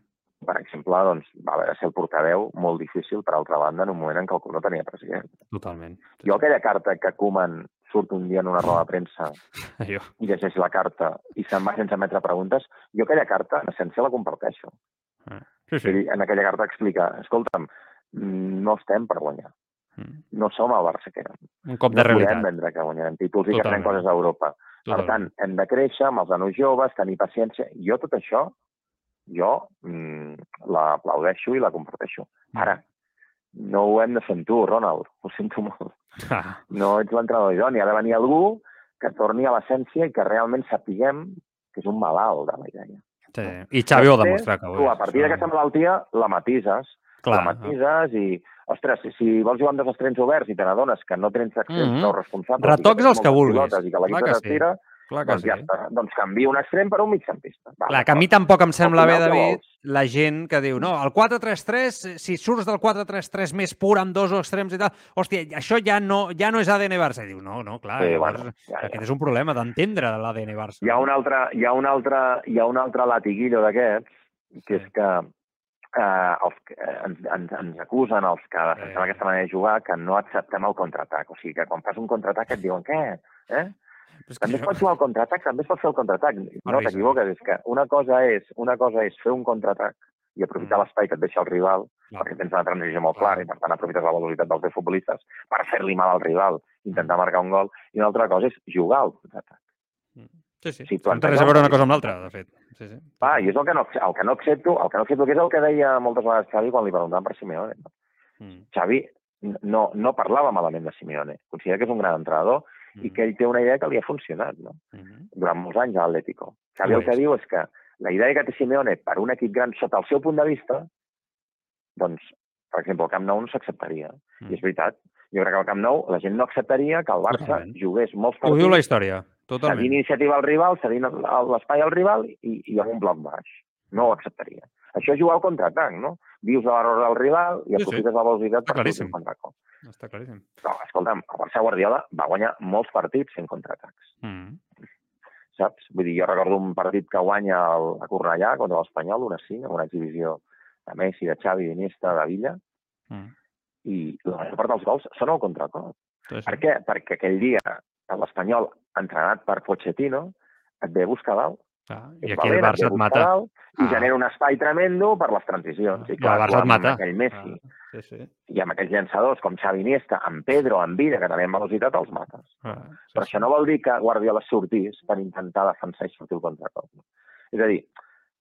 S12: per exemple, doncs, va haver de ser el portaveu molt difícil, per altra banda, en un moment en què el no tenia president.
S1: Totalment.
S12: Jo aquella carta que Koeman surt un dia en una roda de premsa
S1: Jo.
S12: i llegeix la carta i se'n va sense emetre preguntes, jo aquella carta, en essència, la comparteixo.
S1: Sí,
S12: sí. En aquella carta explica, escolta'm, no estem per guanyar. No som el Barça que érem.
S1: Un cop de
S12: no
S1: realitat.
S12: podem vendre que guanyarem títols i que
S1: Totalment.
S12: farem coses a Europa. Per
S1: Totalment.
S12: tant, hem de créixer amb els nanos joves, tenir paciència. Jo tot això, jo mm, l'aplaudeixo i la comparteixo. Ara, no ho hem de fer amb tu, Ronald. Ho sento molt.
S1: Ah,
S12: No ets l'entrenador idoni. Ha de venir algú que torni a l'essència i que realment sapiguem que és un malalt de la idea.
S1: sí. I Xavi ho demostrat que ho
S12: Tu, a
S1: és.
S12: partir d'aquesta malaltia, la matises.
S1: Clar.
S12: La matises i, ostres, si, si vols jugar amb dos extrems oberts i te n'adones que no tens extrems
S1: Mhm.
S12: prou responsables...
S1: Retocs
S12: i que tens
S1: els que vulguis.
S12: I que
S1: que
S12: se
S1: sí.
S12: tira,
S1: Clar que
S12: doncs ja
S1: sí.
S12: està. Doncs canvia un extrem per un migcampista. Va,
S1: Clar, que a mi tampoc em sembla bé, David, la gent que diu, no, el 4-3-3, si surts del 4-3-3 més pur amb dos extrems i tal, hòstia, això ja no, ja no és ADN Barça. I diu, no, no, clar,
S12: Sí, bueno, ja, ja.
S1: aquest és un problema d'entendre l'ADN Barça.
S12: Hi ha un altre, hi ha un altre, hi ha un altre latiguillo d'aquests, que és que eh, els, eh, ens, ens, ens acusen els que defensem aquesta manera de jugar que no acceptem el contraatac. O sigui, que quan fas un contraatac et diuen, què? Eh? També es pot jugar al contraatac, també es pot fer el contraatac. No, t'equivoques, és que una cosa és, una cosa és fer un contraatac i aprofitar
S1: Mm.
S12: l'espai que et deixa el rival, perquè tens una transició molt clara i per tant aprofites la velocitat dels teus futbolistes per fer-li mal al rival, intentar marcar un gol, i una altra cosa és jugar al contraatac.
S1: Sí, sí.
S12: Sí,
S1: no té res a veure una cosa amb l'altra, de fet. Sí, sí.
S12: Ah, i és el que no, el que no accepto, el que no accepto, que és el que deia moltes vegades Xavi quan li preguntaven per Simeone. No?
S1: Mm.
S12: Xavi no, no parlava malament de Simeone. Considera que és un gran entrenador
S1: Mm.
S12: i que ell té una idea que li ha funcionat no? durant molts anys a l'Atlético. Xavi el que diu és que la idea que té Simeone per un equip gran sota el seu punt de vista, doncs, per exemple, el Camp Nou no s'acceptaria.
S1: Mm.
S12: I és veritat. Jo crec que al Camp Nou la gent no acceptaria que el Barça
S1: Totalment.
S12: jugués molts
S1: Ho diu la història, totalment.
S12: cedint iniciativa al rival, cedint l'espai al rival i, i amb un bloc baix. No ho acceptaria. Això és jugar al contraatac, no? Vius de l'error del rival i
S1: Sí, sí.
S12: aprofites la velocitat per fer un contracop.
S1: Està claríssim.
S12: No, escolta'm, el Barça Guardiola va guanyar molts partits fent contraatacs,
S1: Mm.
S12: saps? Vull dir, jo recordo un partit que guanya el, a Cornellà contra l'Espanyol, una 5, amb una exhibició de Messi, de Xavi, d'Iniesta, de Villa,
S1: Mm.
S12: i la major part dels gols són al contracop.
S1: Sí, sí.
S12: Per què? Perquè aquell dia l'Espanyol, entrenat per Pochettino, et ve a buscar dalt. És
S1: I aquí el
S12: valent,
S1: Barça
S12: ve a
S1: et
S12: buscar
S1: mata.
S12: dalt I
S1: Ah.
S12: genera un espai tremendo per les transicions. I
S1: I el
S12: clar,
S1: Barça
S12: tu
S1: et
S12: amb
S1: mata.
S12: aquell Messi
S1: Sí, sí.
S12: i amb aquells llançadors com Xavi Iniesta, amb Pedro, amb Vida, que també amb velocitat els mates.
S1: Ah,
S12: Però això no vol dir que Guardiola sortís per intentar defensar i sortir el contracop. És a dir,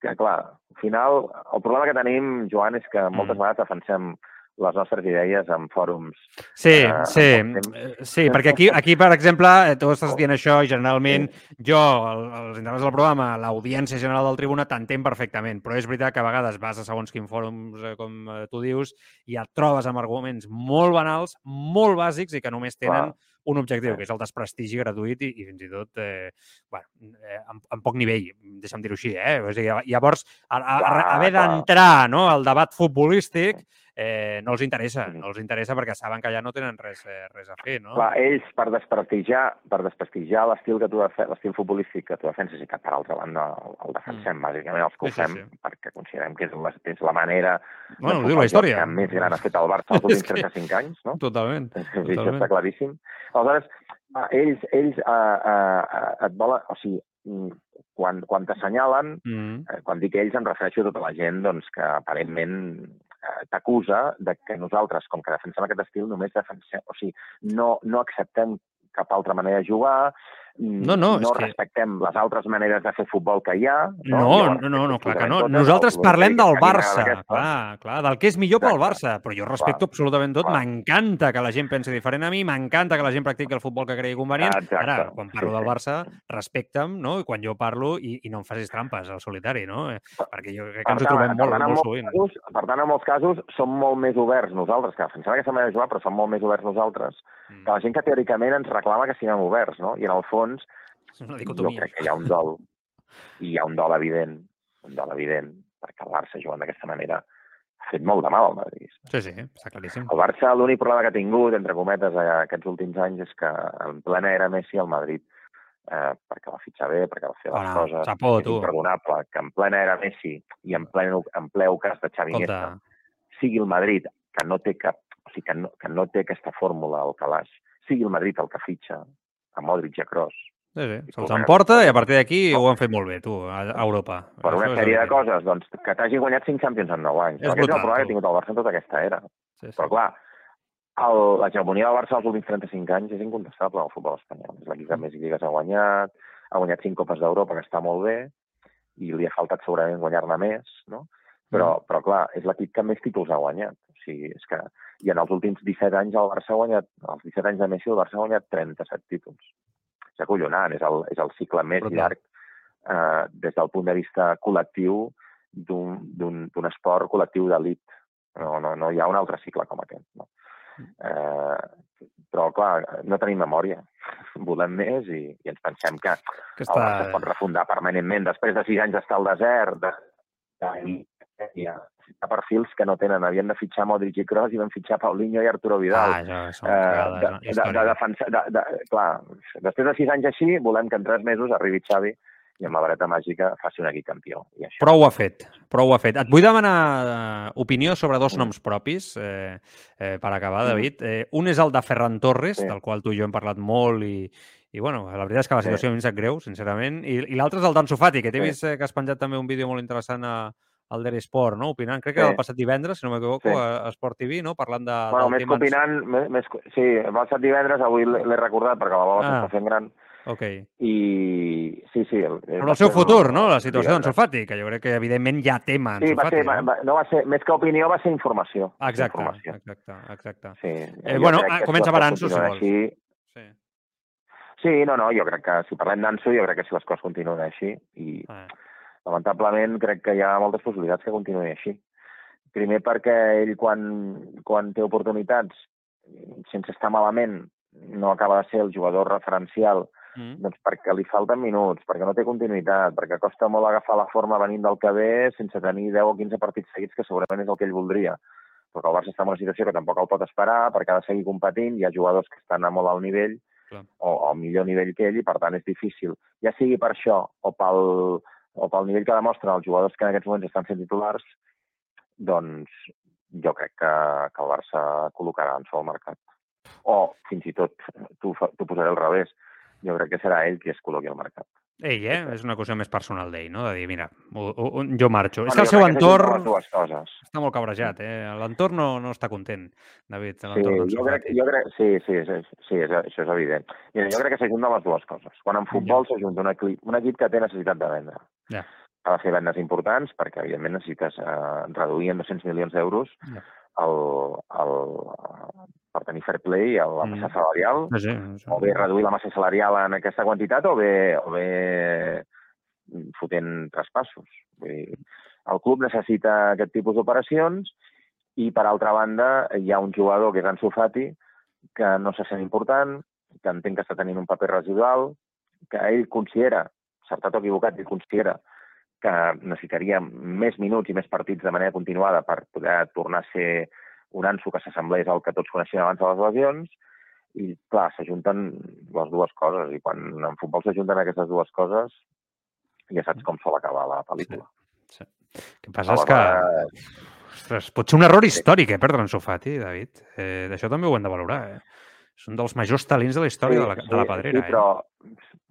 S12: que clar, al final, el problema que tenim, Joan, és que moltes
S1: Mm.
S12: vegades defensem les nostres idees en fòrums.
S1: Sí,
S12: eh,
S1: sí, eh, sí, perquè aquí, aquí, per exemple, eh, tu estàs dient això i generalment jo, el- els integrants del programa, l'audiència general del Tribuna t'entén perfectament, però és veritat que a vegades vas a segons quin fòrums, eh, com tu dius, i et trobes amb arguments molt banals, molt bàsics i que només tenen
S12: Clar.
S1: un objectiu, que és el desprestigi gratuït i, i fins i tot eh, bueno, eh, amb, amb poc nivell, deixa'm dir-ho així. Eh? O sigui, llavors, a, a, a, haver d'entrar no, al debat futbolístic eh, no els interessa, no els interessa perquè saben que allà no tenen res, eh, res a fer, no?
S12: Clar, ells, per desprestigiar, per desprestigiar l'estil que tu l'estil futbolístic que tu defenses i que, per altra banda, el, el defensem, mm. bàsicament els que ho
S1: Sí, sí,
S12: fem,
S1: sí.
S12: perquè considerem que és la, és la manera
S1: Bueno,
S12: de
S1: la història.
S12: que més gran ha fet el Barça els últims
S1: És que-
S12: 35 anys, no?
S1: Totalment.
S12: A dir, això
S1: totalment.
S12: està claríssim. Aleshores, eh, ells, ells eh, eh, eh, et volen... O sigui, mm, quan, quan t'assenyalen,
S1: Mm.
S12: eh, quan dic ells em refereixo a tota la gent doncs, que aparentment t'acusa de que nosaltres, com que defensem aquest estil, només defensem... O sigui, no, no acceptem cap altra manera de jugar,
S1: No, no,
S12: no
S1: és que-
S12: respectem les altres maneres de fer futbol que hi ha.
S1: No,
S12: Llavors,
S1: no, no, no, clar que no. Nosaltres parlem
S12: el-
S1: del Barça, clar, clar, del que és millor pel Barça, però jo respecto
S12: Clar,
S1: absolutament tot, m'encanta que la gent pensi diferent a mi, m'encanta que la gent practiqui el futbol que cregui convenient.
S12: Exacte,
S1: Ara, quan parlo
S12: sí,
S1: del. Barça, respecta'm, no? I quan jo parlo, i, i no em facis trampes al solitari, no? Eh, Perquè jo crec que ens ho trobem molt,
S12: tant,
S1: molt
S12: molts
S1: sovint.
S12: Casos, per tant, en molts casos, som molt més oberts nosaltres, que defensem aquesta manera de jugar, però som molt més oberts nosaltres,
S1: Mm.
S12: que la gent que teòricament ens reclama que siguem oberts, no? I en el fons,
S1: Una
S12: jo crec que hi ha un dol, i hi ha un dol evident, un dol evident, perquè el Barça jugant d'aquesta manera ha fet molt de mal al Madrid.
S1: Sí, sí, està claríssim.
S12: El Barça, l'únic problema que ha tingut, entre cometes, aquests últims anys, és que en plena era Messi, el Madrid eh, perquè va fitxar bé, perquè va fer les
S1: Bueno,
S12: coses.
S1: xapó,
S12: és imperdonable que en plena era Messi i en ple, en ple ocàs de Xavi. Iniesta sigui el Madrid, que no té cap, o sigui, que no, que no té aquesta fórmula al calaix, sigui el Madrid el que fitxa a Modric i a Kroos,
S1: Sí, sí. Se'ls emporta i a partir d'aquí ho han fet molt bé, tu, a Europa.
S12: per una sèrie de coses, doncs, que t'hagi guanyat 5 Champions en 9 anys.
S1: És
S12: Aquest és el
S1: brutal,
S12: problema que ha tingut el Barça en tota aquesta era.
S1: Sí, sí.
S12: Però, clar, el, l'hegemonia del Barça els últims 35 anys és incontestable al futbol espanyol. És l'equip que més lligues ha guanyat, ha guanyat 5 Copes d'Europa, que està molt bé, i li ha faltat segurament guanyar-ne més, no? Però, però clar, és l'equip que més títols ha guanyat. O sigui, és que... I en els últims 17 anys el Barça ha guanyat, els 17 anys de Messi, el Barça ha guanyat 37 títols. És acollonant, és el, és el cicle més
S1: Brutal.
S12: llarg eh, des del punt de vista col·lectiu d'un esport col·lectiu d'elit. No, no, no hi ha un altre cicle com aquest. No? Eh, però, clar, no tenim memòria. Volem més i, i ens pensem que
S1: Aquesta-
S12: el Barça es pot refundar permanentment. Després de sis anys d'estar al desert, de, de, ha, ha perfils que no tenen. Havien de fitxar Modric i Kroos i van fitxar Paulinho i Arturo Vidal.
S1: Ah, és una cagada,
S12: de, de, de, defensar, de, de, clar, després de sis anys així, volem que en tres mesos arribi Xavi i amb la vareta màgica faci un equip campió. I això,
S1: Prou ho ha fet, prou ho ha fet. Et vull demanar eh, opinió sobre dos noms propis, eh, eh, per acabar. David. Eh, un és el de Ferran Torres,
S12: Sí.
S1: del qual tu i jo hem parlat molt i, i bueno, la veritat és que la
S12: Sí.
S1: situació a mi em sap greu, sincerament. I, i l'altre és el d'Ansu Fati, que t'he
S12: Sí.
S1: vist eh, que has penjat també un vídeo molt interessant a, al Dere Sport, no? opinant, crec que
S12: Sí.
S1: el passat divendres, si no m'equivoco,
S12: Sí.
S1: a, a Sport TV, no? parlant de,
S12: bueno, més que
S1: en-
S12: opinant, més, més, sí, el passat divendres, avui l'he recordat perquè la bola
S1: Ah.
S12: s'està fent gran,
S1: Ok.
S12: i sí, sí. El,
S1: Però el seu futur, no? La situació d'Ansu Fati, que jo crec que evidentment ja tema Ansu
S12: Sí, va
S1: Fati,
S12: ser, va,
S1: no?
S12: va, no va ser, més que opinió, va ser informació. Va
S1: Exacte,
S12: informació.
S1: exacte, exacte.
S12: Sí,
S1: Eh, bueno, ah, comença
S12: coses
S1: Ansu, si vols.
S12: Així,
S1: Sí.
S12: Sí, no, no, jo crec que si parlem d'Anso, jo crec que si les coses continuen així, i
S1: Ah.
S12: Lamentablement crec que hi ha moltes possibilitats que continuï així. Primer perquè ell, quan, quan té oportunitats, sense estar malament, no acaba de ser el jugador referencial,
S1: Mm.
S12: doncs perquè li falten minuts, perquè no té continuïtat, perquè costa molt agafar la forma venint del que ve sense tenir 10 o 15 partits seguits, que segurament és el que ell voldria. Perquè el Barça està en una situació que tampoc el pot esperar, perquè ha de seguir competint, hi ha jugadors que estan a molt alt nivell,
S1: Clar.
S12: o, o millor nivell que ell, i per tant és difícil. Ja sigui per això, o pel, o pel nivell que demostren els jugadors que en aquests moments estan sent titulars, doncs jo crec que, que el Barça col·locarà en sol mercat. O, fins i tot, t'ho posaré al revés, jo crec que serà ell qui es col·loqui al mercat.
S1: Ell, eh? És una qüestió més personal d'ell, no? De dir, mira, o, o, jo marxo. és
S12: Bueno,
S1: que el seu entorn
S12: dues coses.
S1: està molt cabrejat, eh? L'entorn no, no està content, David,
S12: Sí, jo crec, jo crec, sí, sí, sí, sí és, això és evident. Mira, jo crec que s'ajunten les dues coses. Quan en futbol s'ajunta un equip, un equip que té necessitat de vendre.
S1: Ja.
S12: Ha de fer vendes importants perquè, evidentment, necessites eh, reduir en 200 milions d'euros
S1: Ja.
S12: el, el, per tenir fair play a la
S1: Mm.
S12: massa salarial,
S1: Sí, sí, això-
S12: o bé reduir la massa salarial en aquesta quantitat o bé, o bé fotent traspassos. Vull dir, el club necessita aquest tipus d'operacions i, per altra banda, hi ha un jugador que és Ansu Fati que no se sent important, que entenc que està tenint un paper residual, que ell considera, certat o equivocat, ell considera que necessitaria més minuts i més partits de manera continuada per poder tornar a ser un Ansu que s'assemblés al que tots coneixíem abans de les lesions, i clar, s'ajunten les dues coses, i quan en futbol s'ajunten aquestes dues coses, ja saps com sol acabar la pel·lícula.
S1: Sí. El que passa és que... Ostres, pot ser un error històric, eh, perdre en Sofati, David. Eh, D'això també ho hem de valorar, eh? És un dels majors talents de la història de, la, de la pedrera,
S12: sí, però,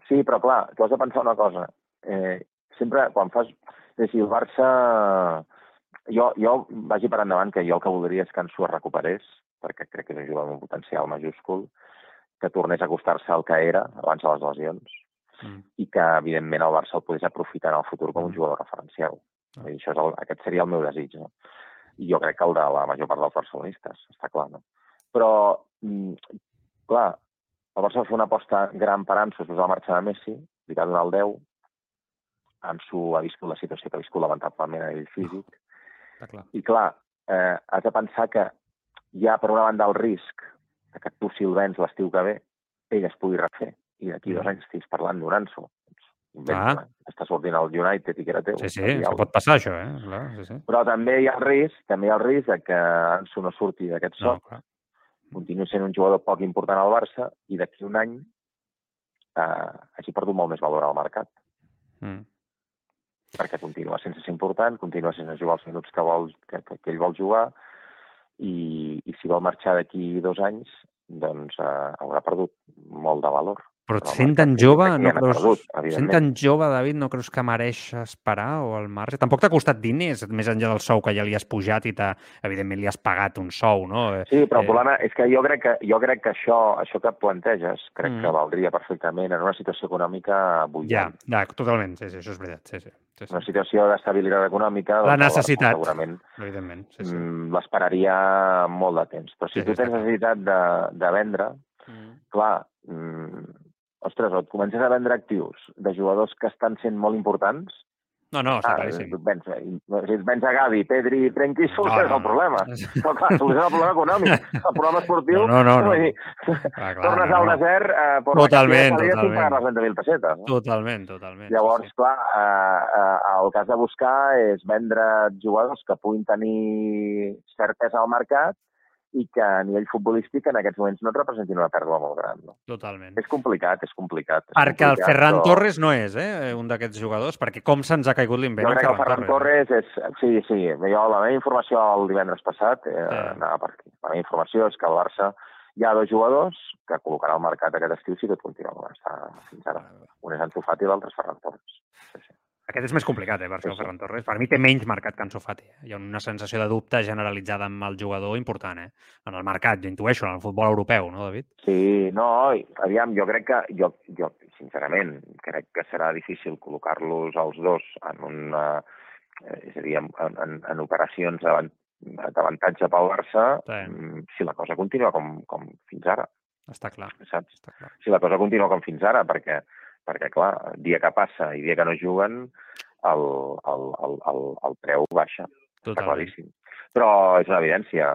S12: sí, però clar, tu has de pensar una cosa. Eh, sempre, quan fas... És dir, el Barça... Jo, jo vagi per endavant que jo el que voldria és que Ansu es recuperés, perquè crec que és un jugador amb un potencial majúscul, que tornés a acostar-se al que era abans de les lesions?
S1: Mm.
S12: i que, evidentment, el Barça el pogués aprofitar en el futur com un jugador referencial. I això és el, aquest seria el meu desig, no? I jo crec que el de la major part dels barcelonistes, està clar, no? Però, mm, clar, el Barça va fer una aposta gran per Ansu després de la marxa de Messi, li va donar el 10, Ansu ha viscut la situació que ha viscut lamentablement a nivell físic,
S1: Està clar.
S12: i clar, eh, has de pensar que hi ha, per una banda, el risc que tu, si el vens l'estiu que ve, ell es pugui refer. I d'aquí dos anys estiguis parlant d'un. Inventa, ah. Està sortint al United i que era teu.
S1: Sí, sí, això pot passar, això, eh? Clar, sí, sí.
S12: Però també hi ha el risc, també hi ha el risc de que Anso no surti d'aquest
S1: No,
S12: soc, continuï sent un jugador poc important al Barça i d'aquí un any eh, hagi perdut molt més valor al mercat.
S1: Mm.
S12: Perquè continua sense ser important, continua sense jugar els minuts que, vol, que, que, que ell vol jugar, i, i si vol marxar d'aquí dos anys, doncs eh, haurà perdut molt de valor.
S1: Però
S12: el
S1: sent tan jove, no
S12: ja
S1: creus,
S12: perdut,
S1: sent tan jove, David, no creus que mereix esperar o al marge? Tampoc t'ha costat diners, més enllà del sou que ja li has pujat i evidentment li has pagat un sou, no? Eh,
S12: Sí, però el
S1: eh,
S12: problema és que jo crec que, jo crec que això, això que planteges crec
S1: Mm.
S12: que valdria perfectament en una situació econòmica
S1: Ja,
S12: bullant.
S1: ja, totalment, sí, sí, això és veritat, sí, sí. sí, sí.
S12: Una situació d'estabilitat econòmica...
S1: La
S12: doncs,
S1: necessitat,
S12: Segurament
S1: evidentment, sí, sí.
S12: mm, l'esperaria molt de temps. Però si
S1: Sí,
S12: tu tens necessitat de, de vendre,
S1: Mm.
S12: clar, mm, ostres, o et comences a vendre actius de jugadors que estan sent molt importants,
S1: No, no, està
S12: ah,
S1: claríssim.
S12: vens, si et vens a Gavi, Pedri i Frenkie, soluciones
S1: no,
S12: el problema. Però clar, soluciona el problema econòmic. El problema esportiu...
S1: No, no, no, no.
S12: dir,
S1: Ah, clar,
S12: tornes
S1: no,
S12: al
S1: no.
S12: desert eh, per
S1: Totalment, totalment.
S12: pagar les 20.000 pessetes. No?
S1: Totalment, totalment.
S12: Llavors, clar, eh, eh, el que has de buscar és vendre jugadors que puguin tenir cert pes al mercat i que a nivell futbolístic en aquests moments no et representin una pèrdua molt gran. No?
S1: Totalment.
S12: És complicat, és complicat. És
S1: Perquè el
S12: complicat,
S1: Ferran
S12: però
S1: Torres no és, eh, un d'aquests jugadors, perquè com se'ns ha caigut l'invent
S12: Jo crec que el Ferran
S1: Torres.
S12: Torres és... Sí, sí, jo la meva informació el divendres passat eh, anava per aquí. La meva informació és que al Barça hi ha dos jugadors que col·locarà al mercat aquest estiu si tot continua com està fins ara. Un és Ansu Fati i l'altre és Ferran Torres.
S1: Aquest és més complicat, eh, per això,
S12: Sí,
S1: Ferran Torres. Per mi té menys mercat que Ansu Fati. eh? Hi ha una sensació de dubte generalitzada amb el jugador important, eh? En el mercat, jo intueixo, en el futbol europeu, no, David?
S12: Sí, no, aviam, jo crec que, jo, jo sincerament, crec que serà difícil col·locar-los els dos en una, eh, és a dir, en, en, en operacions d'avan- d'avantatge pel Barça,
S1: Sí.
S12: mm, si la cosa continua com, com fins ara,
S1: Està clar.
S12: saps?
S1: Està clar.
S12: Si la cosa continua com fins ara, perquè, perquè clar, dia que passa i dia que no juguen, el, el, el, el, el preu baixa. Està
S1: Totalment.
S12: claríssim. Però és una evidència,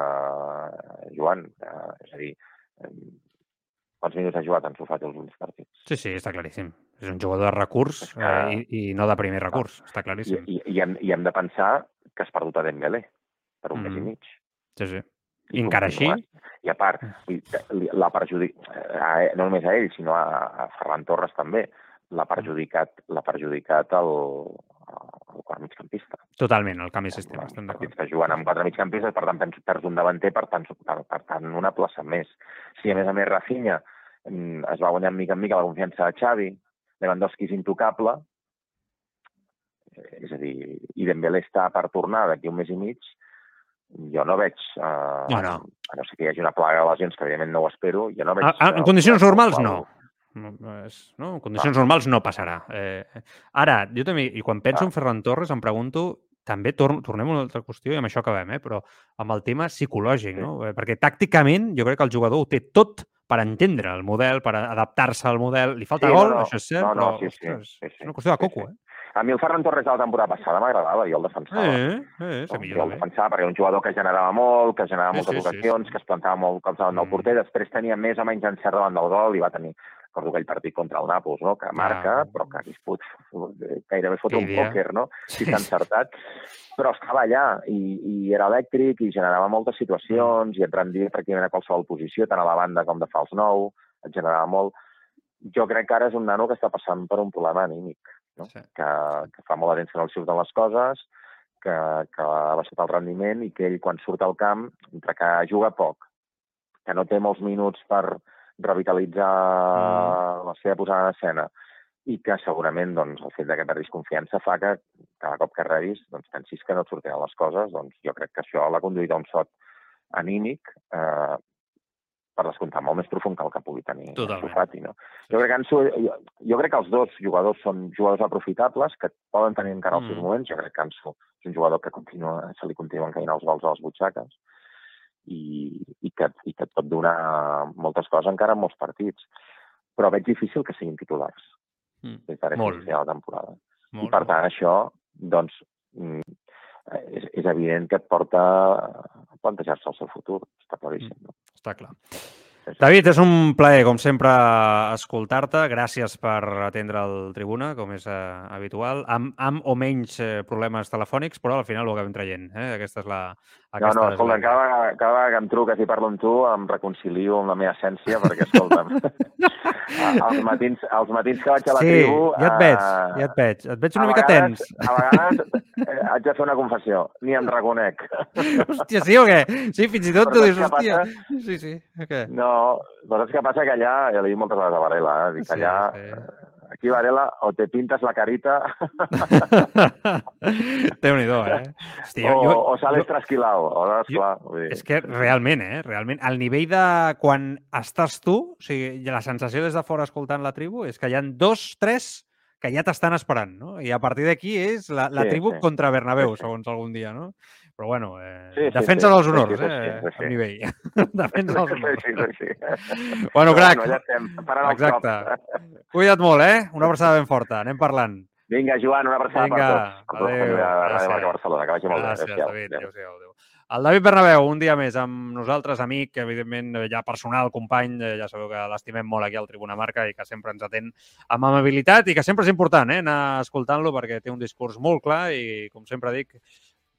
S12: Joan. Eh, és a dir, eh, quants minuts ha jugat Ansu Fati els últims partits?
S1: Sí, sí, està claríssim. És un jugador de recurs
S12: que-
S1: eh, i, i no de primer recurs, està
S12: I,
S1: claríssim.
S12: i, i, hem, I hem de pensar que has perdut a Dembélé per un mes i
S1: Mhm.
S12: mig.
S1: Sí, sí. I encara així.
S12: I a part, dir, li- l'ha perjudicat, no només a ell, sinó a, a Ferran Torres també, l'ha perjudicat, l'ha perjudicat el, el quart migcampista.
S1: totalment, el canvi de sistema, estem d'acord.
S12: Està jugant amb quatre migcampistes, per tant, perds, perds un davanter, per tant, per, per tant, una plaça més. Si, a més a més, Rafinha mm, es va guanyar mica en mica la confiança de Xavi, Lewandowski és intocable, eh, és a dir, i Dembélé està per tornar d'aquí un mes i mig, jo no veig, eh,
S1: No, no.
S12: a no ser que hi hagi una plaga de lesions, que evidentment no ho espero, jo no veig...
S1: Ah, ah, en condicions normals,
S12: qual-
S1: no. No, no és, no, en condicions normals no passarà. Eh, ara, jo també, i quan penso en Ferran Torres, em pregunto, també tor tornem a una altra qüestió i amb això acabem, eh? però amb el tema psicològic, no? Eh, Perquè tàcticament jo crec que el jugador ho té tot per entendre el model, per adaptar-se al model. Li falta
S12: Sí,
S1: gol,
S12: no, no.
S1: això és cert,
S12: No, no,
S1: però
S12: sí, sí,
S1: ostres,
S12: sí, sí,
S1: és una qüestió de
S12: sí,
S1: coco,
S12: sí. A mi el Ferran Torres de la temporada passada m'agradava, jo el defensava.
S1: eh? Eh, eh, sí,
S12: jo el defensava perquè era un jugador que generava molt, que generava
S1: Sí,
S12: moltes
S1: sí, sí,
S12: ocasions, que es plantava molt cops davant del porter, després tenia més o menys encert davant del gol i va tenir, recordo aquell partit contra el Nàpols, no? que marca, però que hagués pogut gairebé fotre un pòquer, no? Si
S1: Sí.
S12: s'ha encertat. Però estava allà i, i era elèctric i generava moltes situacions i et rendia pràcticament a qualsevol posició, tant a la banda com de fals nou, et generava molt. Jo crec que ara és un nano que està passant per un problema anímic, no?
S1: Sí.
S12: que, que fa molt de temps que no li surten les coses, que, que ha baixat el rendiment i que ell, quan surt al camp, entre que juga poc, que no té molts minuts per revitalitzar mm. la seva posada en escena i que segurament doncs, el fet de que perdis confiança fa que cada cop que rebis doncs, pensis que no et sortiran les coses. Doncs jo crec que això l'ha conduït a un sot anímic eh, per descomptar molt més profund que el que pugui tenir
S1: Totalment.
S12: Ansu Fati. No? Jo, crec que Ansu, jo, jo crec que els dos jugadors són jugadors aprofitables que poden tenir encara els seus
S1: Mm.
S12: moments. Jo crec que Ansu és un jugador que continua, se li continuen caient els gols a les butxaques i, i, que, i que et pot donar moltes coses encara en molts partits. Però veig difícil que siguin titulars
S1: Mm.
S12: des
S1: Molt.
S12: fins a la temporada.
S1: Molt,
S12: I per tant això, doncs, mm, és, és evident que et porta a plantejar-se el seu futur. Està claríssim. No?
S1: Està clar. David, és un plaer, com sempre, escoltar-te. Gràcies per atendre el Tribuna, com és eh, habitual, amb, amb o menys eh, problemes telefònics, però al final ho acabem traient. Eh? Aquesta és la,
S12: No,
S1: Aquesta
S12: no,
S1: és
S12: escolta, cada vegada, cada vegada que em truques i parlo amb tu em reconcilio amb la meva essència, perquè, escolta'm, els matins, els matins que vaig a la
S1: sí,
S12: tribu...
S1: ja et veig,
S12: eh,
S1: ja et veig. Et veig una mica
S12: vegades-
S1: tens.
S12: A vegades eh, haig de fer una confessió, ni em reconec.
S1: Hòstia, sí o què? Sí, fins i tot tu dius, hòstia...
S12: passa?
S1: Sí, sí, què?
S12: No, però saps què passa? Que allà, ja l'he dit moltes vegades a Varela, eh? dic,
S1: Sí,
S12: allà,
S1: sí.
S12: Aquí Varela, o te pintes la carita
S1: Déu-n'hi-do, eh? Hòstia,
S12: o, o sales trasquilao. Aleshores,
S1: jo-
S12: clar, vull dir,
S1: És que realment, eh? Realment, al nivell de quan estàs tu, o sigui, la sensació des de fora escoltant la tribu és que hi han dos, tres que ja t'estan esperant, no? I a partir d'aquí és la, la
S12: Sí,
S1: tribu
S12: sí.
S1: contra Bernabéu, segons algun dia, no? Però bueno, eh,
S12: Sí, sí,
S1: defensa
S12: sí.
S1: dels honors,
S12: sí, sí,
S1: eh?
S12: sí, sí.
S1: Al nivell. defensa dels honors.
S12: Sí, sí, sí.
S1: Bueno, crac.
S12: allà estem, parant
S1: Exacte. Cuida't molt, eh? Una abraçada ben forta. Anem parlant.
S12: Vinga, Joan, una abraçada
S1: Vinga,
S12: per tots.
S1: Adéu, gràcies.
S12: Barcelona, que vagi molt bé.
S1: Gràcies. David.
S12: Adéu.
S1: Adéu-siau, adéu. El David Bernabéu, un dia més amb nosaltres, amic, evidentment ja personal, company, eh, ja sabeu que l'estimem molt aquí al Tribuna Marca i que sempre ens atén amb amabilitat i que sempre és important eh, anar escoltant-lo perquè té un discurs molt clar i, com sempre dic,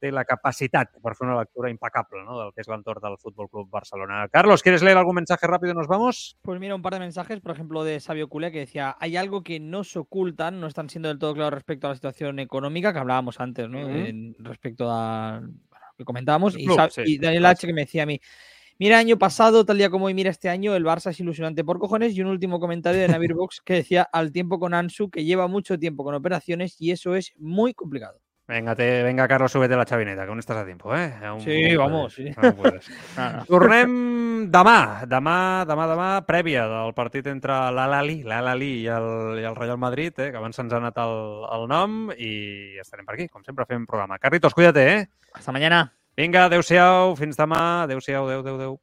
S1: té la capacitat per fer una lectura impecable ¿no? del que es l'entorn del Fútbol Club Barcelona. Carlos, ¿quieres leer algún mensaje rápido nos vamos?
S2: Pues mira, un par de mensajes, por ejemplo, de Sabio Culea, que decía, hay algo que nos ocultan, no están siendo del todo claros respecto a la situación económica que hablábamos antes, ¿no? En- respecto a bueno, lo que comentábamos. Y,
S1: sí,
S2: y Daniel. H. que me decía a mí, mira, año pasado, tal día como hoy, mira este año, el Barça es ilusionante por cojones. Y un último comentario de Navir Box que decía, al tiempo con Ansu, que lleva mucho tiempo con operaciones y eso es muy complicado.
S1: Venga, te, venga, Carlos, súbete la chavineta, que aún estás a tiempo, eh? Aún-
S2: Sí,
S1: aún
S2: vamos,
S1: puedes,
S2: sí.
S1: aún puedes. Tornem demà, demà, demà, demà, prèvia del partit entre l'Alali, l'Alali i el, i el Real Madrid, eh, que abans se'ns ha anat el, el nom i estarem per aquí, com sempre fem programa. Carlitos, cuídate, eh?
S2: Hasta mañana.
S1: Vinga, adeu-siau, fins demà, adeu-siau, adeu, adeu, adeu.